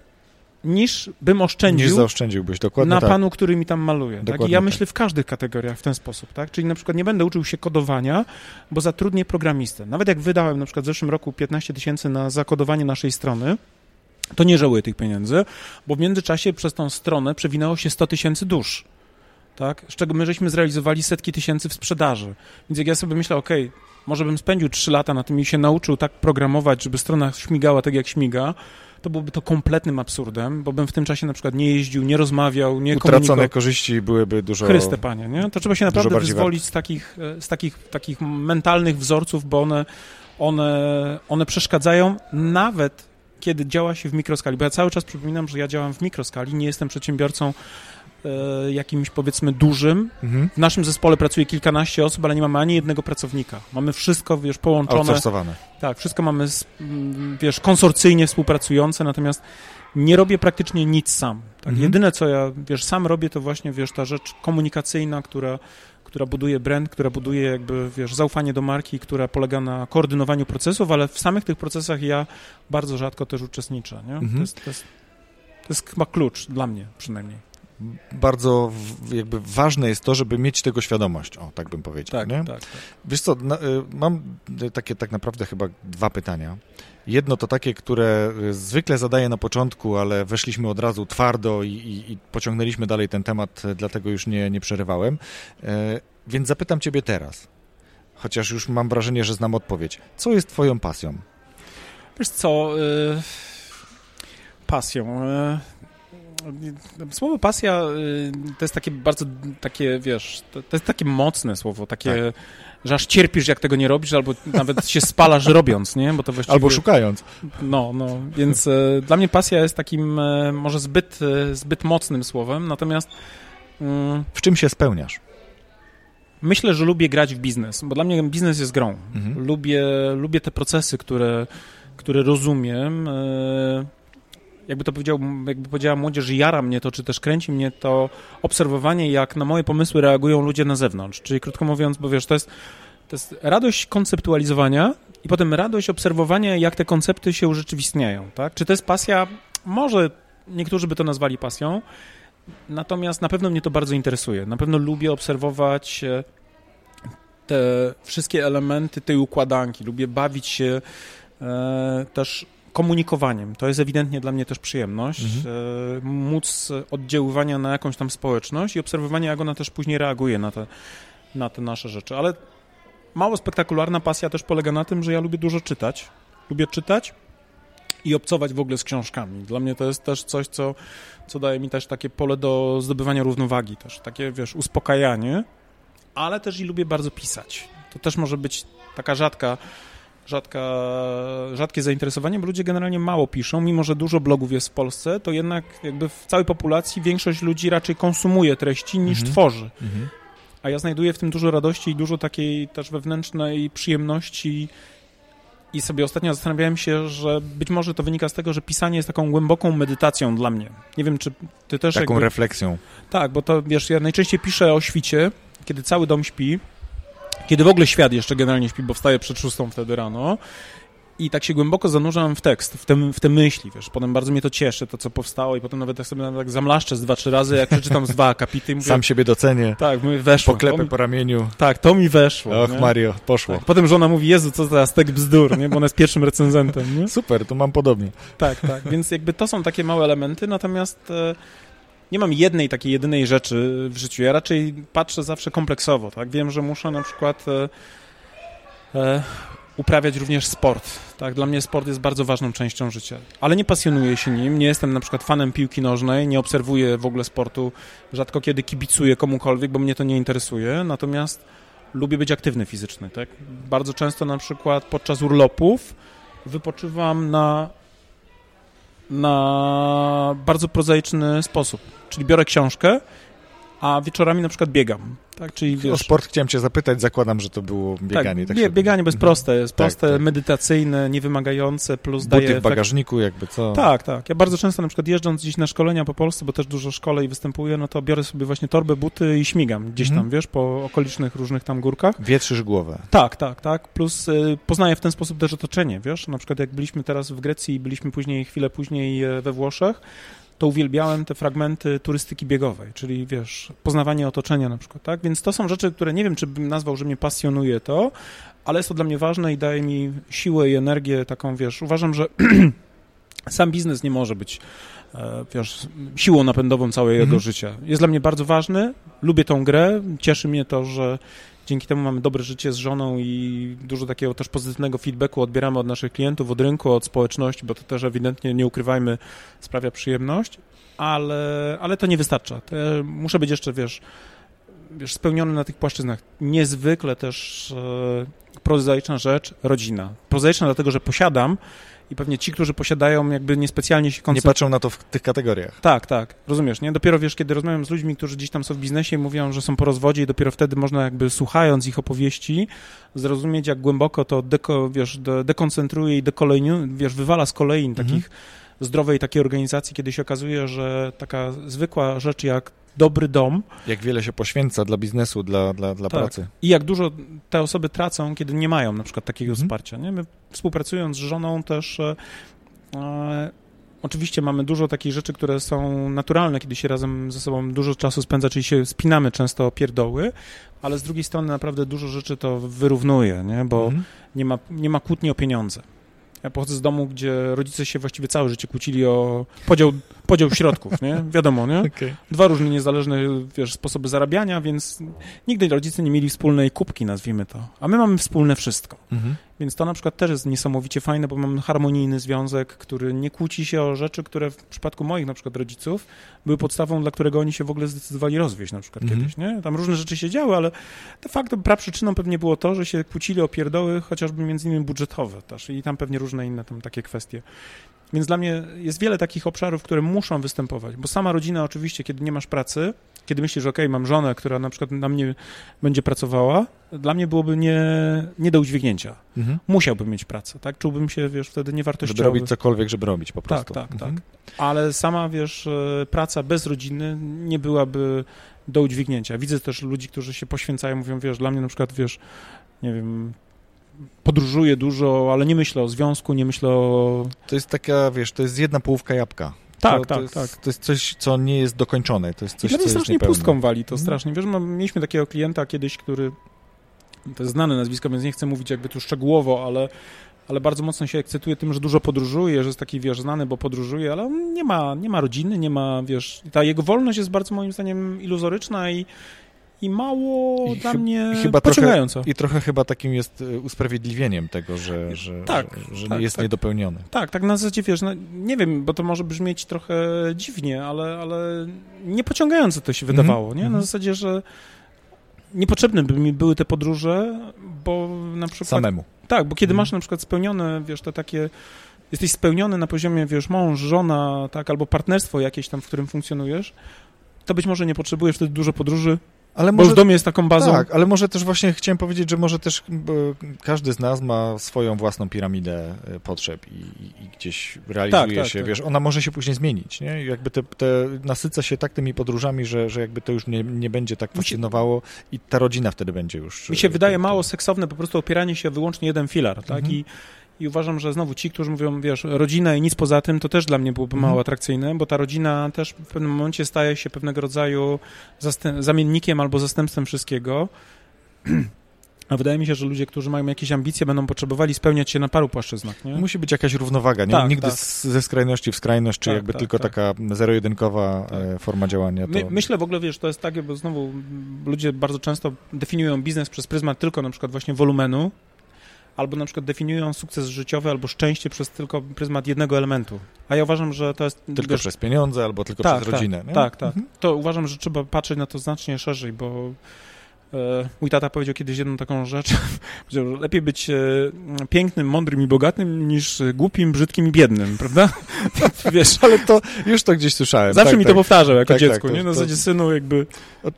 niż bym oszczędził. Niż zaoszczędziłbyś, dokładnie Na tak. panu, który mi tam maluje. Tak? I ja tak. myślę w każdych kategoriach w ten sposób, tak? Czyli na przykład nie będę uczył się kodowania, bo zatrudnię programistę. Nawet jak wydałem na przykład w zeszłym roku 15 tysięcy na zakodowanie naszej strony, to nie żałuję tych pieniędzy, bo w międzyczasie przez tą stronę przewinęło się 100 tysięcy dusz, tak? Z czego my żeśmy zrealizowali setki tysięcy w sprzedaży. Więc jak ja sobie myślę, ok, może bym spędził 3 lata na tym i się nauczył tak programować, żeby strona śmigała tak jak śmiga, to byłoby to kompletnym absurdem, bo bym w tym czasie na przykład nie jeździł, nie rozmawiał, nie Utracone komunikował. korzyści byłyby dużo... Chryste, panie, nie? To trzeba się naprawdę wyzwolić z takich, e, z takich, takich mentalnych wzorców, bo one, one, one przeszkadzają nawet kiedy działa się w mikroskali, bo ja cały czas przypominam, że ja działam w mikroskali, nie jestem przedsiębiorcą e, jakimś powiedzmy dużym. Mhm. W naszym zespole pracuje kilkanaście osób, ale nie mamy ani jednego pracownika. Mamy wszystko, wiesz, połączone. Tak, wszystko mamy, wiesz, konsorcyjnie współpracujące, natomiast nie robię praktycznie nic sam. Tak? Mhm. Jedyne, co ja, wiesz, sam robię, to właśnie, wiesz, ta rzecz komunikacyjna, która która buduje brand, która buduje jakby, wiesz, zaufanie do marki, która polega na koordynowaniu procesów, ale w samych tych procesach ja bardzo rzadko też uczestniczę, nie? Mhm. To, jest, to, jest, to jest chyba klucz dla mnie przynajmniej bardzo jakby ważne jest to, żeby mieć tego świadomość, o, tak bym powiedział, tak, nie? Tak, tak. Wiesz co, na, y, mam takie tak naprawdę chyba dwa pytania. Jedno to takie, które zwykle zadaję na początku, ale weszliśmy od razu twardo i, i, i pociągnęliśmy dalej ten temat, dlatego już nie, nie przerywałem. E, więc zapytam ciebie teraz, chociaż już mam wrażenie, że znam odpowiedź. Co jest twoją pasją? Wiesz co, y, pasją... Y, słowo pasja y, to jest takie bardzo, takie, wiesz, to, to jest takie mocne słowo, takie... Tak że aż cierpisz, jak tego nie robisz, albo nawet się spalasz [laughs] robiąc, nie? Bo to właściwie... Albo szukając. No, no, więc e, dla mnie pasja jest takim e, może zbyt, e, zbyt mocnym słowem, natomiast... Mm, w czym się spełniasz? Myślę, że lubię grać w biznes, bo dla mnie biznes jest grą. Mhm. Lubię, lubię te procesy, które, które rozumiem. Jakby to powiedział, jakby powiedziała młodzież, jara mnie to, czy też kręci mnie to obserwowanie, jak na moje pomysły reagują ludzie na zewnątrz. Czyli krótko mówiąc, bo wiesz, to jest, to jest radość konceptualizowania i potem radość obserwowania, jak te koncepty się urzeczywistniają, tak? Czy to jest pasja? Może niektórzy by to nazwali pasją, natomiast na pewno mnie to bardzo interesuje. Na pewno lubię obserwować e, te wszystkie elementy tej układanki. Lubię bawić się e, też komunikowaniem. To jest ewidentnie dla mnie też przyjemność. Mhm. E, móc oddziaływania na jakąś tam społeczność i obserwowanie, jak ona też później reaguje na te, na te nasze rzeczy. Ale mało spektakularna pasja też polega na tym, że ja lubię dużo czytać. Lubię czytać i obcować w ogóle z książkami. Dla mnie to jest też coś, co, co daje mi też takie pole do zdobywania równowagi, też takie, wiesz, uspokajanie, ale też i lubię bardzo pisać. To też może być taka rzadka rzadka, rzadkie zainteresowanie, bo ludzie generalnie mało piszą, mimo że dużo blogów jest w Polsce, to jednak jakby w całej populacji większość ludzi raczej konsumuje treści niż mhm. tworzy. Mhm. A ja znajduję w tym dużo radości i dużo takiej też wewnętrznej przyjemności i sobie ostatnio zastanawiałem się, że być może to wynika z tego, że pisanie jest taką głęboką medytacją dla mnie. Nie wiem, czy ty też... Taką jakby... refleksją. Tak, bo to, wiesz, ja najczęściej piszę o świcie, kiedy cały dom śpi, kiedy w ogóle świat jeszcze generalnie śpi, bo wstaje przed szóstą wtedy rano i tak się głęboko zanurzam w tekst, w te, w te myśli, wiesz, potem bardzo mnie to cieszy, to co powstało i potem nawet tak sobie tak zamlaszczę z dwa, trzy razy, jak przeczytam z dwa akapity i mówię, Sam siebie docenię, tak, mówię, weszło. mi, po ramieniu. tak, to mi weszło. Och, nie? Mario, poszło. Tak. Potem żona mówi, Jezu, co za stek bzdur, nie? bo ona jest pierwszym recenzentem. Nie? Super, to mam podobnie. Tak, tak, więc jakby to są takie małe elementy, natomiast e, nie mam jednej takiej jedynej rzeczy w życiu. Ja raczej patrzę zawsze kompleksowo, tak? Wiem, że muszę na przykład e, e, uprawiać również sport, tak? Dla mnie sport jest bardzo ważną częścią życia, ale nie pasjonuję się nim, nie jestem na przykład fanem piłki nożnej, nie obserwuję w ogóle sportu, rzadko kiedy kibicuję komukolwiek, bo mnie to nie interesuje, natomiast lubię być aktywny fizycznie, tak? Bardzo często na przykład podczas urlopów wypoczywam na na bardzo prozaiczny sposób. Czyli biorę książkę, a wieczorami na przykład biegam. Tak, czyli wiesz, O sport chciałem cię zapytać, zakładam, że to było bieganie. tak, Tak, bie, bieganie, bo jest Mhm. proste, jest Tak, proste, tak. medytacyjne, niewymagające, plus Buty daje w bagażniku, jakby co. Tak, tak. Ja bardzo często na przykład jeżdżąc gdzieś na szkolenia po Polsce, bo też dużo szkole i występuję, no to biorę sobie właśnie torbę, buty i śmigam gdzieś Mhm. tam, wiesz, po okolicznych różnych tam górkach. Wietrzysz głowę. Tak, tak, tak. Plus y, poznaję w ten sposób też otoczenie, wiesz? Na przykład jak byliśmy teraz w Grecji i byliśmy później, chwilę później e, we Włoszech, to uwielbiałem te fragmenty turystyki biegowej, czyli wiesz, poznawanie otoczenia na przykład, tak? Więc to są rzeczy, które nie wiem, czy bym nazwał, że mnie pasjonuje to, ale jest to dla mnie ważne i daje mi siłę i energię taką, wiesz, uważam, że [clears throat] sam biznes nie może być e, wiesz, siłą napędową całego Mhm. życia. Jest dla mnie bardzo ważny, lubię tą grę, cieszy mnie to, że dzięki temu mamy dobre życie z żoną i dużo takiego też pozytywnego feedbacku odbieramy od naszych klientów, od rynku, od społeczności, bo to też ewidentnie, nie ukrywajmy, sprawia przyjemność, ale, ale to nie wystarcza. Muszę być jeszcze, wiesz, wiesz, spełniony na tych płaszczyznach. Niezwykle też e, prozaiczna rzecz, rodzina. Prozaiczna dlatego, że posiadam i pewnie ci, którzy posiadają, jakby niespecjalnie się Nie koncentrują. patrzą na to w tych kategoriach. Tak, tak, rozumiesz, nie? Dopiero wiesz, kiedy rozmawiam z ludźmi, którzy gdzieś tam są w biznesie i mówią, że są po rozwodzie i dopiero wtedy można jakby słuchając ich opowieści zrozumieć, jak głęboko to deko, wiesz, de, dekoncentruje i wiesz, wywala z kolei Mhm. takich zdrowej takiej organizacji, kiedy się okazuje, że taka zwykła rzecz jak dobry dom Jak wiele się poświęca dla biznesu, dla, dla, dla Tak. pracy. i jak dużo te osoby tracą, kiedy nie mają na przykład takiego Mhm. wsparcia. Nie? My współpracując z żoną też e, e, oczywiście mamy dużo takich rzeczy, które są naturalne, kiedy się razem ze sobą dużo czasu spędza, czyli się spinamy często o pierdoły, ale z drugiej strony naprawdę dużo rzeczy to wyrównuje, nie? bo Mhm. nie, ma, nie ma kłótni o pieniądze. Ja pochodzę z domu, gdzie rodzice się właściwie całe życie kłócili o podział, podział środków, nie? Wiadomo, nie? [laughs] Okej. Dwa różne niezależne wiesz, sposoby zarabiania, więc nigdy rodzice nie mieli wspólnej kubki, nazwijmy to. A my mamy wspólne wszystko. Mhm. Więc to na przykład też jest niesamowicie fajne, bo mamy harmonijny związek, który nie kłóci się o rzeczy, które w przypadku moich na przykład rodziców były podstawą, dla którego oni się w ogóle zdecydowali rozwieść na przykład Mhm. kiedyś, nie? Tam różne rzeczy się działy, ale de facto praprzyczyną pewnie było to, że się kłócili o pierdoły, chociażby między innymi budżetowe też i tam pewnie różne inne tam takie kwestie. Więc dla mnie jest wiele takich obszarów, które muszą występować, bo sama rodzina oczywiście, kiedy nie masz pracy, kiedy myślisz, że okej, mam żonę, która na przykład na mnie będzie pracowała, dla mnie byłoby nie, nie do udźwignięcia. Mhm. Musiałbym mieć pracę, tak? Czułbym się, wiesz, wtedy Żeby niewartościowy. robić cokolwiek, żeby robić po Tak, prostu. tak, Mhm. tak. Ale sama, wiesz, e, praca bez rodziny nie byłaby do udźwignięcia. Widzę też ludzi, którzy się poświęcają, mówią, wiesz, dla mnie na przykład, wiesz, nie wiem, podróżuję dużo, ale nie myślę o związku, nie myślę o... To jest taka, wiesz, to jest jedna połówka jabłka. Tak, to, tak, to jest, tak. To jest coś, co nie jest dokończone, to jest I coś, dla co mnie jest strasznie pustką wali to Mhm. strasznie. Wiesz, no, mieliśmy takiego klienta kiedyś, który, to jest znane nazwisko, więc nie chcę mówić jakby tu szczegółowo, ale, ale bardzo mocno się ekscytuje tym, że dużo podróżuje, że jest taki, wiesz, znany, bo podróżuje, ale on nie ma, nie ma rodziny, nie ma, wiesz, ta jego wolność jest bardzo moim zdaniem iluzoryczna i, i mało I dla mnie chyba trochę- pociągająca. I trochę chyba takim jest y, usprawiedliwieniem tego, że, że, Tak, że, że tak, jest tak. niedopełniony. Tak, tak na zasadzie, wiesz, no, nie wiem, bo to może brzmieć trochę dziwnie, ale, ale niepociągające to się Mhm, wydawało, nie? Na mhm. zasadzie, że niepotrzebne by mi były te podróże, bo na przykład... Samemu. Tak, bo kiedy Mhm. masz na przykład spełnione, wiesz, to takie... Jesteś spełniony na poziomie, wiesz, mąż, żona, tak, albo partnerstwo jakieś tam, w którym funkcjonujesz, to być może nie potrzebujesz wtedy dużo podróży, Ale bo może, już dom jest taką bazą. tak, ale może też właśnie chciałem powiedzieć, że może też każdy z nas ma swoją własną piramidę y, potrzeb i, i, gdzieś realizuje tak, się, tak. wiesz, ona może się później zmienić, nie? Jakby te, te nasyca się tak tymi podróżami, że, że jakby to już nie, nie będzie tak fascynowało i ta rodzina wtedy będzie już... Mi się y, wydaje mało seksowne po prostu opieranie się wyłącznie jeden filar, tak? Mhm. I, I uważam, że znowu ci, którzy mówią, wiesz, rodzina i nic poza tym, to też dla mnie byłoby mało atrakcyjne, bo ta rodzina też w pewnym momencie staje się pewnego rodzaju zamiennikiem albo zastępstwem wszystkiego. [clears throat] A wydaje mi się, że ludzie, którzy mają jakieś ambicje, będą potrzebowali spełniać się na paru płaszczyznach. Nie? Musi być jakaś równowaga, nie? Tak, Nigdy tak. ze skrajności w skrajność, czy Tak, jakby tak, tylko tak. taka zero-jedynkowa e, forma działania. To... My, myślę w ogóle, wiesz, to jest takie, bo znowu ludzie bardzo często definiują biznes przez pryzmat tylko na przykład właśnie wolumenu, albo na przykład definiują sukces życiowy albo szczęście przez tylko pryzmat jednego elementu. A ja uważam, że to jest... Tylko wiesz, przez pieniądze, albo tylko tak, przez rodzinę. Tak, nie? tak, tak. Mhm. To uważam, że trzeba patrzeć na to znacznie szerzej, bo mój tata powiedział kiedyś jedną taką rzecz, [laughs] powiedział, że lepiej być e, pięknym, mądrym i bogatym niż e, głupim, brzydkim i biednym, prawda? [laughs] [laughs] Wiesz, Ale to już to gdzieś słyszałem. zawsze tak, mi tak. to powtarzał jako Tak, tak, dziecko, to- nie? Na to- zasadzie synu jakby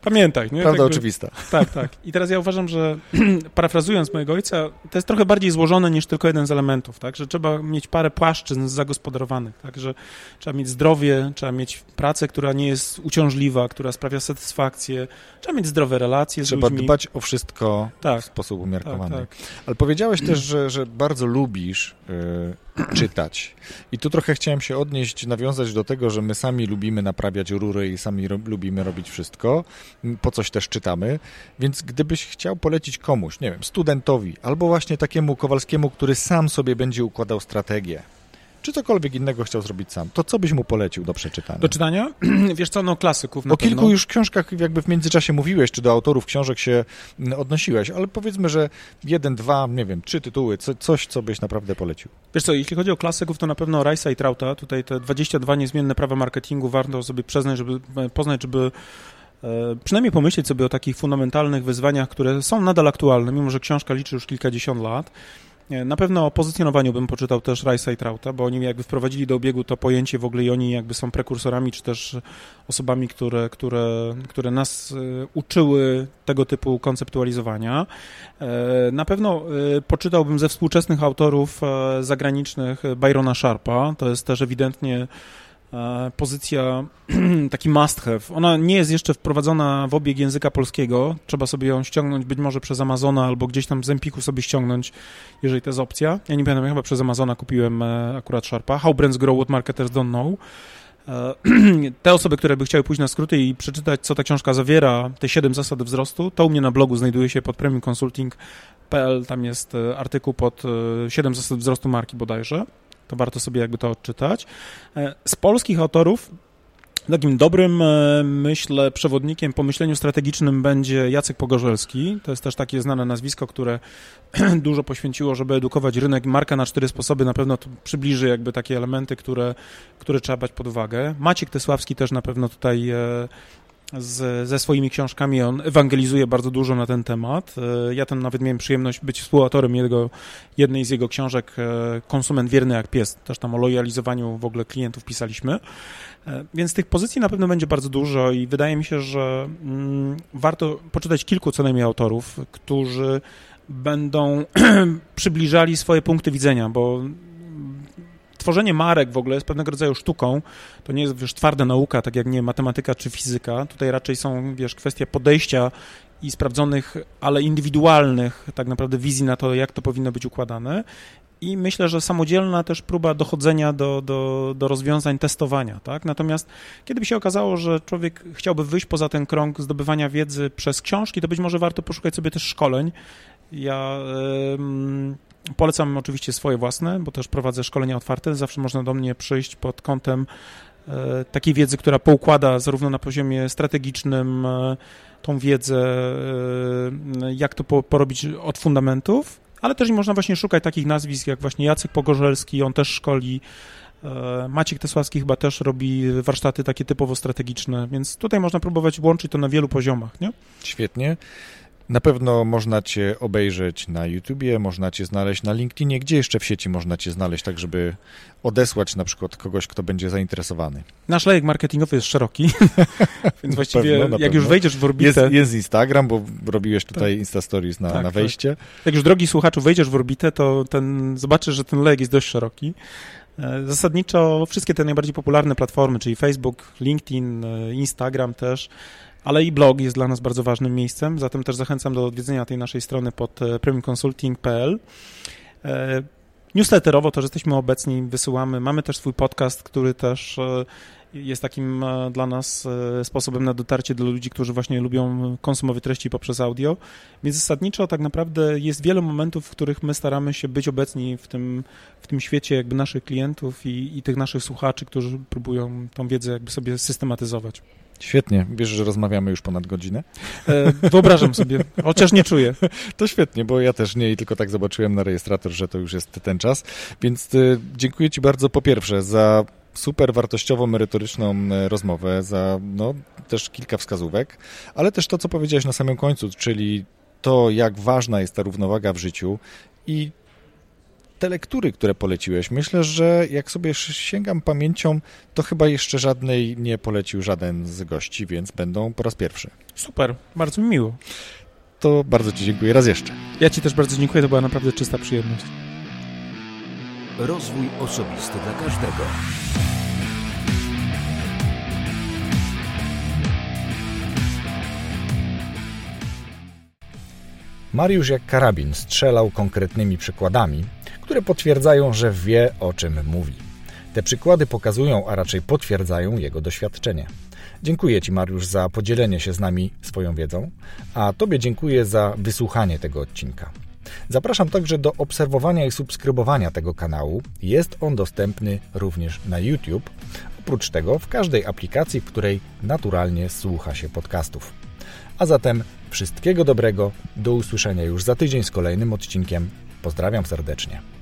pamiętaj, nie? Prawda Jakby- oczywista. Tak, tak. I teraz ja uważam, że [clears throat] parafrazując mojego ojca, to jest trochę bardziej złożone niż tylko jeden z elementów, tak? Że trzeba mieć parę płaszczyzn zagospodarowanych, tak? Że trzeba mieć zdrowie, trzeba mieć pracę, która nie jest uciążliwa, która sprawia satysfakcję, trzeba mieć zdrowe relacje Trzeba ludźmi. dbać o wszystko w Tak, sposób tak, umiarkowany. tak. Ale powiedziałeś też, że, że bardzo lubisz y, [clears throat] czytać. I tu trochę chciałem się odnieść, nawiązać do tego, że my sami lubimy naprawiać rury i sami ro, lubimy robić wszystko. Po coś też czytamy. Więc gdybyś chciał polecić komuś, nie wiem, studentowi, albo właśnie takiemu Kowalskiemu, który sam sobie będzie układał strategię, czy cokolwiek innego chciał zrobić sam, to co byś mu polecił do przeczytania? Do czytania? [clears throat] Wiesz co, no klasyków na O kilku pewno. już książkach jakby w międzyczasie mówiłeś, czy do autorów książek się mm, odnosiłeś, ale powiedzmy, że jeden, dwa, nie wiem, trzy tytuły, co, coś, co byś naprawdę polecił. Wiesz co, jeśli chodzi o klasyków, to na pewno Rice'a i Trauta, tutaj te 22 niezmienne prawa marketingu warto sobie przyznać, żeby poznać, żeby e, przynajmniej pomyśleć sobie o takich fundamentalnych wyzwaniach, które są nadal aktualne, mimo że książka liczy już kilkadziesiąt lat. Na pewno o pozycjonowaniu bym poczytał też Rice'a i Trauta, bo oni jakby wprowadzili do obiegu to pojęcie w ogóle i oni jakby są prekursorami, czy też osobami, które, które, które nas e, uczyły tego typu konceptualizowania. E, Na pewno e, poczytałbym ze współczesnych autorów e, zagranicznych Byrona Sharpa. To jest też ewidentnie pozycja [clears throat] taki must have. Ona nie jest jeszcze wprowadzona w obieg języka polskiego. Trzeba sobie ją ściągnąć być może przez Amazona albo gdzieś tam z Empiku sobie ściągnąć, jeżeli to jest opcja. Ja nie pamiętam, ja chyba przez Amazona kupiłem e, akurat Sharpa. How Brands Grow What Marketers Don't Know. E, [clears throat] Te osoby, które by chciały pójść na skróty i przeczytać, co ta książka zawiera, te siedem zasad wzrostu, to u mnie na blogu znajduje się pod premiumconsulting.pl, tam jest e, artykuł pod e, siedem zasad wzrostu marki bodajże, to warto sobie jakby to odczytać. E, Z polskich autorów Takim dobrym, e, myślę, przewodnikiem po myśleniu strategicznym będzie Jacek Pogorzelski. To jest też takie znane nazwisko, które [clears throat] dużo poświęciło, żeby edukować rynek. Marka na cztery sposoby na pewno przybliży jakby takie elementy, które, które trzeba brać pod uwagę. Maciek Tesławski też na pewno tutaj e, z, ze swoimi książkami on ewangelizuje bardzo dużo na ten temat. E, Ja tam nawet miałem przyjemność być współautorem jego, jednej z jego książek e, Konsument wierny jak pies. Też tam o lojalizowaniu w ogóle klientów pisaliśmy. E, Więc tych pozycji na pewno będzie bardzo dużo i wydaje mi się, że mm, warto poczytać kilku co najmniej autorów, którzy będą [clears throat] przybliżali swoje punkty widzenia, bo tworzenie marek w ogóle jest pewnego rodzaju sztuką. To nie jest, wiesz, twarda nauka, tak jak nie matematyka czy fizyka. Tutaj raczej są, wiesz, kwestie podejścia i sprawdzonych, ale indywidualnych tak naprawdę wizji na to, jak to powinno być układane. I myślę, że samodzielna też próba dochodzenia do, do, do rozwiązań testowania, tak? Natomiast kiedy by się okazało, że człowiek chciałby wyjść poza ten krąg zdobywania wiedzy przez książki, to być może warto poszukać sobie też szkoleń. Ja em, polecam oczywiście swoje własne, bo też prowadzę szkolenia otwarte. Zawsze można do mnie przyjść pod kątem e, takiej wiedzy, która poukłada zarówno na poziomie strategicznym e, tą wiedzę, e, jak to po, porobić od fundamentów, ale też można właśnie szukać takich nazwisk jak właśnie Jacek Pogorzelski, on też szkoli, Maciek Tesławski chyba też robi warsztaty takie typowo strategiczne, więc tutaj można próbować łączyć to na wielu poziomach, nie? Świetnie. Na pewno można Cię obejrzeć na YouTubie, można Cię znaleźć na LinkedInie. Gdzie jeszcze w sieci można Cię znaleźć, tak żeby odesłać na przykład kogoś, kto będzie zainteresowany? Nasz lejek marketingowy jest szeroki, [laughs] więc właściwie pewno, jak pewno. już wejdziesz w orbitę, Jest, jest Instagram, bo robiłeś tutaj Insta Stories na, Tak, na tak. wejście. jak już drogi słuchaczu wejdziesz w orbitę, to ten, zobaczysz, że ten lejek jest dość szeroki. E, Zasadniczo wszystkie te najbardziej popularne platformy, czyli Facebook, LinkedIn, e, Instagram też, ale i blog jest dla nas bardzo ważnym miejscem, zatem też zachęcam do odwiedzenia tej naszej strony pod e, premiumconsulting.pl. E, newsletterowo to, że jesteśmy obecni, wysyłamy. Mamy też swój podcast, który też e, jest takim dla nas sposobem na dotarcie do ludzi, którzy właśnie lubią konsumować treści poprzez audio. Więc zasadniczo tak naprawdę jest wiele momentów, w których my staramy się być obecni w tym, w tym świecie jakby naszych klientów i, i tych naszych słuchaczy, którzy próbują tą wiedzę jakby sobie systematyzować. Świetnie. Wiesz, że rozmawiamy już ponad godzinę? E, wyobrażam sobie, chociaż nie czuję. [laughs] To świetnie, bo ja też nie i tylko tak zobaczyłem na rejestrator, że to już jest ten czas. Więc y, dziękuję Ci bardzo po pierwsze za super wartościową, merytoryczną e, rozmowę, za no, też kilka wskazówek, ale też to, co powiedziałeś na samym końcu, czyli to, jak ważna jest ta równowaga w życiu i te lektury, które poleciłeś, myślę, że jak sobie sięgam pamięcią, to chyba jeszcze żadnej nie polecił żaden z gości, więc będą po raz pierwszy. Super, bardzo mi miło. To bardzo Ci dziękuję raz jeszcze. Ja Ci też bardzo dziękuję, to była naprawdę czysta przyjemność. Rozwój osobisty dla każdego. Mariusz jak karabin strzelał konkretnymi przykładami, które potwierdzają, że wie o czym mówi. Te przykłady pokazują, a raczej potwierdzają jego doświadczenie. Dziękuję Ci, Mariusz, za podzielenie się z nami swoją wiedzą, a Tobie dziękuję za wysłuchanie tego odcinka. Zapraszam także do obserwowania i subskrybowania tego kanału. Jest on dostępny również na YouTube. Oprócz tego w każdej aplikacji, w której naturalnie słucha się podcastów. A zatem wszystkiego dobrego, do usłyszenia już za tydzień z kolejnym odcinkiem. Pozdrawiam serdecznie.